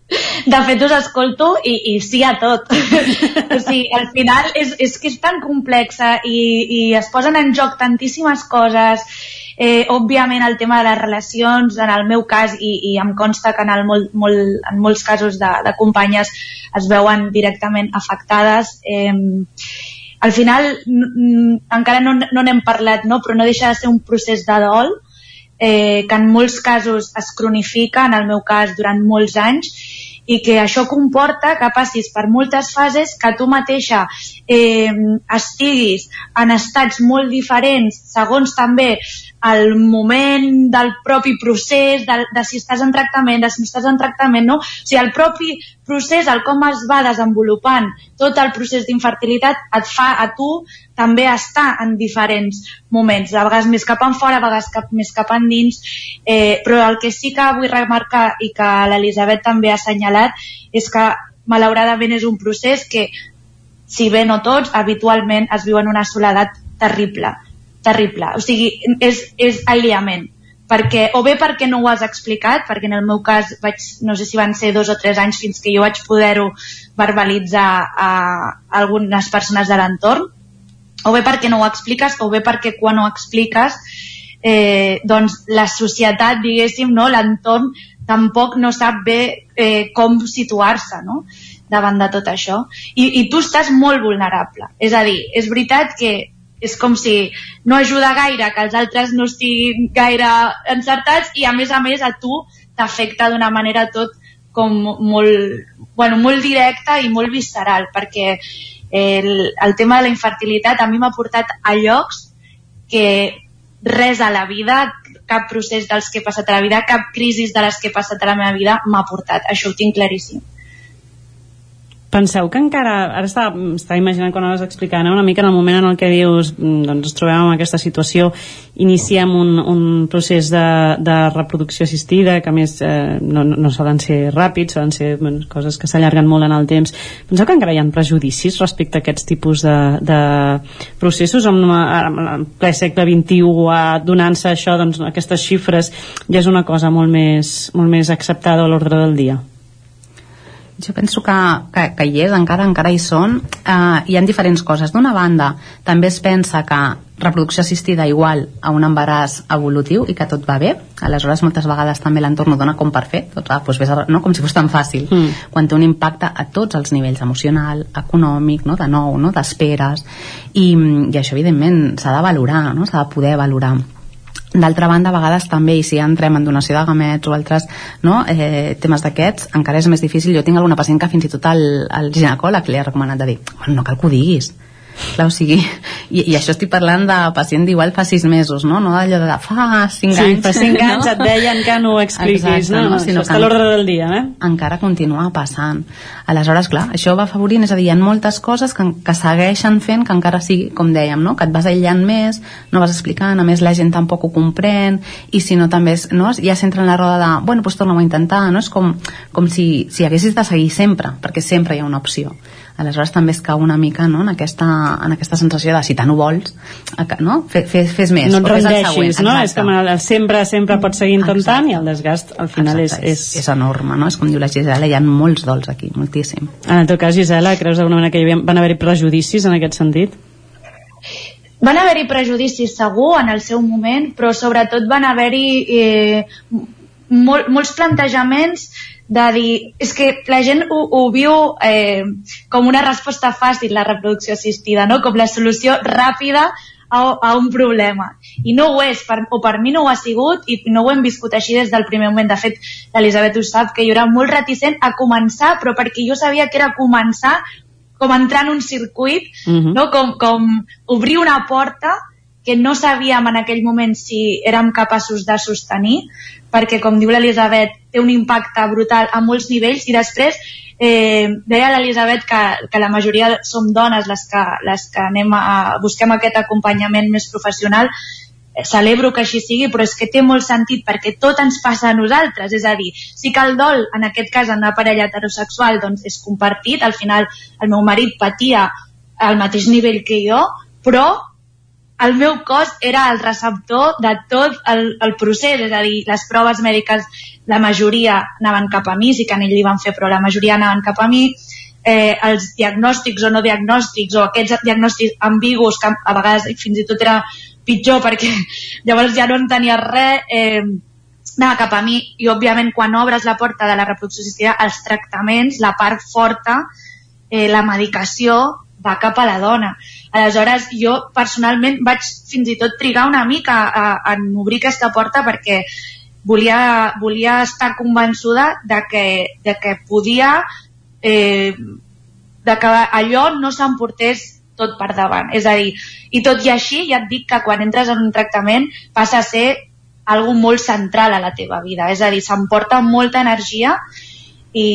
de fet us escolto i, i sí a tot o sigui, al final és, és que és tan complexa i, i es posen en joc tantíssimes coses eh, òbviament el tema de les relacions en el meu cas i, i em consta que en, el molt, molt, en molts casos de, de companyes es veuen directament afectades eh, al final encara no n'hem no parlat no? però no deixa de ser un procés de dol eh, que en molts casos es cronifica, en el meu cas durant molts anys, i que això comporta que passis per moltes fases que tu mateixa eh, estiguis en estats molt diferents segons també el moment del propi procés, de, de si estàs en tractament, de si no estàs en tractament, no? O sigui, el propi procés, el com es va desenvolupant tot el procés d'infertilitat et fa a tu també estar en diferents moments, a vegades més cap en fora, a vegades cap, més cap endins, eh, però el que sí que vull remarcar i que l'Elisabet també ha assenyalat és que malauradament és un procés que, si bé no tots, habitualment es viu en una soledat terrible terrible. O sigui, és, és aïllament. Perquè, o bé perquè no ho has explicat, perquè en el meu cas vaig, no sé si van ser dos o tres anys fins que jo vaig poder-ho verbalitzar a algunes persones de l'entorn, o bé perquè no ho expliques, o bé perquè quan ho expliques eh, doncs la societat, diguéssim, no, l'entorn tampoc no sap bé eh, com situar-se no? davant de tot això. I, I tu estàs molt vulnerable. És a dir, és veritat que és com si no ajuda gaire que els altres no estiguin gaire encertats i a més a més a tu t'afecta d'una manera tot com molt, bueno, molt directa i molt visceral perquè el, el tema de la infertilitat a mi m'ha portat a llocs que res a la vida, cap procés dels que he passat a la vida, cap crisi de les que he passat a la meva vida m'ha portat. Això ho tinc claríssim. Penseu que encara, ara estava, estava imaginant quan anaves explicant, eh, una mica en el moment en el que dius mm, doncs ens trobem en aquesta situació, iniciem un, un procés de, de reproducció assistida, que a més eh, no, no solen ser ràpids, solen ser bueno, coses que s'allarguen molt en el temps. Penseu que encara hi ha prejudicis respecte a aquests tipus de, de processos? En, en ple segle XXI, donant-se això, doncs, aquestes xifres, ja és una cosa molt més, molt més acceptada a l'ordre del dia jo penso que, que, que hi és, encara encara hi són eh, hi ha diferents coses d'una banda també es pensa que reproducció assistida igual a un embaràs evolutiu i que tot va bé aleshores moltes vegades també l'entorn ho dona com per fer tot va, doncs ves a, no? com si fos tan fàcil mm. quan té un impacte a tots els nivells emocional, econòmic, no? de nou no? d'esperes i, i això evidentment s'ha de valorar no? s'ha de poder valorar D'altra banda, a vegades també, i si entrem en donació de gamets o altres no, eh, temes d'aquests, encara és més difícil. Jo tinc alguna pacient que fins i tot el, el ginecòleg li ha recomanat de dir, bueno, no cal que ho diguis, Clar, o sigui, i, i això estic parlant de pacient d'igual fa sis mesos, no? No allò de fa cinc sí, anys. fa cinc anys no? et deien que no ho expliquis, Exacte, no? no? Sinó això està a l'ordre del dia, eh? Encara continua passant. Aleshores, clar, això va afavorint, és a dir, hi ha moltes coses que, que segueixen fent que encara sigui, com dèiem, no? que et vas aïllant més, no vas explicant, a més la gent tampoc ho comprèn, i si no també és, no? ja s'entra en la roda de, bueno, doncs torna-ho a intentar, no? És com, com si, si haguessis de seguir sempre, perquè sempre hi ha una opció aleshores també es cau una mica no? en, aquesta, en aquesta sensació de si tant ho vols no? Fes, fes, fes més no et rendeixis, no? és com el, sempre sempre pots seguir intentant Exacte. i el desgast al final és, és... és... és enorme, no? és com diu la Gisela hi ha molts dols aquí, moltíssim en el teu cas Gisela, creus d'alguna manera que hi havia, van haver-hi prejudicis en aquest sentit? Van haver-hi prejudicis segur en el seu moment, però sobretot van haver-hi eh, mol, molts plantejaments de dir, és que la gent ho, ho viu eh, com una resposta fàcil, la reproducció assistida, no? com la solució ràpida a, a un problema. I no ho és, per, o per mi no ho ha sigut i no ho hem viscut així des del primer moment. De fet, l'Elisabet ho sap, que jo era molt reticent a començar, però perquè jo sabia que era començar com entrar en un circuit, uh mhm. -huh. no? com, com obrir una porta que no sabíem en aquell moment si érem capaços de sostenir, perquè, com diu l'Elisabet, té un impacte brutal a molts nivells i després eh, deia l'Elisabet que, que la majoria som dones les que, les que anem a, busquem aquest acompanyament més professional. Celebro que així sigui, però és que té molt sentit perquè tot ens passa a nosaltres, és a dir, sí que el dol, en aquest cas en una parella heterosexual, doncs és compartit, al final el meu marit patia al mateix nivell que jo, però el meu cos era el receptor de tot el, el procés, és a dir, les proves mèdiques, la majoria anaven cap a mi, sí que en ell li van fer, però la majoria anaven cap a mi, eh, els diagnòstics o no diagnòstics o aquests diagnòstics ambigus que a vegades fins i tot era pitjor perquè llavors ja no en tenia res eh, anava cap a mi i òbviament quan obres la porta de la reproducció assistida els tractaments, la part forta eh, la medicació va cap a la dona aleshores jo personalment vaig fins i tot trigar una mica a, a, a obrir aquesta porta perquè volia, volia estar convençuda de que, de que podia eh, de que allò no s'emportés tot per davant. És a dir, i tot i així, ja et dic que quan entres en un tractament passa a ser algo molt central a la teva vida. És a dir, s'emporta molta energia i,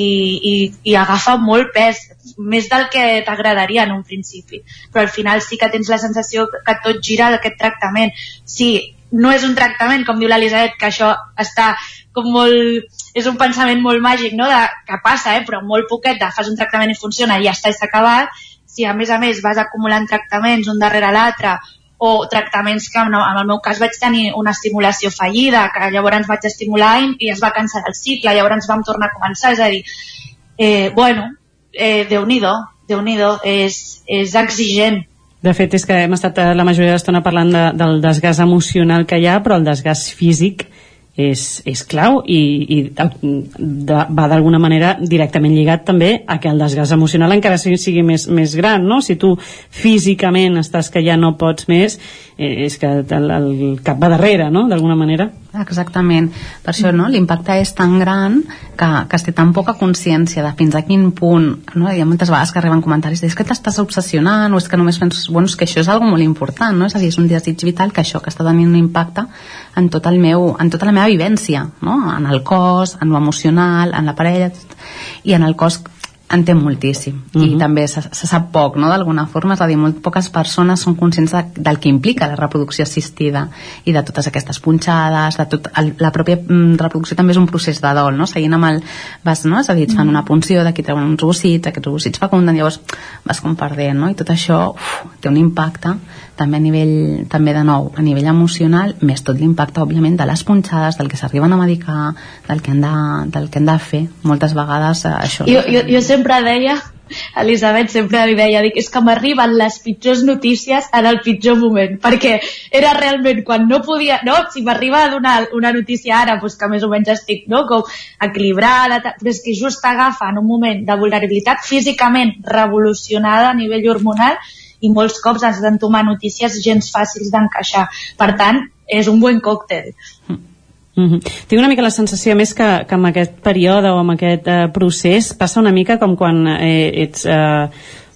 i, i agafa molt pes, més del que t'agradaria en un principi. Però al final sí que tens la sensació que tot gira d'aquest tractament. Sí, no és un tractament, com diu l'Elisabet, que això està com molt... És un pensament molt màgic, no?, de, que passa, eh? però molt poquet, de fas un tractament i funciona i ja està, s'ha acabat, si a més a més vas acumulant tractaments un darrere l'altre o tractaments que en el meu cas vaig tenir una estimulació fallida, que llavors vaig estimular i es va cancel el cicle, llavors vam tornar a començar, és a dir, eh, bueno, eh, Déu-n'hi-do, déu nhi déu és, és exigent. De fet, és que hem estat eh, la majoria de l'estona parlant de, del desgast emocional que hi ha, però el desgast físic és, és clau i, i de, va d'alguna manera directament lligat també a que el desgast emocional encara sigui, sigui més, més gran, no? Si tu físicament estàs que ja no pots més, eh, és que el, el cap va darrere, no?, d'alguna manera. Exactament. Per això no? l'impacte és tan gran que, que es té tan poca consciència de fins a quin punt, no? hi ha moltes vegades que arriben comentaris de, és que t'estàs obsessionant o és que només penses, bueno, és que això és algo molt important, no? és a dir, és un desig vital que això que està tenint un impacte en tot el meu, en tota la meva vivència, no? en el cos, en l'emocional, en la parella, i en el cos en té moltíssim uh -huh. i mhm. també se, se sap poc no? d'alguna forma, és a dir, molt poques persones són conscients de, del que implica la reproducció assistida i de totes aquestes punxades de tot, el, la pròpia mm, reproducció també és un procés de dol, no? seguint amb el vas, no? és a dir, fan mhm. una punció d'aquí treuen uns ovocits, aquests ovocits fecunden llavors vas com perdent, no? i tot això uf, té un impacte també a nivell, també de nou, a nivell emocional, més tot l'impacte, òbviament, de les punxades, del que s'arriben a medicar, del que han de, del que han de fer. Moltes vegades eh, això... Jo, jo, jo sempre deia Elisabet sempre li deia, dic, és que m'arriben les pitjors notícies en el pitjor moment, perquè era realment quan no podia, no, si m'arriba a donar una notícia ara, doncs que més o menys estic, no, com equilibrada, però és que just agafa en un moment de vulnerabilitat físicament revolucionada a nivell hormonal i molts cops has d'entomar notícies gens fàcils d'encaixar. Per tant, és un bon còctel. Mm -hmm. Tinc una mica la sensació més que, que amb aquest període o amb aquest eh, procés passa una mica com quan eh, ets eh,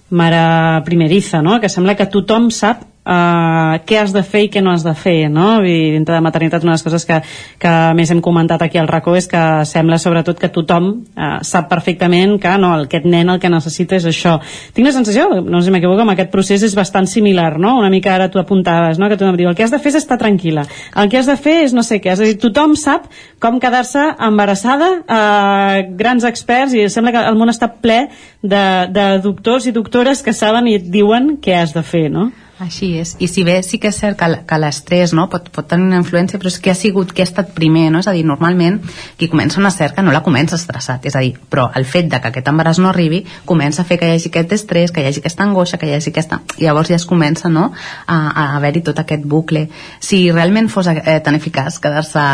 mare primeriza, no? que sembla que tothom sap uh, què has de fer i què no has de fer, no? I dintre de maternitat una de les coses que, que més hem comentat aquí al racó és que sembla sobretot que tothom uh, sap perfectament que no, aquest nen el que necessita és això. Tinc la sensació, no sé si m'equivoco, amb aquest procés és bastant similar, no? Una mica ara tu apuntaves, no? Que tothom diu, el que has de fer és estar tranquil·la, el que has de fer és no sé què, és a dir, tothom sap com quedar-se embarassada, uh, grans experts, i sembla que el món està ple de, de doctors i doctores que saben i et diuen què has de fer, no? Així és, i si bé sí que és cert que, que l'estrès no, pot, pot tenir una influència, però és que ha sigut que ha estat primer, no? és a dir, normalment qui comença una cerca no la comença estressat, és a dir, però el fet de que aquest embaràs no arribi comença a fer que hi hagi aquest estrès, que hi hagi aquesta angoixa, que hi hagi aquesta... I llavors ja es comença no, a, a haver-hi tot aquest bucle. Si realment fos eh, tan eficaç quedar-se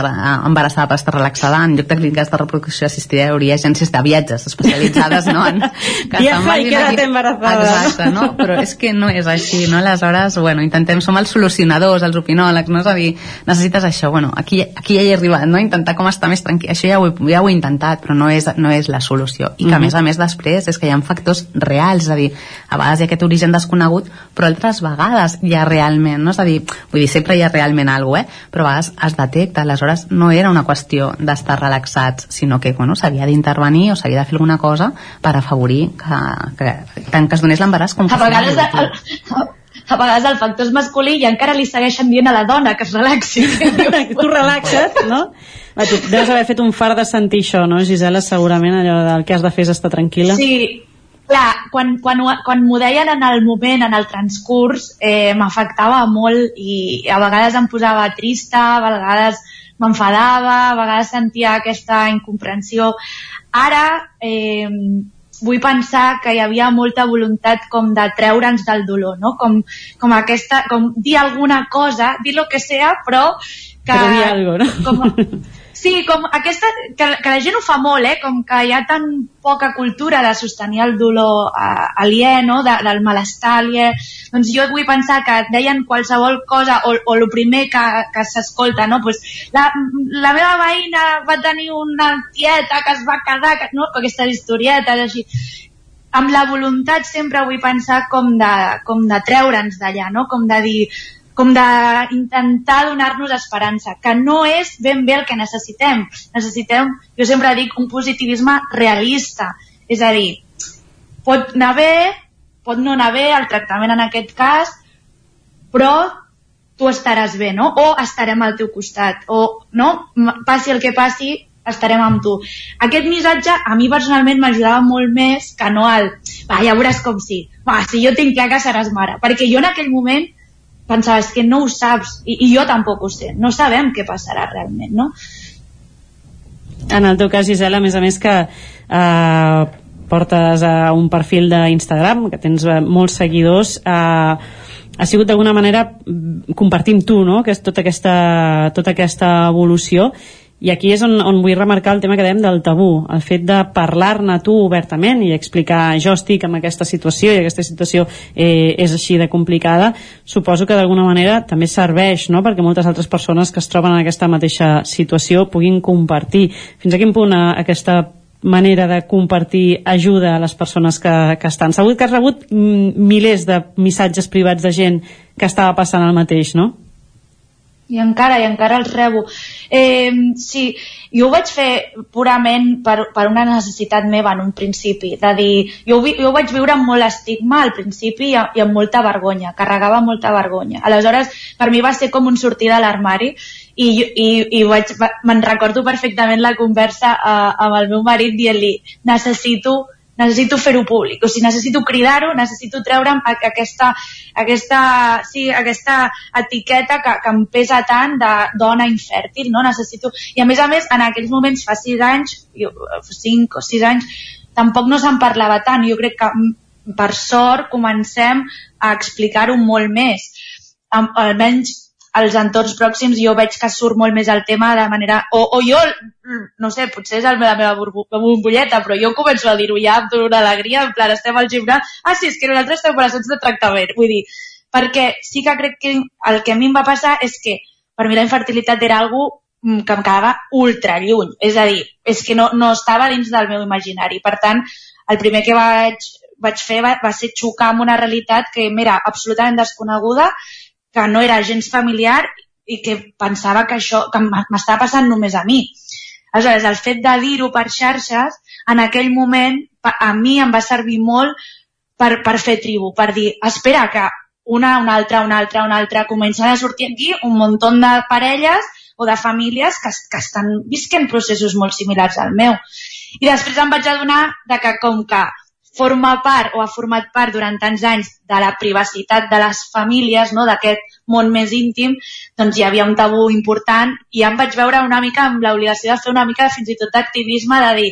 embarassada per estar relaxada, en lloc de clíniques de reproducció assistida hi hauria agències de viatges especialitzades no, en... Que Viaja i queda't embarazada. Exacte, no? però és que no és així, no? Aleshores aleshores, bueno, intentem, som els solucionadors, els opinòlegs, no? És a dir, necessites això, bueno, aquí, aquí ja hi he arribat, no? Intentar com estar més tranquil. Això ja ho, he, ja ho he intentat, però no és, no és la solució. I que, mm -hmm. a més a més, després, és que hi ha factors reals, és a dir, a vegades hi ha aquest origen desconegut, però altres vegades hi ha realment, no? És a dir, vull dir, sempre hi ha realment alguna cosa, eh? Però a vegades es detecta, aleshores no era una qüestió d'estar relaxats, sinó que, bueno, s'havia d'intervenir o s'havia de fer alguna cosa per afavorir que, que, que, que es donés l'embaràs com que a vegades, a vegades el factor és masculí i encara li segueixen dient a la dona que es relaxi. tu relaxa't, no? Va, tu deus haver fet un far de sentir això, no, Gisela? Segurament allò del que has de fer és estar tranquil·la. Sí, clar, quan, quan, quan m'ho deien en el moment, en el transcurs, eh, m'afectava molt i a vegades em posava trista, a vegades m'enfadava, a vegades sentia aquesta incomprensió. Ara eh, vull pensar que hi havia molta voluntat com de treure'ns del dolor, no? Com, com aquesta, com dir alguna cosa, dir lo que sea, però que... Però dir algo, no? Com, Sí, com aquesta, que, que la gent ho fa molt, eh? com que hi ha tan poca cultura de sostenir el dolor eh, aliè, no? de, del malestar aliè, doncs jo vull pensar que et deien qualsevol cosa o, o el primer que, que s'escolta, no? pues, la, la meva veïna va tenir una tieta que es va quedar, que, no? aquestes historietes així amb la voluntat sempre vull pensar com de, com de treure'ns d'allà, no? com de dir com d'intentar donar-nos esperança, que no és ben bé el que necessitem. Necessitem, jo sempre dic, un positivisme realista. És a dir, pot anar bé, pot no anar bé el tractament en aquest cas, però tu estaràs bé, no? O estarem al teu costat, o, no? Passi el que passi, estarem amb tu. Aquest missatge a mi personalment m'ajudava molt més que no el va, ja veuràs com sí, va, si jo tinc clar que seràs mare, perquè jo en aquell moment pensava, és que no ho saps, i, i jo tampoc ho sé, no sabem què passarà realment, no? En el teu cas, Gisela, a més a més que eh, portes a un perfil d'Instagram, que tens eh, molts seguidors, eh, ha sigut d'alguna manera mm, compartir amb tu no? que és tota aquesta, tota aquesta evolució i aquí és on, on vull remarcar el tema que dèiem del tabú, el fet de parlar-ne tu obertament i explicar jo estic en aquesta situació i aquesta situació eh, és així de complicada, suposo que d'alguna manera també serveix no? perquè moltes altres persones que es troben en aquesta mateixa situació puguin compartir. Fins a quin punt eh, aquesta manera de compartir ajuda a les persones que, que estan. Segur que has rebut mm, milers de missatges privats de gent que estava passant el mateix, no? I encara, i encara els rebo. Eh, sí, jo ho vaig fer purament per, per una necessitat meva en un principi, de dir, jo, ho jo ho vaig viure amb molt estigma al principi i, i amb molta vergonya, carregava molta vergonya. Aleshores, per mi va ser com un sortir de l'armari i, i, i va- me'n recordo perfectament la conversa eh, amb el meu marit dient-li, necessito necessito fer-ho públic, o sigui, necessito cridar-ho, necessito treure'm aquesta, aquesta, sí, aquesta etiqueta que, que em pesa tant de dona infèrtil, no? Necessito... I a més a més, en aquells moments, fa sis anys, jo, cinc o sis anys, tampoc no se'n parlava tant. Jo crec que, mm, per sort, comencem a explicar-ho molt més. Almenys als entorns pròxims jo veig que surt molt més el tema de manera... O, o jo, no sé, potser és la meva, bombolleta, però jo començo a dir-ho ja amb una alegria, en plan, estem al gimnàs, ah, sí, és que nosaltres estem embarassats de tractament. Vull dir, perquè sí que crec que el que a mi em va passar és que per mi la infertilitat era algo mm, que em quedava ultra lluny. És a dir, és que no, no estava dins del meu imaginari. Per tant, el primer que vaig, vaig fer va, va ser xocar amb una realitat que m'era absolutament desconeguda, que no era gens familiar i que pensava que això que m'estava passant només a mi. Aleshores, el fet de dir-ho per xarxes, en aquell moment, a mi em va servir molt per, per fer tribu, per dir, espera, que una, una altra, una altra, una altra, comencen a sortir aquí un munt de parelles o de famílies que, que estan visquent processos molt similars al meu. I després em vaig adonar de que com que forma part o ha format part durant tants anys de la privacitat de les famílies, no? d'aquest món més íntim, doncs hi havia un tabú important i ja em vaig veure una mica amb l'obligació de fer una mica fins i tot d'activisme de dir,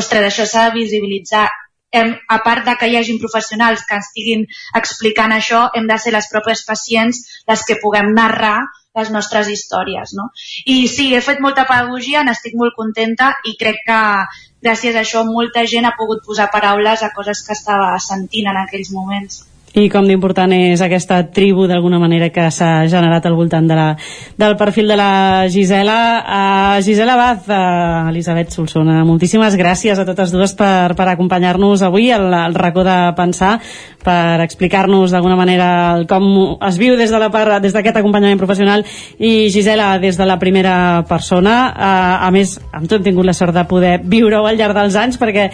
ostres, això s'ha de visibilitzar. Hem, a part de que hi hagin professionals que estiguin explicant això, hem de ser les pròpies pacients les que puguem narrar les nostres històries. No? I sí, he fet molta pedagogia, n'estic molt contenta i crec que gràcies a això molta gent ha pogut posar paraules a coses que estava sentint en aquells moments. I com d'important és aquesta tribu d'alguna manera que s'ha generat al voltant de la, del perfil de la Gisela. Uh, Gisela Baz, uh, Elisabet Solsona, moltíssimes gràcies a totes dues per, per acompanyar-nos avui al, al racó de pensar, per explicar-nos d'alguna manera com es viu des de la des d'aquest acompanyament professional i Gisela des de la primera persona uh, a més amb tu hem tingut la sort de poder viure-ho al llarg dels anys perquè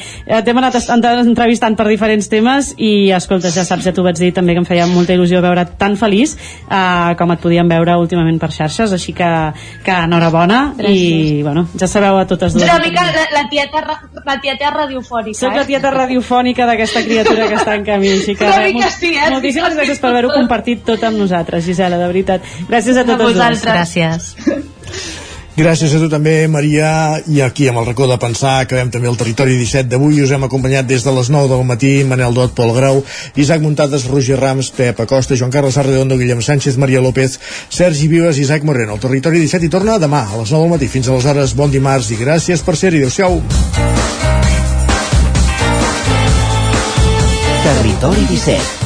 t'hem anat entrevistant per diferents temes i escolta, ja saps, ja t'ho vaig dir també que em feia molta il·lusió veure tan feliç eh, com et podíem veure últimament per xarxes, així que, que enhorabona i bueno, ja sabeu a totes dues. Una mica la, la, tieta, la tieta radiofònica. Soc la tieta radiofònica d'aquesta criatura que està en camí, així que Una mica sí, eh? moltíssimes gràcies per haver-ho compartit tot amb nosaltres, Gisela, de veritat. Gràcies a A totes dues. vosaltres. Gràcies. Gràcies a tu també, Maria, i aquí amb el racó de pensar acabem també el territori 17 d'avui. Us hem acompanyat des de les 9 del matí, Manel Dot, Pol Grau, Isaac Muntades, Roger Rams, Pep Acosta, Joan Carles Arredondo, Guillem Sánchez, Maria López, Sergi Vives i Isaac Moreno. El territori 17 hi torna demà a les 9 del matí. Fins aleshores, bon dimarts i gràcies per ser-hi. Adéu-siau. Territori 17,